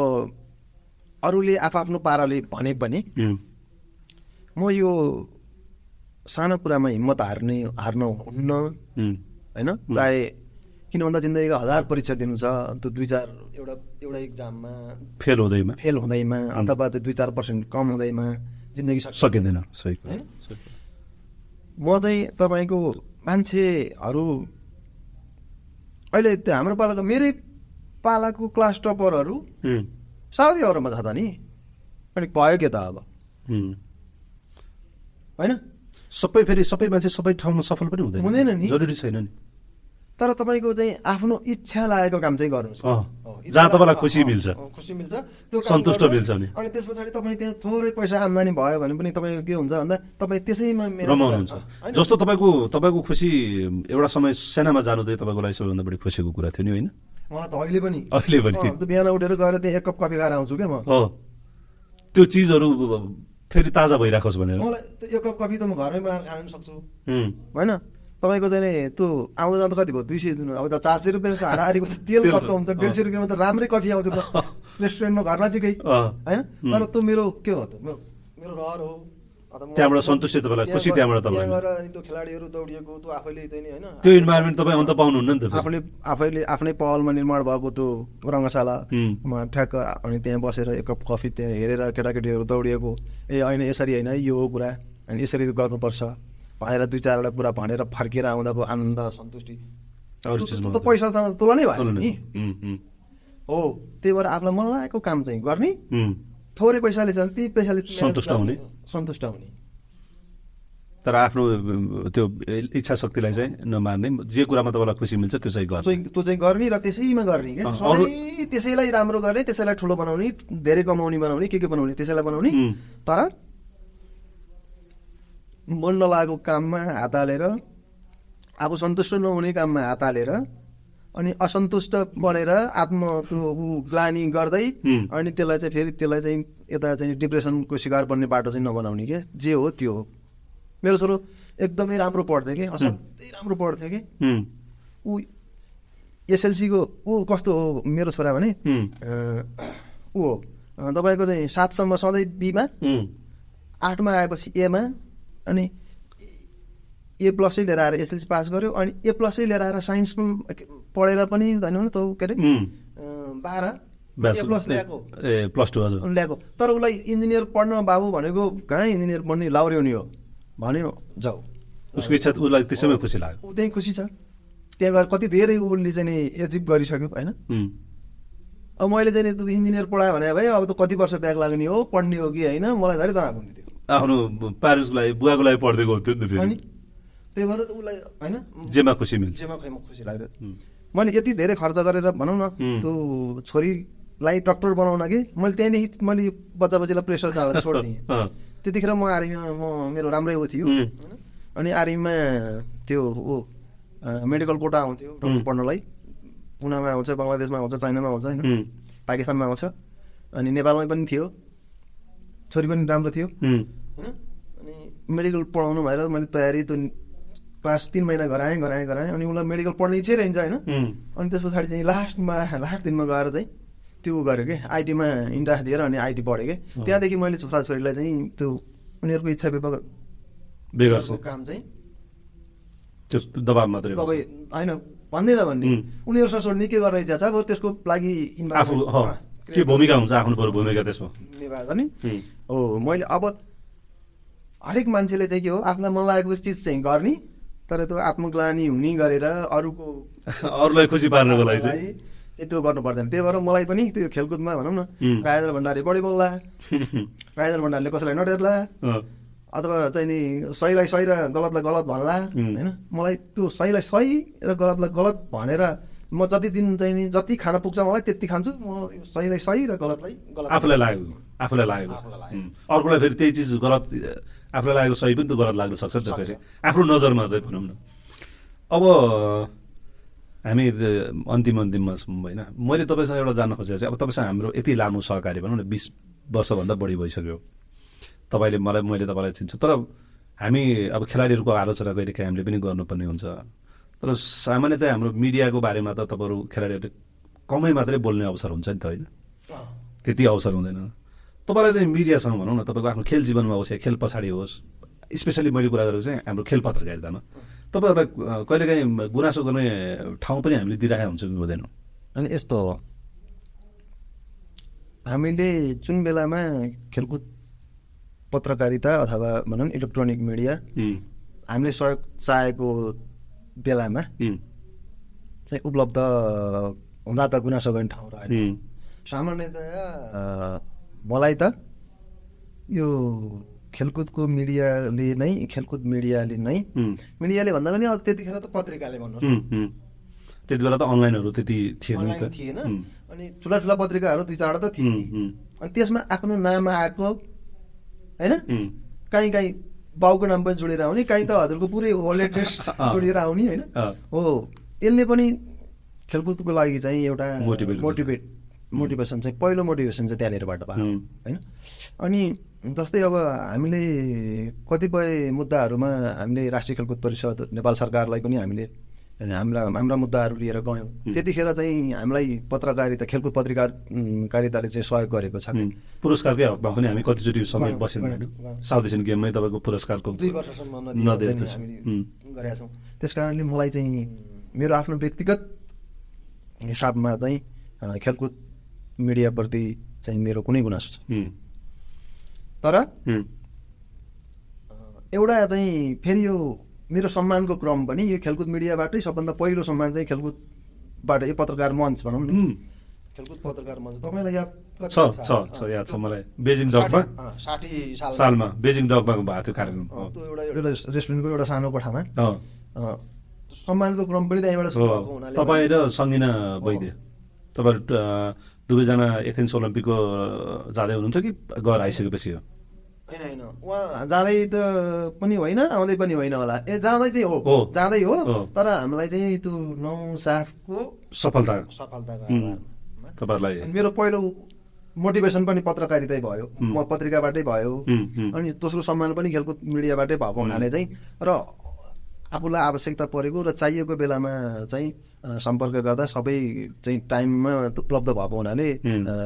अरूले आफ्नो पाराले भने पनि। म यो सानो कुरामा हिम्मत हार्ने हार्न हुन्न। होइन चाहे किन भन्दा जिन्दगीको हजार परीक्षा दिनु छ त्यो दुई चार एउटा एउटा इक्जाममा फेल हुँदैमा फेल हुँदैमा अथवा त्यो दुई चार पर्सेन्ट कम हुँदैमा जिन्दगी सकिँदैन सही। होइन? म चाहिँ तपाईँको मान्छेहरू अहिले त्यो हाम्रो पालाको मेरै पालाको क्लास टपरहरू। साउदी अरबमा छ त नि अनि भयो के त अब। होइन सबै फेरि सबै मान्छे सबै ठाउँमा सफल पनि हुँदैन हुँदैन नि। जरुरी छैन नि तर तपाईँको चाहिँ आफ्नो इच्छा लागेको काम चाहिँ गर्नुहोस् जहाँ तपाईँलाई खुसी मिल्छ। खुसी मिल्छ त्यो सन्तुष्ट। मिल्छ नि। अनि त्यस पछाडि तपाईँ त्यहाँ थोरै पैसा आम्दानी भयो भने पनि तपाईँको के हुन्छ भन्दा तपाईँ त्यसैमा रमाउनुहुन्छ? जस्तो तपाईँको तपाईँको खुसी एउटा समय सेनामा जानु चाहिँ तपाईँको लागि सबैभन्दा बढी खुसीको कुरा थियो नि होइन मलाई त अहिले पनि अहिले पनि। बिहान उठेर गएर त्यहाँ एक कप कफी खाएर आउँछु क्या म हो त्यो चिजहरू फेरि ताजा भइराखोस् भनेर मलाई एक कप कफी त म घरमै बनाएर खान पनि सक्छु। होइन तपाईँको चाहिँ त्यो आउँदा जाँदा कति भयो? दुई सय दिनु अब त चार सय रुपियाँको हाराहारीको त तेल खर्च हुन्छ। डेढ सय रुपियाँमा त राम्रै कफी आउँछ त। रेस्टुरेन्टमा घर नजिकै। होइन? तर त्यो मेरो के हो त? मेरो रहर हो। त्यहाँबाट सन्तुष्टि तपाईँलाई, खुसी त्यहाँबाट तपाईँलाई। गएर त्यो खेलाडीहरू दौडिएको त्यो आफैले चाहिँ होइन। त्यो इन्भाइरोमेन्ट तपाईँ अन्त पाउनुहुन्न नि त। आफूले आफैले आफ्नै पहलमा निर्माण भएको त्यो रङ्गशालामा ठ्याक्क अनि त्यहाँ बसेर एक कप कफी त्यहाँ हेरेर केटाकेटीहरू दौडिएको। ए होइन यसरी होइन है, यो हो कुरा। अनि यसरी गर्नुपर्छ। भनेर दुई चारवटा कुरा भनेर फर्केर आउँदाको आनन्द सन्तुष्टि। त पैसासँग तुलनै भयो तुलना- नि हुँ, त्यही भएर आफूलाई मन लागेको काम चाहिँ गर्ने। थोरै पैसाले चाहिँ ती पैसाले सन्तुष्ट हुने। सन्तुष्ट हुने। तर आफ्नो त्यो इच्छा शक्तिलाई चाहिँ नमार्ने जे कुरामा तपाईँलाई खुसी मिल्छ त्यो चाहिँ त्यो गर्ने। चाहिँ त्यो चाहिँ गर्ने र त्यसैमा गर्ने क्या। त्यसैलाई राम्रो गर्ने त्यसैलाई ठुलो बनाउने धेरै कमाउने बनाउने के के बनाउने त्यसैलाई बनाउने. तर मन नलागेको काममा हात हालेर आफू सन्तुष्ट नहुने काममा हात हालेर अनि असन्तुष्ट बनेर आत्म त्यो ऊ ग्लानी गर्दै. अनि त्यसलाई चाहिँ फेरि त्यसलाई चाहिँ यता चाहिँ डिप्रेसनको शिकार बन्ने बाटो चाहिँ नबनाउने के? जे हो त्यो हो। मेरो छोरो एकदमै राम्रो पढ्थ्यो कि? असाध्यै राम्रो पढ्थ्यो कि? ऊ एसएलसीको ऊ कस्तो हो मेरो छोरा भने ऊ हो। तपाईँको चाहिँ सातसम्म सधैँ बिमा। आठमा आएपछि एमा। अनि ए प्लसै लिएर आएर एसएलसी पास गर्यो अनि ए प्लसै लिएर आएर साइन्समा पढेर पनि न त के अरे? बाह्र ए प्लस ल्याएको। ए प्लस टू हजुर। ल्याएको। तर उसलाई इन्जिनियर पढ्न बाबु भनेको कहाँ इन्जिनियर पढ्ने? लाउर्यो नि हो। भन्यो जाऊ। उसको इच्छा उसलाई त्यसैमा खुसी लाग्यो। ऊ त्यहीँ खुसी छ। त्यहाँ गएर कति धेरै उसले चाहिँ नि एचिभ गरिसक्यो होइन? अब मैले चाहिँ इन्जिनियर पढायो भने भाइ अब त कति वर्ष ब्याग लाग्ने हो? पढ्ने हो कि होइन? मलाई धेरै तनाव हुन्थ्यो आफ्नो प्यारेन्ट्सको लागि बुवाको लागि पढिदिएको हुन्थ्यो नि त फेरि। त्यही भएर उसलाई होइन? जेमा खुसी मिल्छ। जेमा खैमा खुसी लाग्यो उम्. मैले यति धेरै खर्च गरेर भनौँ न. त्यो छोरीलाई डक्टर बनाउन कि मैले त्यहाँदेखि मैले बच्चा बच्चीलाई प्रेसर चालेर छोडिदिएँ त्यतिखेर म आर्मीमा म मेरो राम्रै ऊ थियो. होइन? अनि आर्मीमा त्यो ऊ मेडिकल कोटा आउँथ्यो डक्टर. पढ्नलाई। पुनामा आउँछ बङ्गलादेशमा आउँछ चाइनामा आउँछ होइन? पाकिस्तानमा आउँछ। अनि नेपालमै पनि थियो। छोरी पनि राम्रो थियो। होइन अनि मेडिकल पढाउनु भएर मैले तयारी त्यो क्लास तिन महिना गराएँ गराएँ गराएँ अनि उसलाई मेडिकल पढ्ने इच्छै रहन्छ होइन. अनि त्यस पछाडि चाहिँ लास्टमा लास्ट दिनमा गएर चाहिँ त्यो गर्यो कि आइटीमा इन्ट्रास दिएर अनि आइटी पढेँ कि। त्यहाँदेखि मैले छोराछोरीलाई चाहिँ त्यो उनीहरूको इच्छा छ। काम चाहिँ त्यो दबाब मात्रै। तपाईँ होइन भन्दैन भन्ने. उनीहरूसँग सोध्ने के गर्ने इच्छा छ अब त्यसको लागि आफू के भूमिका हुन्छ आफ्नो भूमिका त्यसमा गर्ने. हो मैले अब हरेक मान्छेले चाहिँ के हो आफूलाई मन लागेको चिज चाहिँ गर्ने तर त्यो आत्मग्लानी हुने गरेर अरूको अरूलाई खुसी पार्नको लागि चाहिँ। त्यो गर्नु पर्दैन। त्यही भएर मलाई पनि त्यो खेलकुदमा भनौँ न. राजेन्द्र भण्डारी बढी बोल्ला। राजेन्द्र भण्डारीले कसैलाई नडेर्ला अथवा चाहिँ नि सहीलाई सही र गलतलाई गलत भन्ला. होइन? मलाई त्यो सहीलाई सही र गलतलाई गलत भनेर म जति दिन चाहिँ नि जति खान पुग्छ मलाई त्यति खान्छु। म सहीलाई सही र गलतलाई गलत। आफूलाई लागेको आफूलाई लागेको. अर्कोलाई फेरि त्यही चिज गलत आफूलाई लागेको सही पनि त गलत लाग्न सक्छ नि त फेरि। आफ्नो नजरमा चाहिँ भनौँ न। अब हामी त- अन्तिम अन्तिममा छौँ होइन? मैले तपाईँसँग एउटा जान्न खोजेको चाहिँ अब तपाईँसँग हाम्रो यति लामो सहकारी भनौँ न बिस वर्षभन्दा बढी भइसक्यो। तपाईँले मलाई मैले तपाईँलाई चिन्छु। तर हामी अब खेलाडीहरूको आलोचना कहिले काहीँ हामीले पनि गर्नुपर्ने हुन्छ। तर सामान्यतया हाम्रो मिडियाको बारेमा त तपाईँहरू खेलाडीहरूले कमै मात्रै बोल्ने अवसर हुन्छ नि त होइन। त्यति अवसर हुँदैन। तपाईँलाई चाहिँ मिडियासँग भनौँ न तपाईँको आफ्नो खेल जीवनमा होस् या खेल पछाडि होस् स्पेसली मैले कुरा गरेको चाहिँ हाम्रो खेल पत्रकारितामा तपाईँहरूलाई कहिलेकाहीँ गुनासो गर्ने ठाउँ पनि हामीले दिइरहेका हुन्छौँ कि हुँदैनौँ? अनि यस्तो हो। हामीले जुन बेलामा खेलकुद पत्रकारिता अथवा भनौँ न इलेक्ट्रोनिक मिडिया हामीले सहयोग चाहेको बेलामा चाहिँ उपलब्ध हुँदा त गुनासो गर्ने ठाउँ रहेन। सामान्यतया मलाई त यो खेलकुदको मिडियाले नै खेलकुद मिडियाले नै मिडियाले भन्दा पनि अब त्यतिखेर त पत्रिकाले भन्नु त्यति बेला त अनलाइनहरू त्यति थिएन अनि ठुला ठुला पत्रिकाहरू दुई चारवटा त थिए। अनि त्यसमा आफ्नो नाम आएको होइन? काहीँ काहीँ बाउको नाम पनि जोडेर आउने काहीँ त हजुरको पुरै होल एड्रेस। जोडेर आउने होइन। हो। यसले पनि खेलकुदको लागि चाहिँ एउटा। मोटिभेट मोटिभेसन चाहिँ पहिलो मोटिभेसन चाहिँ त्यहाँनिरबाट भयो. होइन? अनि जस्तै अब हामीले कतिपय मुद्दाहरूमा हामीले राष्ट्रिय खेलकुद परिषद नेपाल सरकारलाई पनि हामीले हाम्रा हाम्रा मुद्दाहरू लिएर गयौँ। त्यतिखेर चाहिँ हामीलाई पत्रकारिता खेलकुद पत्रकारिताले चाहिँ सहयोग गरेको छ. पुरस्कारकै हकमा पनि हामी कतिचोटि समय बसेन। साउथ एसियन गेममै तपाईँको पुरस्कारको दुई वर्षसम्म गरेका छौँ। त्यस कारणले मलाई चाहिँ मेरो आफ्नो व्यक्तिगत हिसाबमा चाहिँ खेलकुद मिडियाप्रति चाहिँ मेरो कुनै गुनासो छ। तर एउटा चाहिँ फेरि यो मेरो सम्मानको क्रम पनि यो खेलकुद मिडियाबाटै सबभन्दा पहिलो सम्मान चाहिँ खेलकुदबाट यो पत्रकार मञ्च भनौँ न. खेलकुद पत्रकार मञ्च। तपाईँलाई याद छ छ? छ याद छ मलाई। बेजिङ डकमा साठी- सालमा। बेजिङ डकमा भएको थियो कार्यक्रम। त्यो एउटा एउटा रेस्टुरेन्टको एउटा सानो कोठामा। सम्मानको क्रम पनि त्यहीँबाट तपाईँ र सङ्गिना वैद्य। तपाईँहरू अ, दुवैजना एथेन्स ओलम्पिकको जाँदै हुनुहुन्थ्यो कि गएर आइसकेपछि हो? होइन होइन। उहाँ जाँदै त पनि होइन आउँदै पनि होइन होला। ए जाँदै चाहिँ हो। जाँदै हो। तर हामीलाई चाहिँ त्यो नौ साफको सफलता। सफलताको तपाईँहरूलाई मेरो पहिलो मोटिभेसन पनि पत्रकारितै भयो. म पत्रिकाबाटै भयो. अनि दोस्रो सम्मान पनि खेलकुद मिडियाबाटै भएको हुनाले चाहिँ र आफूलाई आवश्यकता परेको र चाहिएको बेलामा चाहिँ सम्पर्क गर्दा सबै चाहिँ टाइममा उपलब्ध भएको हुनाले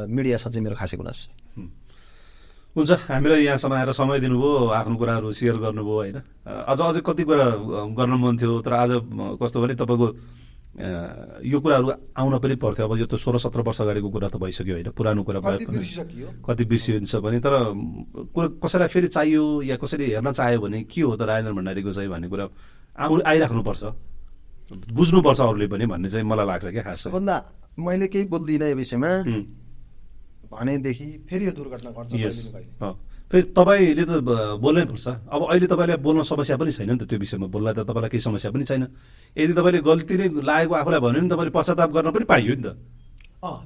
मिडियासँग चाहिँ मेरो खासै गुनासो छ। हुन्छ हामीलाई यहाँसम्म आएर समय दिनुभयो आफ्नो कुराहरू सेयर गर्नुभयो होइन? अझ अझै कति कुरा गर्न मन थियो तर आज कस्तो भने तपाईँको यो कुराहरू आउन पनि पर्थ्यो। अब यो त सोह्र सत्र वर्ष अगाडिको कुरा त भइसक्यो होइन? पुरानो कुरा भए कति बिर्सिन्छ भने तर कुरा- कसैलाई फेरि चाहियो या कसैले हेर्न चाह्यो भने के हो त राजेन्द्र भण्डारीको चाहिँ भन्ने कुरा आउ आइराख्नुपर्छ। बुझ्नुपर्छ अरूले पनि भन्ने चाहिँ मलाई लाग्छ क्या खास सबभन्दा मैले केही बोल्दिनँ यो विषयमा। भनेदेखि फेरि यो दुर्घटना घट्छ फेरि तपाईँले त बोल्नै पर्छ। अब अहिले तपाईँलाई बोल्न समस्या पनि छैन नि त त्यो विषयमा बोल्दा त तपाईँलाई केही समस्या पनि छैन। यदि तपाईँले गल्ती नै लागेको आफूलाई भन्यो भने तपाईँले पश्चाताप गर्न पनि पाइयो नि त।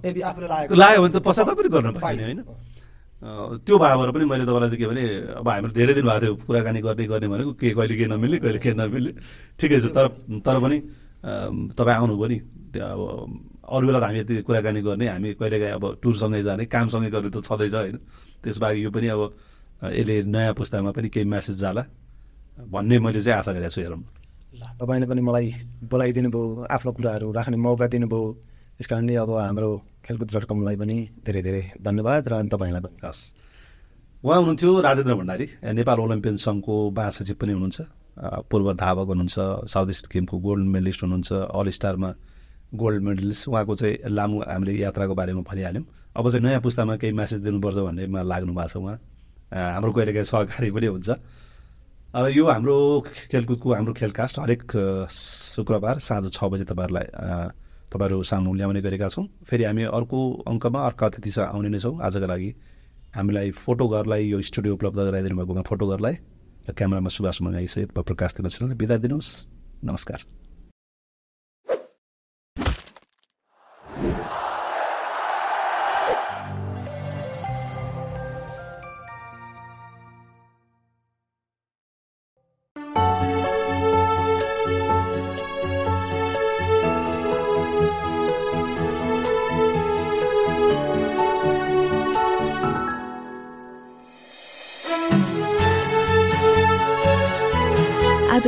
यदि आफूले लाग्यो भने त पश्चाताप पनि गर्न पाइने होइन? त्यो भएर पनि मैले तपाईँलाई चाहिँ के भने अब हाम्रो धेरै दिन भएको थियो कुराकानी गर्ने गर्ने भनेको के कहिले के नमिल्ने कहिले के नमिल्ने। ठिकै छ तर तर पनि तपाईँ आउनुभयो नि अब अरू बेला त हामी यति कुराकानी गर्ने हामी कहिलेकाहीँ अब टुरसँगै जाने कामसँगै गर्ने त छँदैछ होइन। त्यसबाहेक यो पनि अब यसले नयाँ पुस्तामा पनि केही म्यासेज जाला भन्ने मैले चाहिँ आशा गरेको छु हेरौँ। तपाईँले पनि मलाई बोलाइदिनु भयो आफ्नो कुराहरू राख्ने मौका दिनुभयो। त्यस कारणले अब हाम्रो खेलकुद डट कमलाई पनि धेरै धेरै धन्यवाद र तपाईँलाई पनि हस्। उहाँ हुनुहुन्थ्यो राजेन्द्र भण्डारी नेपाल ओलम्पियन सङ्घको महासचिव पनि हुनुहुन्छ। पूर्व धावक हुनुहुन्छ साउथ इस्ट गेमको गोल्ड मेडलिस्ट हुनुहुन्छ अल स्टारमा गोल्ड मेडलिस्ट। उहाँको चाहिँ लामो हामीले यात्राको बारेमा भनिहाल्यौँ। अब चाहिँ नयाँ पुस्तामा केही म्यासेज दिनुपर्छ भन्नेमा लाग्नु भएको छ उहाँ। हाम्रो कहिलेकाहीँ सहकारी पनि हुन्छ। र यो हाम्रो खेलकुदको हाम्रो खेलकास्ट हरेक शुक्रबार साँझ छ बजी तपाईँहरूलाई तपाईँहरू सामु ल्याउने गरेका छौँ। फेरि हामी अर्को अङ्कमा अर्को अतिथिसँग आउने नै छौँ। आजको लागि हामीलाई फोटो घरलाई यो स्टुडियो उपलब्ध गराइदिनु भएको फोटो घरलाई र क्यामेरामा सुभाष मगाइसहित प्रकाश दिन बिदा दिनुहोस्। नमस्कार।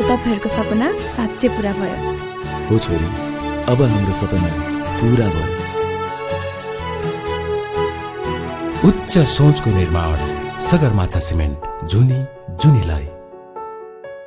तपाईँहरूको सपना साँच्चै पुरा भयो। हो छोरी अब हाम्रो सपना पुरा भयो। उच्च सोचको निर्माण सगरमाथा सिमेन्ट जुनी जुनीलाई।